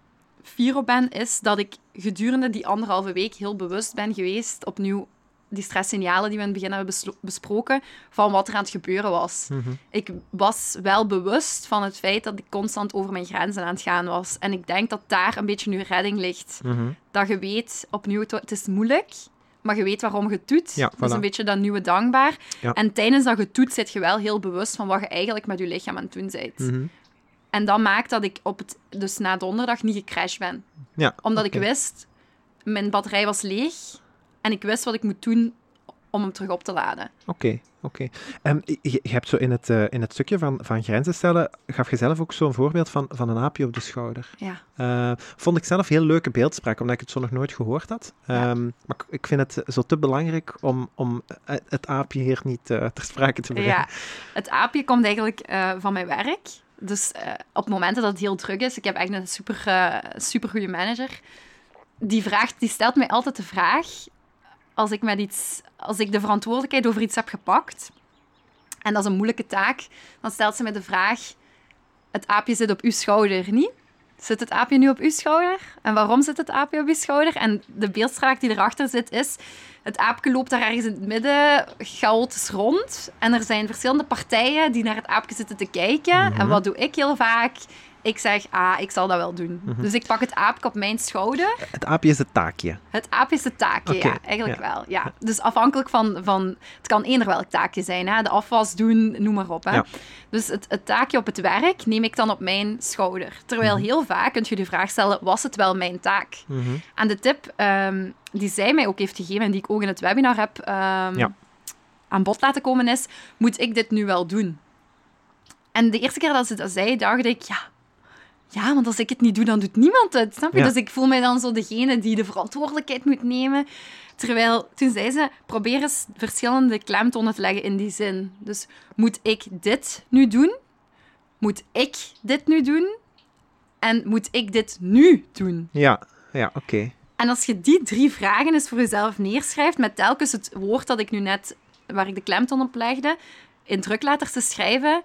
fier op ben, is dat ik gedurende die anderhalve week heel bewust ben geweest, opnieuw die stresssignalen die we in het begin hebben besproken, van wat er aan het gebeuren was. Mhm. Ik was wel bewust van het feit dat ik constant over mijn grenzen aan het gaan was. En ik denk dat daar een beetje nu redding ligt. Mhm. Dat je weet, opnieuw, het, is moeilijk, maar je weet waarom je het doet. Ja, Dat is voilà. een beetje dat nieuwe dankbaar. Ja. En tijdens dat je het doet, zit je wel heel bewust van wat je eigenlijk met je lichaam aan het doen bent. Mhm. En dat maakt dat ik op het, dus na donderdag niet gecrashed ben. Ja, Omdat ik wist, mijn batterij was leeg en ik wist wat ik moet doen om hem terug op te laden. Oké, oké. Ehm, je, je hebt zo in het, eh, in het stukje van, van grenzen stellen, gaf je zelf ook zo'n voorbeeld van, van een aapje op de schouder. Ja. Eh, vond ik zelf heel leuke beeldspraak, omdat ik het zo nog nooit gehoord had. Ja. Ehm, maar ik- vind het zo te belangrijk om, om eh, het aapje hier niet ter sprake te brengen. ja, het aapje komt eigenlijk van mijn werk. Dus eh, op momenten dat het heel druk is, ik heb echt een super, eh super goede manager. Die, vraagt, die stelt mij altijd de vraag: als ik, met iets, als ik de verantwoordelijkheid over iets heb gepakt, en dat is een moeilijke taak, dan stelt ze me de vraag: het aapje zit op uw schouder, niet? Zit het aapje nu op uw schouder? En waarom zit het aapje op uw schouder? En de beeldstraat die erachter zit is... Het aapje loopt daar ergens in het midden chaotisch rond. En er zijn verschillende partijen die naar het aapje zitten te kijken. Mhm. En wat doe ik heel vaak? Ik zeg, ah, ik zal dat wel doen. Mhm. Dus ik pak het aapje op mijn schouder. Het aapje is het taakje. Het aapje is de taakje, ja. Eigenlijk ja. wel, ja. Dus afhankelijk van... van het kan eender welk taakje zijn, hè. De afwas doen, noem maar op, hè. Ja. Dus het, het taakje op het werk neem ik dan op mijn schouder. Terwijl Mhm. heel vaak kun je de vraag stellen, was het wel mijn taak? Mhm. En de tip ehm, die zij mij ook heeft gegeven en die ik ook in het webinar heb ehm, aan bod laten komen is, moet ik dit nu wel doen? En de eerste keer dat ze dat zei, dacht ik, ja, ja, want als ik het niet doe, dan doet niemand het, snap je? Ja. Dus ik voel mij dan zo degene die de verantwoordelijkheid moet nemen. Terwijl, toen zei ze, probeer eens verschillende klemtonen te leggen in die zin. Dus, moet ik dit nu doen? Moet ik dit nu doen? En moet ik dit nu doen? Ja, ja oké. En als je die drie vragen eens voor jezelf neerschrijft, met telkens het woord dat ik nu net, waar ik de klemtoon op legde, in drukletters te schrijven,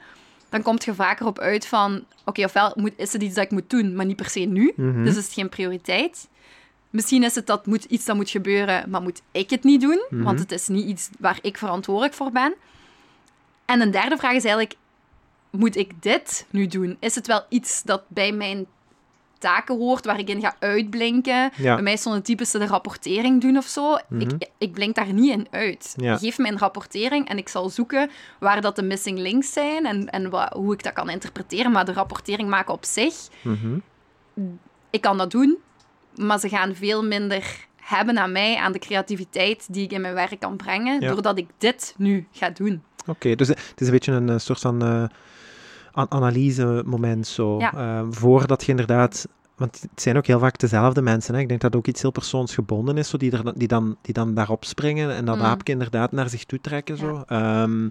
dan komt je vaker op uit van, oké, ofwel moet, is het iets dat ik moet doen, maar niet per se nu, Mhm. dus is het geen prioriteit. Misschien is het dat moet, iets dat moet gebeuren, maar moet ik het niet doen, Mhm. want het is niet iets waar ik verantwoordelijk voor ben. En een derde vraag is eigenlijk, moet ik dit nu doen? Is het wel iets dat bij mijn taken hoort, waar ik in ga uitblinken? Ja. Bij mij is zo'n typische de rapportering doen of zo. Mhm. ik, ik blink daar niet in uit. Ja. Geef me een rapportering en ik zal zoeken waar dat de missing links zijn en, en wa- hoe ik dat kan interpreteren. Maar de rapportering maken op zich, Mhm. ik kan dat doen, maar ze gaan veel minder hebben aan mij, aan de creativiteit die ik in mijn werk kan brengen, Ja. doordat ik dit nu ga doen. Oké, dus het is een beetje een eh, soort van eh, an- analyse-moment zo. Ja. Eh, voordat je inderdaad... Want het zijn ook heel vaak dezelfde mensen. Hè? Ik denk dat ook iets heel persoonsgebonden is, zo, die, er, die, dan, die dan daarop springen en dat Mm. aapje inderdaad naar zich toe trekken. Zo. Ehm,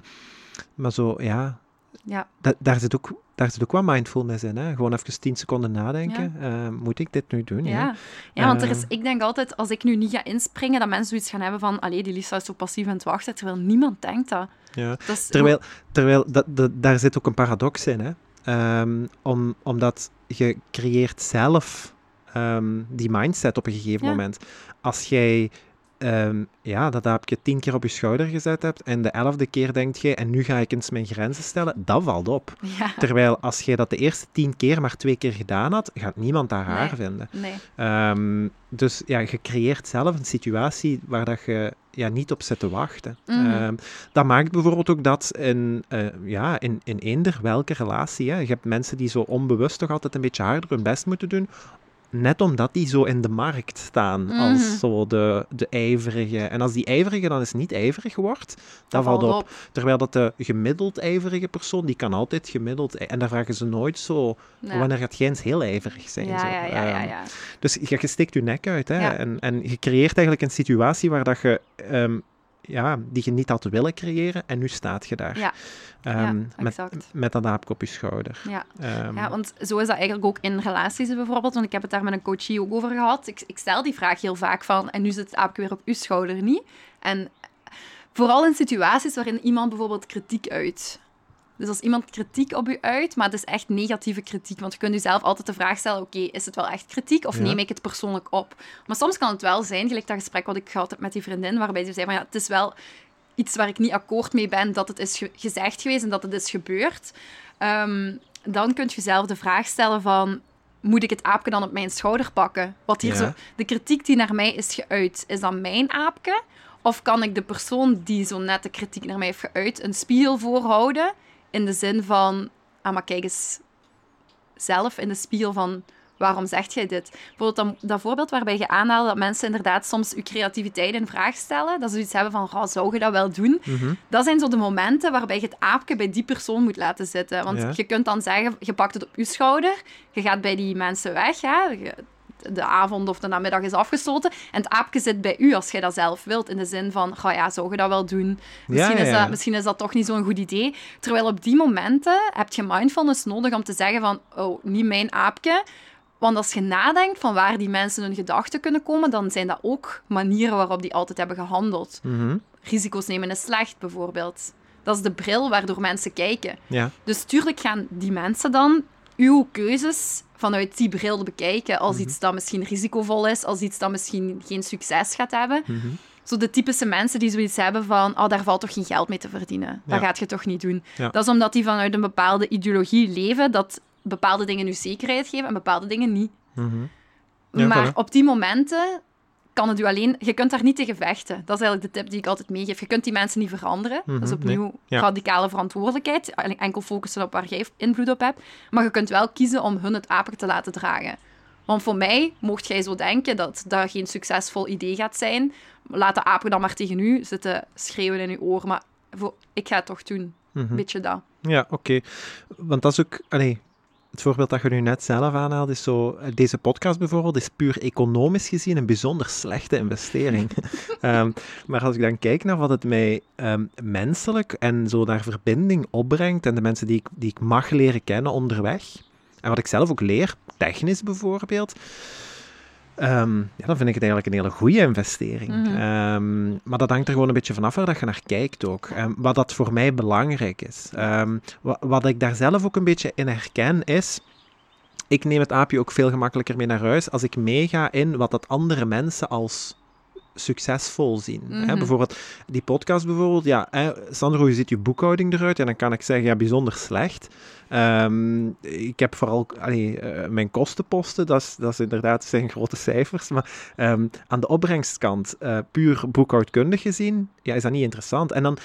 maar zo, ja, Ja, da- daar, zit ook, daar zit ook wat mindfulness in. Hè? Gewoon even tien seconden nadenken. Eh, moet ik dit nu doen? ja. Ja. ja. want er is, ik denk altijd, als ik nu niet ga inspringen, dat mensen zoiets gaan hebben van, allee, die Lisa is zo passief aan het wachten, terwijl niemand denkt dat. Ja. dat is, Terwijl, terwijl dat, dat, daar zit ook een paradox in, hè? Ehm, om, omdat je creëert zelf ehm, die mindset op een gegeven Ja. moment. Als jij ehm, ja, dat heb je tien keer op je schouder gezet hebt en de elfde keer denkt je, en nu ga ik eens mijn grenzen stellen, dat valt op. Ja, Terwijl als jij dat de eerste tien keer maar twee keer gedaan had, gaat niemand dat raar Nee. vinden. nee. Ehm, dus ja, je creëert zelf een situatie waar dat je ja, niet op zit te wachten. Mhm. Ehm, dat maakt bijvoorbeeld ook dat in, eh, ja, in, in eender welke relatie, hè, je hebt mensen die zo onbewust toch altijd een beetje harder hun best moeten doen, net omdat die zo in de markt staan Mhm. als zo de, de ijverige. En als die ijverige dan eens niet ijverig wordt, dat valt op. Terwijl dat de gemiddeld ijverige persoon, die kan altijd gemiddeld... En daar vragen ze nooit zo, wanneer gaat jij eens heel ijverig zijn? Ja, zo. ja, ja, ja, Ehm, ja. dus je, je steekt je nek uit, hè? En, en je creëert eigenlijk een situatie waar dat je, ehm, ja, die je niet had willen creëren, en nu staat je daar. Ja. Ehm, Ja, met, met dat aapje op je schouder. Ja. Ehm, ja, want zo is dat eigenlijk ook in relaties bijvoorbeeld. Want ik heb het daar met een coachie ook over gehad. Ik, ik stel die vraag heel vaak van, en nu zit het aapje weer op uw schouder, niet? En vooral in situaties waarin iemand bijvoorbeeld kritiek uit. Dus als iemand kritiek op u uit, maar het is echt negatieve kritiek. Want je kunt jezelf altijd de vraag stellen, oké, is het wel echt kritiek of Ja. neem ik het persoonlijk op? Maar soms kan het wel zijn, gelijk dat gesprek wat ik gehad heb met die vriendin, waarbij ze zei van, ja, het is wel iets waar ik niet akkoord mee ben dat het is ge- gezegd geweest en dat het is gebeurd. Ehm, dan kun je jezelf de vraag stellen van, moet ik het aapje dan op mijn schouder pakken? Wat hier Ja. zo, de kritiek die naar mij is geuit, is dat mijn aapje? Of kan ik de persoon die zo net de kritiek naar mij heeft geuit, een spiegel voorhouden? In de zin van, ah, maar kijk eens zelf in de spiegel van, waarom zegt jij dit? Bijvoorbeeld dat, dat voorbeeld waarbij je aanhaalde dat mensen inderdaad soms je creativiteit in vraag stellen. Dat ze iets hebben van, "Goh, zou je dat wel doen? mhm. Dat zijn zo de momenten waarbij je het aapje bij die persoon moet laten zitten. Want Ja. je kunt dan zeggen, je pakt het op je schouder, je gaat bij die mensen weg, hè? Je- de avond of de namiddag is afgesloten. En het aapje zit bij u als jij dat zelf wilt. In de zin van, ga ja, zou je dat wel doen? Misschien, ja, Is ja. dat, misschien is dat toch niet zo'n goed idee. Terwijl op die momenten heb je mindfulness nodig om te zeggen van, oh, niet mijn aapje. Want als je nadenkt van waar die mensen hun gedachten kunnen komen, dan zijn dat ook manieren waarop die altijd hebben gehandeld. Mhm. Risico's nemen is slecht, bijvoorbeeld. Dat is de bril waardoor mensen kijken. Ja. Dus tuurlijk gaan die mensen dan uw keuzes vanuit die bril bekijken. Als Mhm. iets dat misschien risicovol is, als iets dat misschien geen succes gaat hebben. Mhm. Zo de typische mensen die zoiets hebben van, oh, daar valt toch geen geld mee te verdienen. Dat Ja. gaat je toch niet doen. Ja. Dat is omdat die vanuit een bepaalde ideologie leven, dat bepaalde dingen nu zekerheid geven en bepaalde dingen niet. Mhm. Ja, maar voilà. op die momenten kan het u alleen... Je kunt daar niet tegen vechten. Dat is eigenlijk de tip die ik altijd meegeef. Je kunt die mensen niet veranderen. Mhm, Dat is opnieuw nee. Ja. radicale verantwoordelijkheid. Enkel focussen op waar jij invloed op hebt. Maar je kunt wel kiezen om hun het aper te laten dragen. Want voor mij, mocht jij zo denken dat dat geen succesvol idee gaat zijn, laat de apen dan maar tegen u zitten schreeuwen in uw oor. Maar voor, ik ga het toch doen. Mhm. Beetje dat. Ja, oké. Want dat is ook... Allee, het voorbeeld dat je nu net zelf aanhaalt, is zo... eh, Deze podcast bijvoorbeeld is puur economisch gezien een bijzonder slechte investering. Ehm, maar als ik dan kijk naar wat het mij ehm, menselijk en zo naar verbinding opbrengt en de mensen die ik, die ik mag leren kennen onderweg, en wat ik zelf ook leer, technisch bijvoorbeeld, ehm, ja, dan vind ik het eigenlijk een hele goede investering. Mhm. Ehm, maar dat hangt er gewoon een beetje vanaf waar dat je naar kijkt ook. Ehm, wat dat voor mij belangrijk is. Ehm, wa- wat ik daar zelf ook een beetje in herken is... Ik neem het aapje ook veel gemakkelijker mee naar huis als ik meega in wat dat andere mensen als succesvol zien. Hè? Mhm. Bijvoorbeeld die podcast bijvoorbeeld. Ja, hè, Sandro, hoe ziet je boekhouding eruit? Ja, dan kan ik zeggen, ja, bijzonder slecht. Ehm, ik heb vooral allee, eh, mijn kostenposten, dat is, dat is inderdaad zijn grote cijfers. Maar ehm, aan de opbrengstkant, eh, puur boekhoudkundig gezien, ja, is dat niet interessant. En dan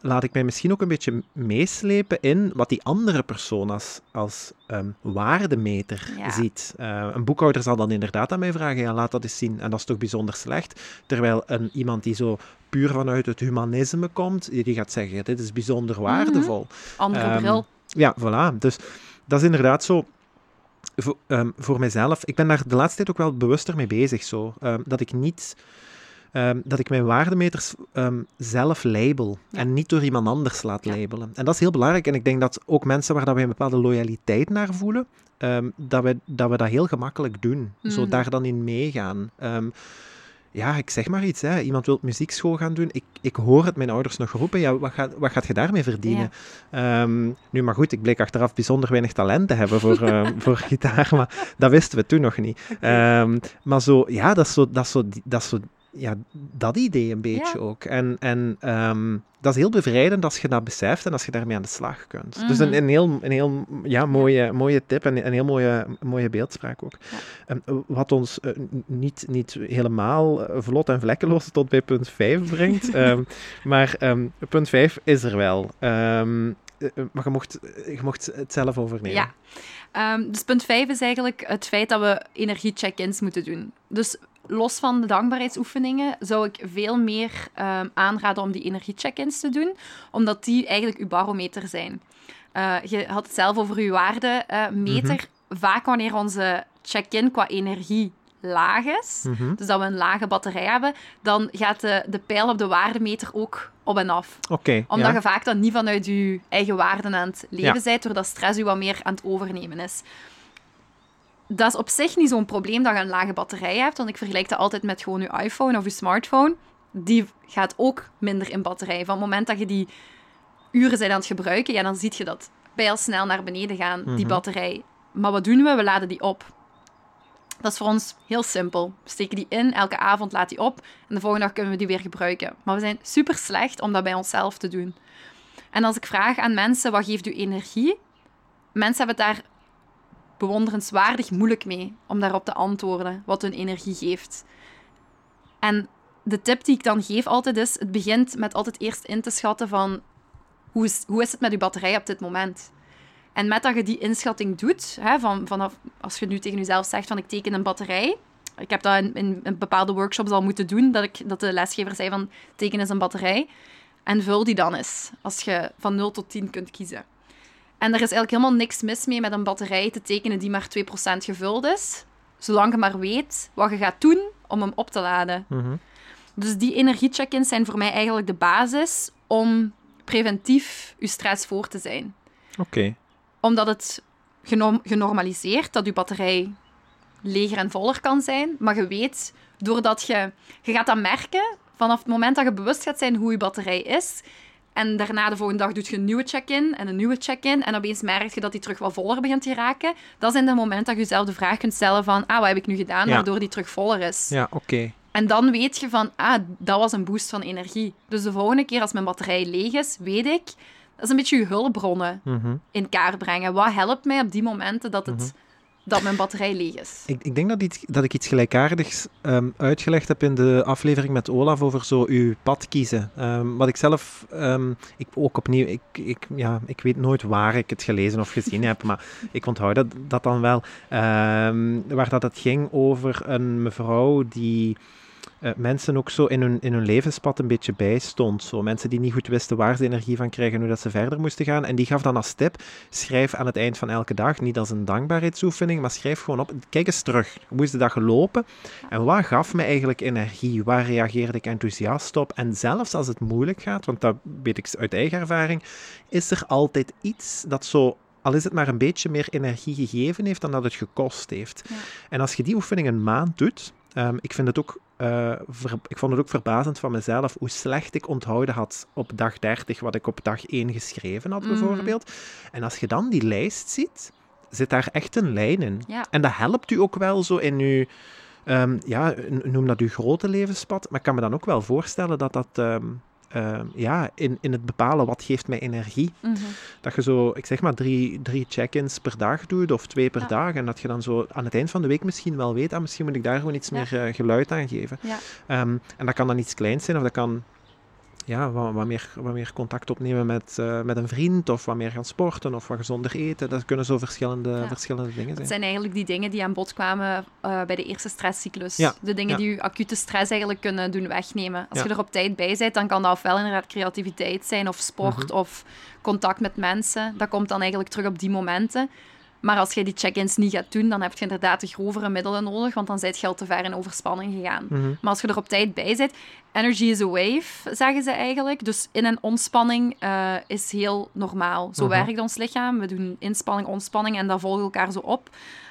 laat ik mij misschien ook een beetje meeslepen in wat die andere persoon als, als ehm, waardemeter Ja. ziet. Eh, een boekhouder zal dan inderdaad aan mij vragen, ja, laat dat eens zien. En dat is toch bijzonder slecht. Terwijl een, iemand die zo puur vanuit het humanisme komt, die gaat zeggen, dit is bijzonder waardevol. Andere Ehm, bril. Ja, voilà. Dus dat is inderdaad zo. Voor, ehm, voor mijzelf, ik ben daar de laatste tijd ook wel bewuster mee bezig, zo. Dat ik niet... ehm, dat ik mijn waardemeters ehm, zelf label Ja. en niet door iemand anders laat Ja. labelen. En dat is heel belangrijk. En ik denk dat ook mensen waar dat wij een bepaalde loyaliteit naar voelen, ehm, dat, we, dat we dat heel gemakkelijk doen. Zo Mhm. daar dan in meegaan. Ja, ik zeg maar iets. Hè. Iemand wil muziekschool gaan doen. Ik, ik hoor het mijn ouders nog roepen. Ja, wat, gaat, wat gaat je daarmee verdienen? Nu, maar goed, ik bleek achteraf bijzonder weinig talent te hebben voor, voor gitaar. Maar dat wisten we toen nog niet. Maar zo, ja, dat is zo, dat is zo, dat is zo ja, dat idee een beetje Ja. ook. En, en ehm, dat is heel bevrijdend als je dat beseft en als je daarmee aan de slag kunt. Dus een, Mhm. een heel, een heel ja, mooie, mooie tip en een heel mooie, mooie beeldspraak ook. Ja. Ehm, wat ons eh, niet, niet helemaal eh, vlot en vlekkeloos tot bij punt 5 brengt. Ehm, maar punt 5 is er wel. Eh, eh, maar je mocht, je mocht het zelf overnemen. Ja. Ehm, dus punt 5 is eigenlijk het feit dat we energie-check-ins moeten doen. Dus los van de dankbaarheidsoefeningen zou ik veel meer ehm, aanraden om die energie-check-ins te doen, omdat die eigenlijk uw barometer zijn. Eh, je had het zelf over uw waardemeter. Vaak wanneer onze check-in qua energie laag is, Mhm. dus dat we een lage batterij hebben, dan gaat de, de pijl op de waardemeter ook op en af Oké. omdat ja. je vaak dan niet vanuit je eigen waarden aan het leven Ja. bent, doordat stress je wat meer aan het overnemen is. Dat is op zich niet zo'n probleem dat je een lage batterij hebt, want ik vergelijk dat altijd met gewoon je iPhone of je smartphone. Die gaat ook minder in batterij. Van het moment dat je die uren bent aan het gebruiken, ja, dan zie je dat pijlsnel naar beneden gaan, die Mhm. batterij. Maar wat doen we? We laden die op. Dat is voor ons heel simpel. We steken die in, elke avond laat die op en de volgende dag kunnen we die weer gebruiken. Maar we zijn super slecht om dat bij onszelf te doen. En als ik vraag aan mensen, wat geeft u energie? Mensen hebben het daar bewonderenswaardig moeilijk mee om daarop te antwoorden, wat hun energie geeft. En de tip die ik dan geef altijd is, het begint met altijd eerst in te schatten van, hoe is, hoe is het met uw batterij op dit moment? En met dat je die inschatting doet, hè, van, vanaf, als je nu tegen jezelf zegt van ik teken een batterij, ik heb dat in, in, in bepaalde workshops al moeten doen, dat, ik, dat de lesgever zei van teken is een batterij. En vul die dan eens, als je van 0 tot 10 kunt kiezen. En er is eigenlijk helemaal niks mis mee met een batterij te tekenen die maar 2% gevuld is, zolang je maar weet wat je gaat doen om hem op te laden. Mhm. Dus die energiecheck-ins zijn voor mij eigenlijk de basis om preventief je stress voor te zijn Oké. Omdat het genorm- genormaliseerd dat je batterij leger en voller kan zijn. Maar je weet, doordat je... Je gaat dat merken vanaf het moment dat je bewust gaat zijn hoe je batterij is. En daarna de volgende dag doe je een nieuwe check-in en een nieuwe check-in. En opeens merk je dat die terug wat voller begint te raken. Dat zijn de momenten dat je jezelf de vraag kunt stellen van... Ah, wat heb ik nu gedaan Ja. waardoor die terug voller is? Ja, oké. En dan weet je van, ah, dat was een boost van energie. Dus de volgende keer als mijn batterij leeg is, weet ik, dat is een beetje je hulpbronnen Mhm. in kaart brengen. Wat helpt mij op die momenten dat, het, dat mijn batterij leeg is? Ik, ik denk dat, iets, dat ik iets gelijkaardigs ehm, uitgelegd heb in de aflevering met Olaf over zo uw pad kiezen. Ehm, wat ik zelf, ehm, ik ook opnieuw, ik, ik, ja, ik weet nooit waar ik het gelezen of gezien heb, maar ik onthoud dat, dat dan wel. Waar dat het ging over een mevrouw die eh, mensen ook zo in hun, in hun levenspad een beetje bijstond. Zo mensen die niet goed wisten waar ze energie van kregen en hoe dat ze verder moesten gaan. En die gaf dan als tip, schrijf aan het eind van elke dag, niet als een dankbaarheidsoefening, maar schrijf gewoon op, kijk eens terug. Hoe is de dag gelopen? En wat gaf me eigenlijk energie? Waar reageerde ik enthousiast op? En zelfs als het moeilijk gaat, want dat weet ik uit eigen ervaring, is er altijd iets dat zo al is het maar een beetje meer energie gegeven heeft dan dat het gekost heeft. Ja. En als je die oefening een maand doet, ehm, ik, vind het ook, eh, ver- ik vond het ook verbazend van mezelf hoe slecht ik onthouden had op dag 30 wat ik op dag 1 geschreven had, Mhm. bijvoorbeeld. En als je dan die lijst ziet, zit daar echt een lijn in. Ja. En dat helpt u ook wel zo in uw, ehm, ja, noem dat uw grote levenspad, maar ik kan me dan ook wel voorstellen dat dat... ehm, ehm, ja, in, in het bepalen wat geeft mij energie. Mhm. Dat je zo, ik zeg maar, drie, drie check-ins per dag doet, of twee per Ja. dag. En dat je dan zo aan het eind van de week misschien wel weet, ah, misschien moet ik daar gewoon iets Ja. meer eh, geluid aan geven. Ja. Ehm, en dat kan dan iets kleins zijn, of dat kan ja, wat, wat, meer, wat meer contact opnemen met, eh, met een vriend, of wat meer gaan sporten, of wat gezonder eten. Dat kunnen zo verschillende, Ja. verschillende dingen Het zijn. zijn eigenlijk die dingen die aan bod kwamen eh, bij de eerste stresscyclus. Ja, De dingen die je acute stress eigenlijk kunnen doen wegnemen. Als je er op tijd bij bent, dan kan dat ofwel inderdaad creativiteit zijn, of sport, Mhm. of contact met mensen. Dat komt dan eigenlijk terug op die momenten. Maar als je die check-ins niet gaat doen, dan heb je inderdaad de grovere middelen nodig, want dan zit je al te ver in overspanning gegaan. Mhm. Maar als je er op tijd bij zit, energy is a wave, zeggen ze eigenlijk. Dus in- en ontspanning eh, is heel normaal. Zo Mhm. werkt ons lichaam. We doen inspanning, ontspanning en dat volgen elkaar zo op.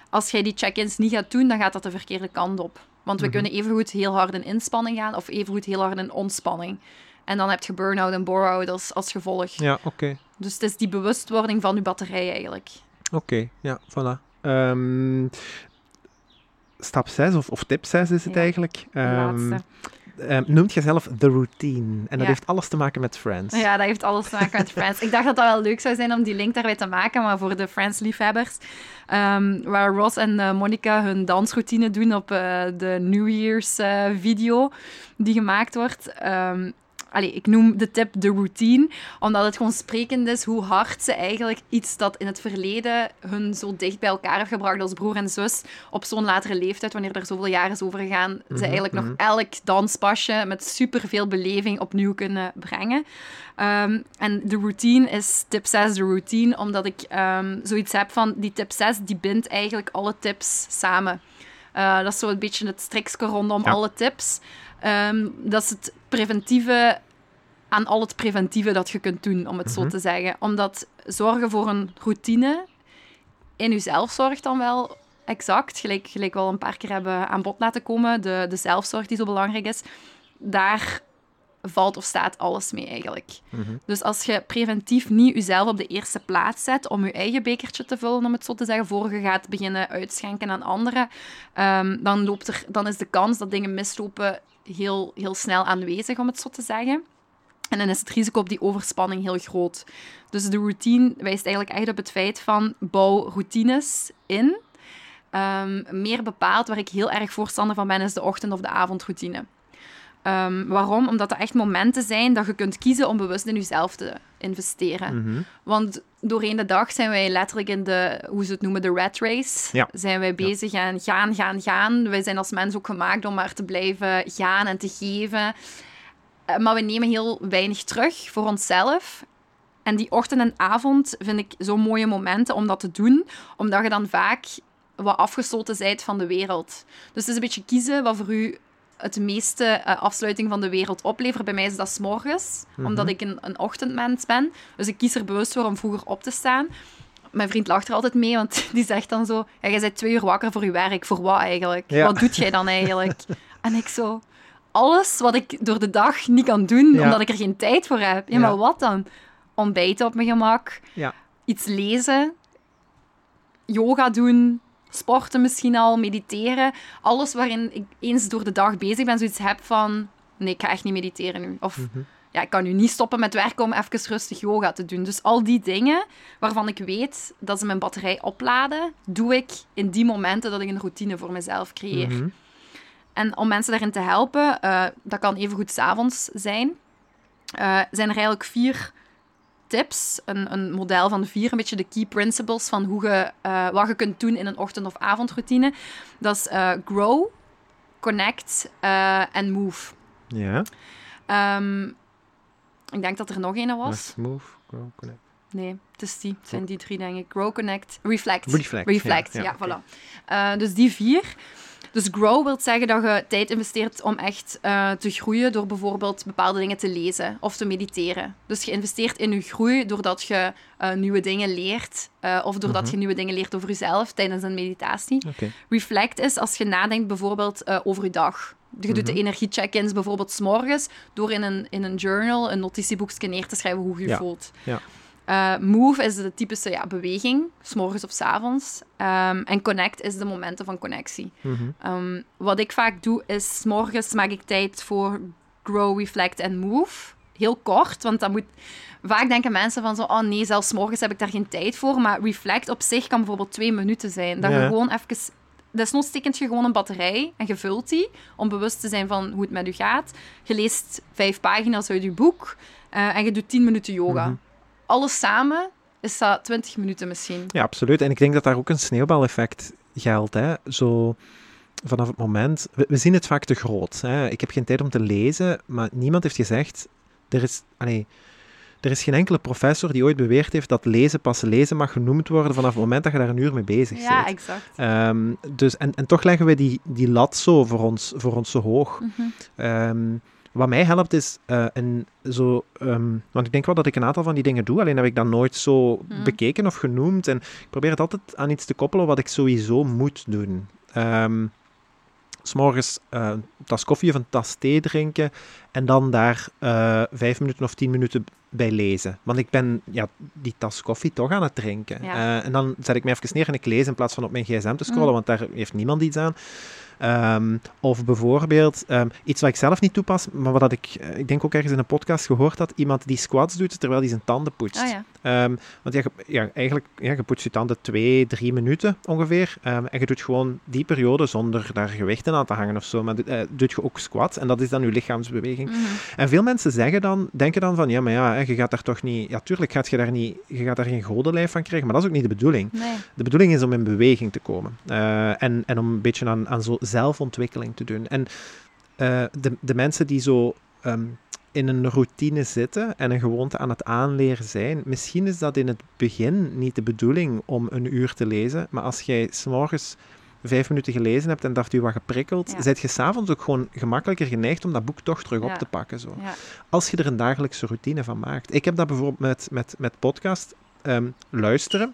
Als jij die check-ins niet gaat doen, dan gaat dat de verkeerde kant op. Want we Mhm. kunnen evengoed heel hard in inspanning gaan of evengoed heel hard in ontspanning. En dan heb je burn-out en bore-out als, als gevolg. Ja, oké. Dus het is die bewustwording van je batterij eigenlijk. Oké, ja, voilà. Ehm, stap 6, of, of tip 6 is het Ja, eigenlijk. Laatste. ehm, noemt jezelf The Routine. En dat heeft alles te maken met Friends. Ja, dat heeft alles te maken met Friends. Ik dacht dat dat wel leuk zou zijn om die link daarbij te maken, maar voor de Friends-liefhebbers, waar Ross en eh, Monica hun dansroutine doen op eh, de New Year's eh, video die gemaakt wordt. Allee, ik noem de tip de routine, omdat het gewoon sprekend is hoe hard ze eigenlijk iets dat in het verleden hun zo dicht bij elkaar heeft gebracht als broer en zus, op zo'n latere leeftijd, wanneer er zoveel jaren is over gegaan, ze eigenlijk nog mhm. elk danspasje met superveel beleving opnieuw kunnen brengen. Ehm, en de routine is tip 6 de routine, omdat ik ehm, zoiets heb van die tip 6, die bindt eigenlijk alle tips samen. Eh, dat is zo een beetje het strikske rondom Ja. alle tips. Ehm, dat is het preventieve aan al het preventieve dat je kunt doen, om het zo Mhm. te zeggen. Omdat zorgen voor een routine in jezelf zorgt dan wel exact, gelijk, gelijk we al een paar keer hebben aan bod laten komen, de, de zelfzorg die zo belangrijk is, daar valt of staat alles mee eigenlijk. Mhm. Dus als je preventief niet jezelf op de eerste plaats zet om je eigen bekertje te vullen, om het zo te zeggen, voor je gaat beginnen uitschenken aan anderen, ehm, dan, loopt er, dan is de kans dat dingen mislopen heel, heel snel aanwezig, om het zo te zeggen. En dan is het risico op die overspanning heel groot. Dus de routine wijst eigenlijk echt op het feit van bouw routines in. Ehm, meer bepaald, waar ik heel erg voorstander van ben, is de ochtend- of de avondroutine. Ehm, waarom? Omdat er echt momenten zijn dat je kunt kiezen om bewust in jezelf te investeren. Mhm. Want doorheen de dag zijn wij letterlijk in de, hoe ze het noemen, de rat race. Ja. Zijn wij bezig en gaan, gaan, gaan. Wij zijn als mens ook gemaakt om maar te blijven gaan en te geven. Eh, Maar we nemen heel weinig terug voor onszelf. En die ochtend en avond vind ik zo mooie momenten om dat te doen, omdat je dan vaak wat afgesloten bent van de wereld. Dus het is een beetje kiezen wat voor u het meeste eh, afsluiting van de wereld oplevert. Bij mij is dat 's morgens, Mhm. omdat ik een, een ochtendmens ben. Dus ik kies er bewust voor om vroeger op te staan. mijn vriend lacht er altijd mee, want die zegt dan zo... Ja, jij bent twee uur wakker voor je werk. Voor wat eigenlijk? Ja. Wat doet jij dan eigenlijk? en ik zo... Alles wat ik door de dag niet kan doen, Ja. omdat ik er geen tijd voor heb. Ja, Ja. maar wat dan? Ontbijten op mijn gemak, Ja. iets lezen, yoga doen, sporten misschien al, mediteren. Alles waarin ik eens door de dag bezig ben, zoiets heb van... Nee, ik ga echt niet mediteren nu. Of Mhm. ja, ik kan nu niet stoppen met werken om even rustig yoga te doen. Dus al die dingen waarvan ik weet dat ze mijn batterij opladen, doe ik in die momenten dat ik een routine voor mezelf creëer. Mhm. En om mensen daarin te helpen, eh, dat kan evengoed s'avonds zijn, eh, zijn er eigenlijk vier tips, een, een model van vier, een beetje de key principles van hoe je, eh, wat je kunt doen in een ochtend- of avondroutine. Dat is grow, connect en move. Ja. Ehm, ik denk dat er nog een was. Let's move, go, connect. Nee, het is die. Het zijn die drie, denk ik. Grow, Connect, Reflect. Reflect, Reflect, ja, ja, voilà. Dus die vier. Dus grow wil zeggen dat je tijd investeert om echt eh, te groeien door bijvoorbeeld bepaalde dingen te lezen of te mediteren. Dus je investeert in je groei doordat je eh, nieuwe dingen leert eh, of doordat Mhm. je nieuwe dingen leert over jezelf tijdens een meditatie. Reflect is als je nadenkt bijvoorbeeld over je dag. Je doet de Mhm. energie-check-ins bijvoorbeeld s'morgens door in een, in een journal, een notitieboekje neer te schrijven hoe je je Ja. voelt. Ja. Eh, move is de typische ja, beweging, s'morgens of s'avonds. Ehm en connect is de momenten van connectie. Mhm. Ehm, wat ik vaak doe, is 's morgens maak ik tijd voor grow, reflect en move. Heel kort, want dat moet... Vaak denken mensen van zo, oh nee, zelfs 's morgens heb ik daar geen tijd voor. Maar reflect op zich kan bijvoorbeeld twee minuten zijn. Dat je Ja. gewoon even... Desnoods tekent je gewoon een batterij en je vult die om bewust te zijn van hoe het met je gaat. Je leest vijf pagina's uit je boek eh, en je doet tien minuten yoga. Mhm. Alles samen is dat 20 minuten misschien. Ja, absoluut. En ik denk dat daar ook een sneeuwbaleffect geldt. Hè? Zo vanaf het moment... We, we zien het vaak te groot. Hè? Ik heb geen tijd om te lezen, maar niemand heeft gezegd... Er is, allee, er is geen enkele professor die ooit beweerd heeft dat lezen pas lezen mag genoemd worden vanaf het moment dat je daar een uur mee bezig Ja, bent. exact. Ehm, dus, en, en toch leggen we die, die lat zo voor ons, voor ons zo hoog. Ehm, wat mij helpt is een zo. ehm, want ik denk wel dat ik een aantal van die dingen doe, alleen heb ik dat nooit zo Mhm. bekeken of genoemd. En ik probeer het altijd aan iets te koppelen wat ik sowieso moet doen. S S'morgens eh, een tas koffie of een tas thee drinken en dan daar eh, vijf minuten of tien minuten bij lezen. Want ik ben ja, die tas koffie toch aan het drinken. Ja. En dan zet ik me even neer en ik lees in plaats van op mijn gsm te scrollen, Mm. want daar heeft niemand iets aan. Ehm, of bijvoorbeeld ehm, iets wat ik zelf niet toepas, maar wat dat ik, eh, ik denk ook ergens in een podcast gehoord had, iemand die squats doet terwijl hij zijn tanden poetst. Ah ja. Ehm, want ja, ja, eigenlijk, ja, je poetst je tanden twee, drie minuten ongeveer. En je doet gewoon die periode zonder daar gewichten aan te hangen of zo. Maar uh, doet je ook squats en dat is dan je lichaamsbeweging. Mhm. En veel mensen zeggen dan, denken dan van, ja, maar ja, je gaat daar toch niet... Ja, tuurlijk gaat je daar niet... Je gaat daar geen godenlijf van krijgen, maar dat is ook niet de bedoeling. Nee. De bedoeling is om in beweging te komen. Eh, en, en om een beetje aan, aan zo zelfontwikkeling te doen. En eh, de, de mensen die zo ehm, in een routine zitten en een gewoonte aan het aanleren zijn, misschien is dat in het begin niet de bedoeling om een uur te lezen, maar als jij s'morgens vijf minuten gelezen hebt en dacht u wat geprikkeld, Ja. zet je s'avonds ook gewoon gemakkelijker geneigd om dat boek toch terug op te pakken. Zo Ja. als je er een dagelijkse routine van maakt. Ik heb dat bijvoorbeeld met, met, met podcast ehm, luisteren.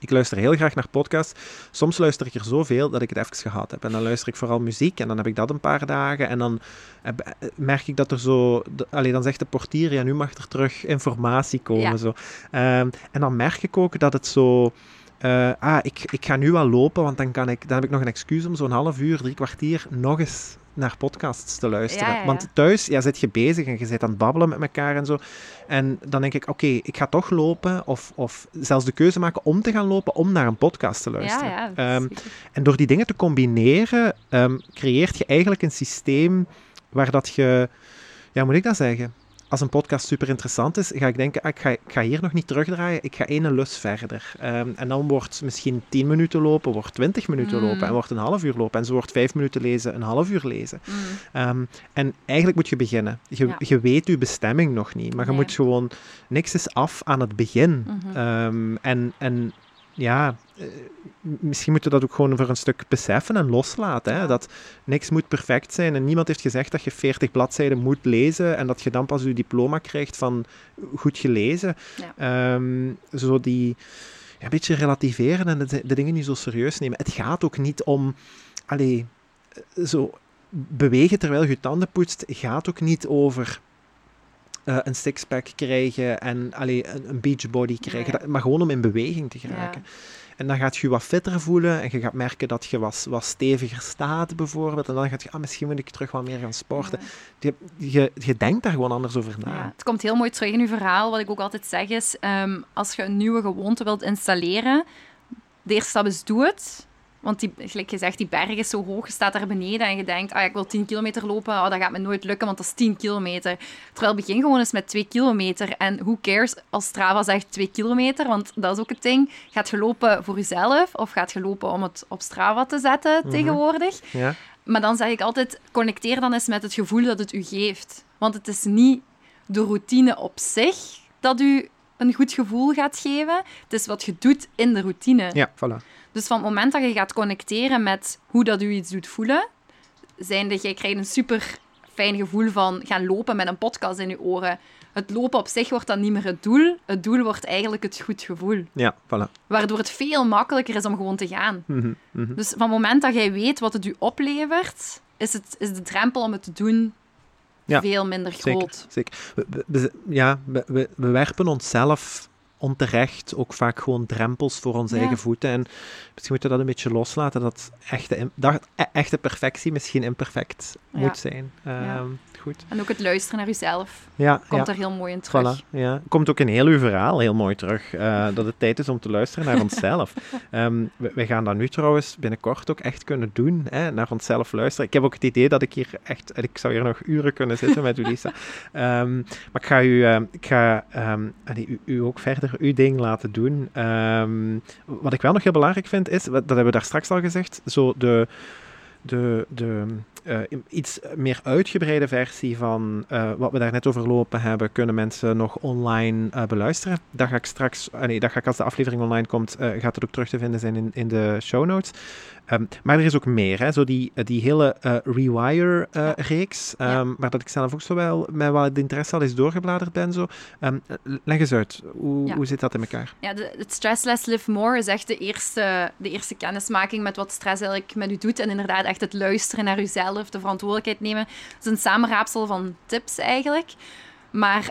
Ik luister heel graag naar podcasts. Soms luister ik er zoveel dat ik het even gehad heb. En dan luister ik vooral muziek en dan heb ik dat een paar dagen. En dan heb- eh, merk ik dat er zo... de- allee, dan zegt de portier, ja, nu mag er terug informatie komen. Ja. Zo. Ehm, en dan merk ik ook dat het zo... eh, ah, ik, ik ga nu wel lopen, want dan, kan ik, dan heb ik nog een excuus om zo'n half uur, drie kwartier nog eens naar podcasts te luisteren. Ja, ja, ja. Want thuis ja, zit je bezig en je zit aan het babbelen met elkaar en zo. En dan denk ik, oké, ik ga toch lopen of, of zelfs de keuze maken om te gaan lopen om naar een podcast te luisteren. Ehm, en door die dingen te combineren, ehm, creëert je eigenlijk een systeem waar dat je, ja, moet ik dat zeggen? Als een podcast super interessant is, ga ik denken, ah, ik, ga, ik ga hier nog niet terugdraaien, ik ga één lus verder. Ehm, en dan wordt misschien 10 minuten lopen, wordt 20 minuten Mm. lopen en wordt een half uur lopen. En zo wordt 5 minuten lezen, een half uur lezen. Mm. Ehm, en eigenlijk moet je beginnen. Je, Ja. je weet je bestemming nog niet, maar je Nee. moet gewoon... Niks is af aan het begin. Mhm. Ehm, en, en ja, eh, misschien moeten we dat ook gewoon voor een stuk beseffen en loslaten. Hè? Ja. Dat niks moet perfect zijn. En niemand heeft gezegd dat je 40 bladzijden moet lezen en dat je dan pas je diploma krijgt van goed gelezen. Ja. Ehm, zo die, een beetje relativeren en de, de, dingen niet zo serieus nemen. Het gaat ook niet om... Allee, zo bewegen terwijl je je tanden poetst, gaat ook niet over uh, een sixpack krijgen en allee, een, een beachbody krijgen, maar gewoon om in beweging te geraken. En dan gaat je wat fitter voelen en je gaat merken dat je wat, wat steviger staat, bijvoorbeeld. En dan gaat je, ah, misschien moet ik terug wat meer gaan sporten. Je, je, je, denkt daar gewoon anders over na. Ja, het komt heel mooi terug in uw verhaal. Wat ik ook altijd zeg is, um, als je een nieuwe gewoonte wilt installeren, de eerste stap is doe het. Want die, gelijk gezegd, die berg is zo hoog, je staat daar beneden en je denkt, ah, ik wil 10 kilometer lopen, oh, dat gaat me nooit lukken, want dat is 10 kilometer. Terwijl begin gewoon eens met 2 kilometer. En who cares als Strava zegt 2 kilometer, want dat is ook het ding. Gaat je lopen voor jezelf of gaat je lopen om het op Strava te zetten mhm. tegenwoordig? Ja. Maar dan zeg ik altijd, connecteer dan eens met het gevoel dat het u geeft. Want het is niet de routine op zich dat u een goed gevoel gaat geven. Het is wat je doet in de routine. Ja, voilà. Dus van het moment dat je gaat connecteren met hoe dat u iets doet voelen, zijn dat jij krijgt een super fijn gevoel van gaan lopen met een podcast in je oren. Het lopen op zich wordt dan niet meer het doel. Het doel wordt eigenlijk het goed gevoel. Ja, voilà. Waardoor het veel makkelijker is om gewoon te gaan. Mhm, mhm. Dus van het moment dat jij weet wat het u oplevert, is, het, is de drempel om het te doen veel minder groot. Zeker. zeker. ja, we, we, we werpen onszelf onterecht ook vaak gewoon drempels voor onze eigen voeten. En misschien moeten we dat een beetje loslaten, dat echte, dat e-, echte perfectie misschien imperfect moet zijn. Ehm, goed. En ook het luisteren naar jezelf ja, komt er heel mooi in terug. Voilà, ja. Komt ook in heel uw verhaal heel mooi terug, uh, dat het tijd is om te luisteren naar onszelf. um, we, gaan dat nu trouwens binnenkort ook echt kunnen doen, hè, naar onszelf luisteren. Ik heb ook het idee dat ik hier echt, ik zou hier nog uren kunnen zitten met Ulisa. Um, maar ik ga u, ik ga, u, u ook verder uw ding laten doen. Ehm, wat ik wel nog heel belangrijk vind, is, dat hebben we daar straks al gezegd, zo de, de, de uh, iets meer uitgebreide versie van uh, wat we daar net over lopen hebben, kunnen mensen nog online uh, beluisteren. Daar ga ik straks, nee, daar ga ik als de aflevering online komt, gaat het ook terug te vinden zijn in, in de show notes. Ehm, maar er is ook meer, hè? Zo die, eh, die hele uh, Rewire-reeks, uh, ja. um, waar dat ik zelf ook zo wel met wat interesse al eens doorgebladerd ben. Zo. Um, leg eens uit, hoe, hoe zit dat in elkaar? Ja, de, het Stress Less Live More is echt de eerste, de eerste kennismaking met wat stress eigenlijk met u doet. En inderdaad echt het luisteren naar uzelf, de verantwoordelijkheid nemen. Het is een samenraapsel van tips eigenlijk. Maar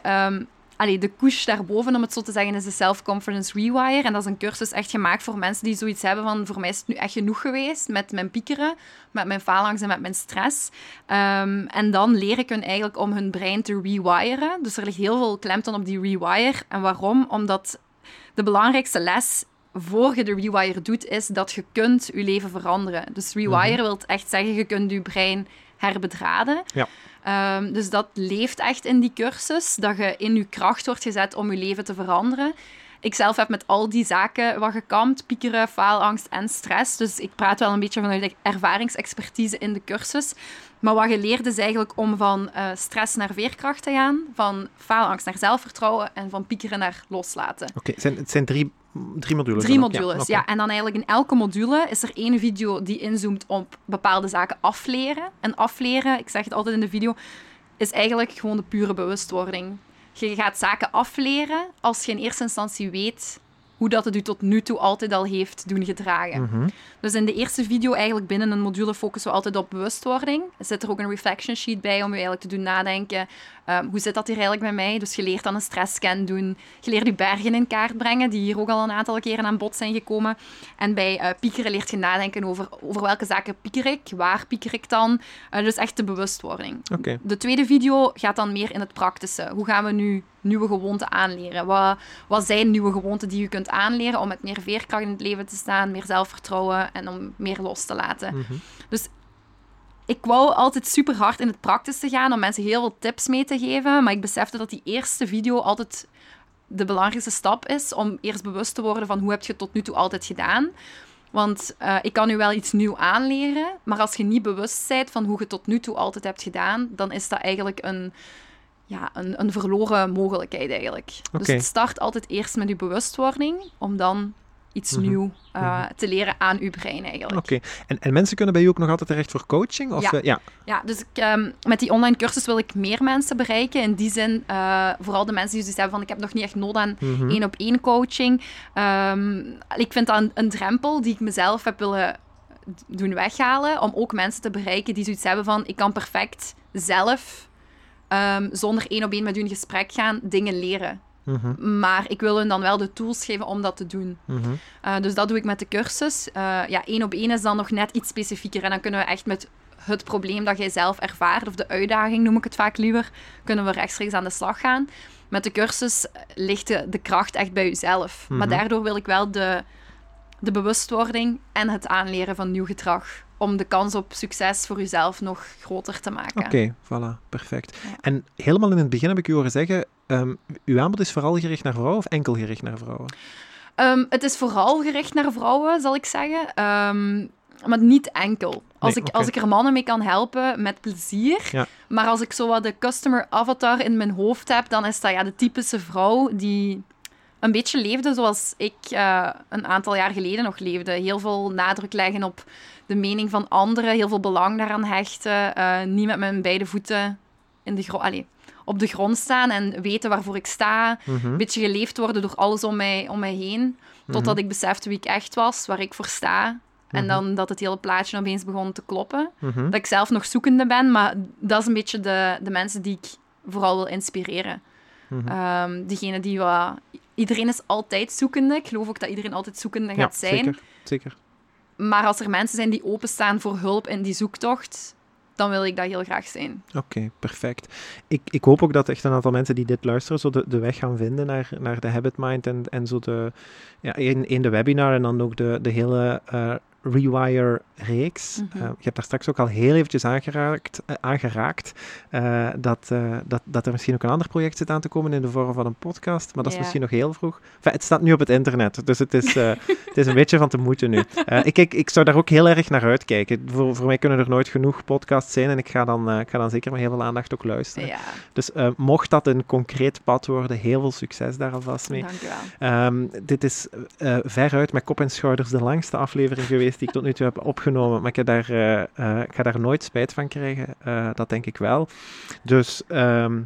allee, de couche daarboven, om het zo te zeggen, is de Self-Confidence Rewire. En dat is een cursus echt gemaakt voor mensen die zoiets hebben van... Voor mij is het nu echt genoeg geweest met mijn piekeren, met mijn faalangst en met mijn stress. Ehm, en dan leer ik hun eigenlijk om hun brein te rewiren. Dus er ligt heel veel klemtoon op die rewire. En waarom? Omdat de belangrijkste les voor je de rewire doet, is dat je kunt je leven veranderen. Dus rewire mm wil echt zeggen, je kunt je brein herbedraden. Ja. Um, dus dat leeft echt in die cursus, dat je in je kracht wordt gezet om je leven te veranderen. Ik zelf heb met al die zaken wat gekampt, piekeren, faalangst en stress. Dus ik praat wel een beetje vanuit ervaringsexpertise in de cursus. Maar wat je leert is eigenlijk om van uh, stress naar veerkracht te gaan, van faalangst naar zelfvertrouwen en van piekeren naar loslaten. Oké, okay. het zijn drie Drie modules. Drie modules, ja, En dan eigenlijk in elke module is er één video die inzoomt op bepaalde zaken afleren. En afleren, ik zeg het altijd in de video, is eigenlijk gewoon de pure bewustwording. Je gaat zaken afleren als je in eerste instantie weet hoe dat het u tot nu toe altijd al heeft doen gedragen. Mhm. Dus in de eerste video, eigenlijk binnen een module, focussen we altijd op bewustwording. Er zit er ook een reflection sheet bij om je eigenlijk te doen nadenken. Um, hoe zit dat hier eigenlijk bij mij? Dus je leert dan een stressscan doen. Je leert je bergen in kaart brengen, die hier ook al een aantal keren aan bod zijn gekomen. En bij uh, piekeren leert je nadenken over, over welke zaken pieker ik, waar pieker ik dan. Uh, dus echt de bewustwording. Okay. De tweede video gaat dan meer in het praktische. Hoe gaan we nu nieuwe gewoonten aanleren? Wat, wat zijn nieuwe gewoonten die je kunt aanleren om met meer veerkracht in het leven te staan, meer zelfvertrouwen en om meer los te laten? Mhm. Dus ik wou altijd super hard in het praktische gaan om mensen heel veel tips mee te geven, maar ik besefte dat die eerste video altijd de belangrijkste stap is om eerst bewust te worden van hoe heb je het tot nu toe altijd gedaan. Want uh, ik kan u wel iets nieuw aanleren, maar als je niet bewust bent van hoe je het tot nu toe altijd hebt gedaan, dan is dat eigenlijk een, ja, een, een verloren mogelijkheid eigenlijk. Dus het start altijd eerst met je bewustwording, om dan iets Mhm. nieuw eh, Mhm. te leren aan uw brein eigenlijk. Oké. En, en mensen kunnen bij u ook nog altijd terecht voor coaching? Of, Ja. eh, ja. Ja, dus ik, ehm, met die online cursus wil ik meer mensen bereiken. In die zin, eh, vooral de mensen die zoiets hebben van ik heb nog niet echt nood aan één op één coaching. Ehm, ik vind dat een, een drempel die ik mezelf heb willen doen weghalen. Om ook mensen te bereiken die zoiets hebben van ik kan perfect zelf, ehm, zonder één op één met u in gesprek gaan, dingen leren. Mhm. Maar ik wil hun dan wel de tools geven om dat te doen. Mhm. Uh, dus dat doe ik met de cursus. Uh, ja, één op één is dan nog net iets specifieker. En dan kunnen we echt met het probleem dat jij zelf ervaart, of de uitdaging noem ik het vaak liever, kunnen we rechtstreeks aan de slag gaan. Met de cursus ligt de, de kracht echt bij jezelf. Mhm. Maar daardoor wil ik wel de, de bewustwording en het aanleren van nieuw gedrag. Om de kans op succes voor jezelf nog groter te maken. Oké, voilà, perfect. Ja. En helemaal in het begin heb ik u horen zeggen, ehm, uw aanbod is vooral gericht naar vrouwen of enkel gericht naar vrouwen? Um, het is vooral gericht naar vrouwen, zal ik zeggen. Um, maar niet enkel. Als, Nee, ik, als ik er mannen mee kan helpen, met plezier. Ja. Maar als ik zo wat de customer avatar in mijn hoofd heb, dan is dat ja, de typische vrouw die een beetje leefde zoals ik eh, een aantal jaar geleden nog leefde. Heel veel nadruk leggen op de mening van anderen, heel veel belang daaraan hechten, eh, niet met mijn beide voeten in de gro- op de grond staan en weten waarvoor ik sta. Mhm. Een beetje geleefd worden door alles om mij, om mij heen. Totdat Mhm. ik besefte wie ik echt was, waar ik voor sta. En Mhm. dan dat het hele plaatje opeens begon te kloppen. Dat ik zelf nog zoekende ben, maar dat is een beetje de, de mensen die ik vooral wil inspireren. Mhm. Ehm, diegene die wat... Iedereen is altijd zoekende. Ik geloof ook dat iedereen altijd zoekende Ja, gaat zijn. zeker. zeker. Maar als er mensen zijn die openstaan voor hulp in die zoektocht, dan wil ik dat heel graag zijn. Oké, perfect. Ik, ik hoop ook dat echt een aantal mensen die dit luisteren, zo de, de weg gaan vinden naar, naar de Habit Mind en, en zo de, ja, in, in de webinar en dan ook de, de hele eh, Rewire-reeks. Mhm. Eh, je hebt daar straks ook al heel eventjes aangeraakt, eh, aangeraakt eh, dat, dat, dat er misschien ook een ander project zit aan te komen in de vorm van een podcast, maar dat is Ja. misschien nog heel vroeg. Enfin, het staat nu op het internet, dus het is, het is een beetje van te moeten nu. Ik, ik, ik zou daar ook heel erg naar uitkijken. Voor, voor mij kunnen er nooit genoeg podcasts zijn en ik ga dan, ik ga dan zeker met heel veel aandacht ook luisteren. Ja, Dus mocht dat een concreet pad worden, heel veel succes daar alvast mee. dankjewel. Ehm, dit is veruit met kop en schouders de langste aflevering geweest die ik tot nu toe heb opgenomen. Maar ik, heb daar, eh, eh, ik ga daar nooit spijt van krijgen. Eh, dat denk ik wel. Dus ehm,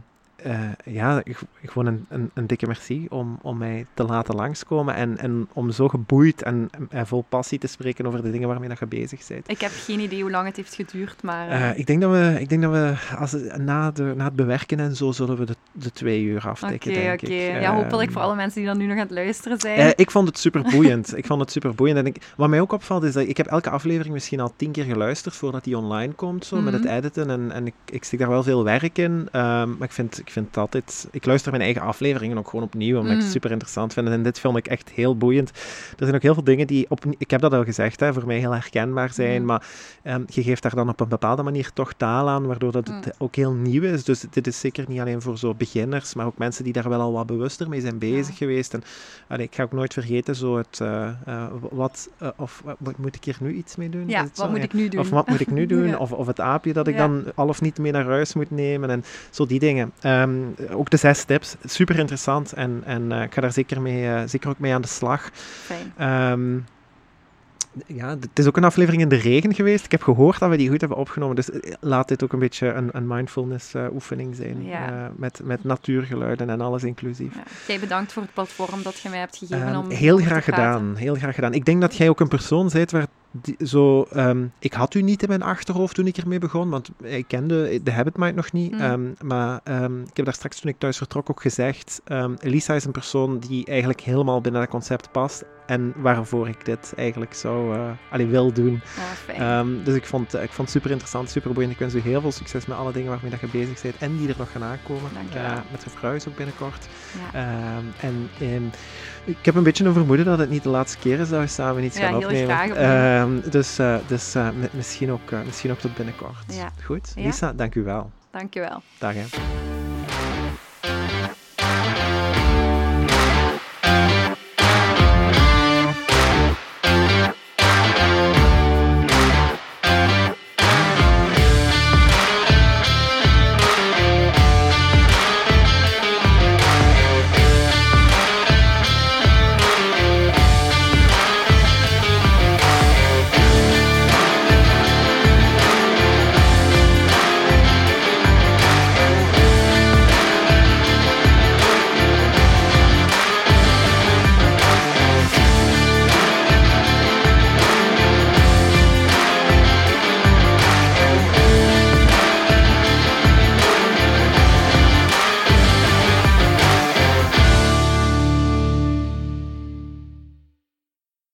eh, ja, gewoon een, een, een dikke merci om, om mij te laten langskomen. En, en om zo geboeid en, en vol passie te spreken over de dingen waarmee dat je bezig bent. Ik heb geen idee hoe lang het heeft geduurd, maar... eh, Eh, ik denk dat we, ik denk dat we als, het- na, de, na het bewerken en zo, zullen we de, de twee uur Oké, afdekken, oké. denk ik. Ja, hopelijk voor alle mensen die dan nu nog aan het luisteren zijn. ik vond het super boeiend. ik vond het super boeiend. En ik, wat mij ook opvalt is dat ik heb elke aflevering misschien al tien keer geluisterd voordat die online komt, zo, met het Mhm. editen. En, en ik, ik steek daar wel veel werk in. ehm, maar ik vind, vind het altijd... Ik luister mijn eigen afleveringen ook gewoon opnieuw, omdat ik Mhm. het super interessant vind. En dit vond ik echt heel boeiend. Er zijn ook heel veel dingen die... Op, ik heb dat al gezegd, hè, voor mij heel herkenbaar zijn. Mhm. Maar ehm, je geeft daar dan op een bepaalde manier toch taal aan, waardoor dat het Mm. ook heel nieuw is. Dus dit is zeker niet alleen voor zo beginners, maar ook mensen die daar wel al wat bewuster mee zijn bezig Ja. geweest. En allee, ik ga ook nooit vergeten, zo het, eh, eh, wat, eh, of wat- moet ik hier nu iets mee doen? ja, wat zo? moet Ja. ik nu doen? Of wat moet ik nu doen? Ja. Of, of het aapje dat ik dan al of niet mee naar huis moet nemen. En zo die dingen. Ehm, ook de zes tips. Super interessant. En, en eh, ik ga daar zeker, mee, eh, zeker ook mee aan de slag. Fijn. Ehm, ja, het is ook een aflevering in de regen geweest. Ik heb gehoord dat we die goed hebben opgenomen. Dus eh, laat dit ook een beetje een, een mindfulness eh, oefening zijn. Ja. met, met natuurgeluiden en alles inclusief. Ja. Jij bedankt voor het platform dat je mij hebt gegeven Ehm, om heel graag gedaan, heel graag gedaan. Ik denk dat jij ook een persoon bent waar die, zo... ehm, ik had u niet in mijn achterhoofd toen ik ermee begon, want ik kende de Habit Mind nog niet. Mm. Ehm, maar ehm, ik heb daar straks toen ik thuis vertrok ook gezegd, Elisa is een persoon die eigenlijk helemaal binnen dat concept past en waarvoor ik dit eigenlijk zou, eh allee, wil doen. Ehm, dus ik vond, ik vond het super interessant, super boeiend. Ik wens u heel veel succes met alle dingen waarmee dat je bezig bent en die er nog gaan aankomen. Eh, met de verhuis ook binnenkort. ja. En ik heb een beetje een vermoeden dat het niet de laatste keer is dat we samen iets ja, gaan opnemen. Graag, ehm, dus uh, dus uh, misschien, ook, eh, misschien ook tot binnenkort. Ja. Goed, Lisa, dank u wel. Dank u wel. Dag hè.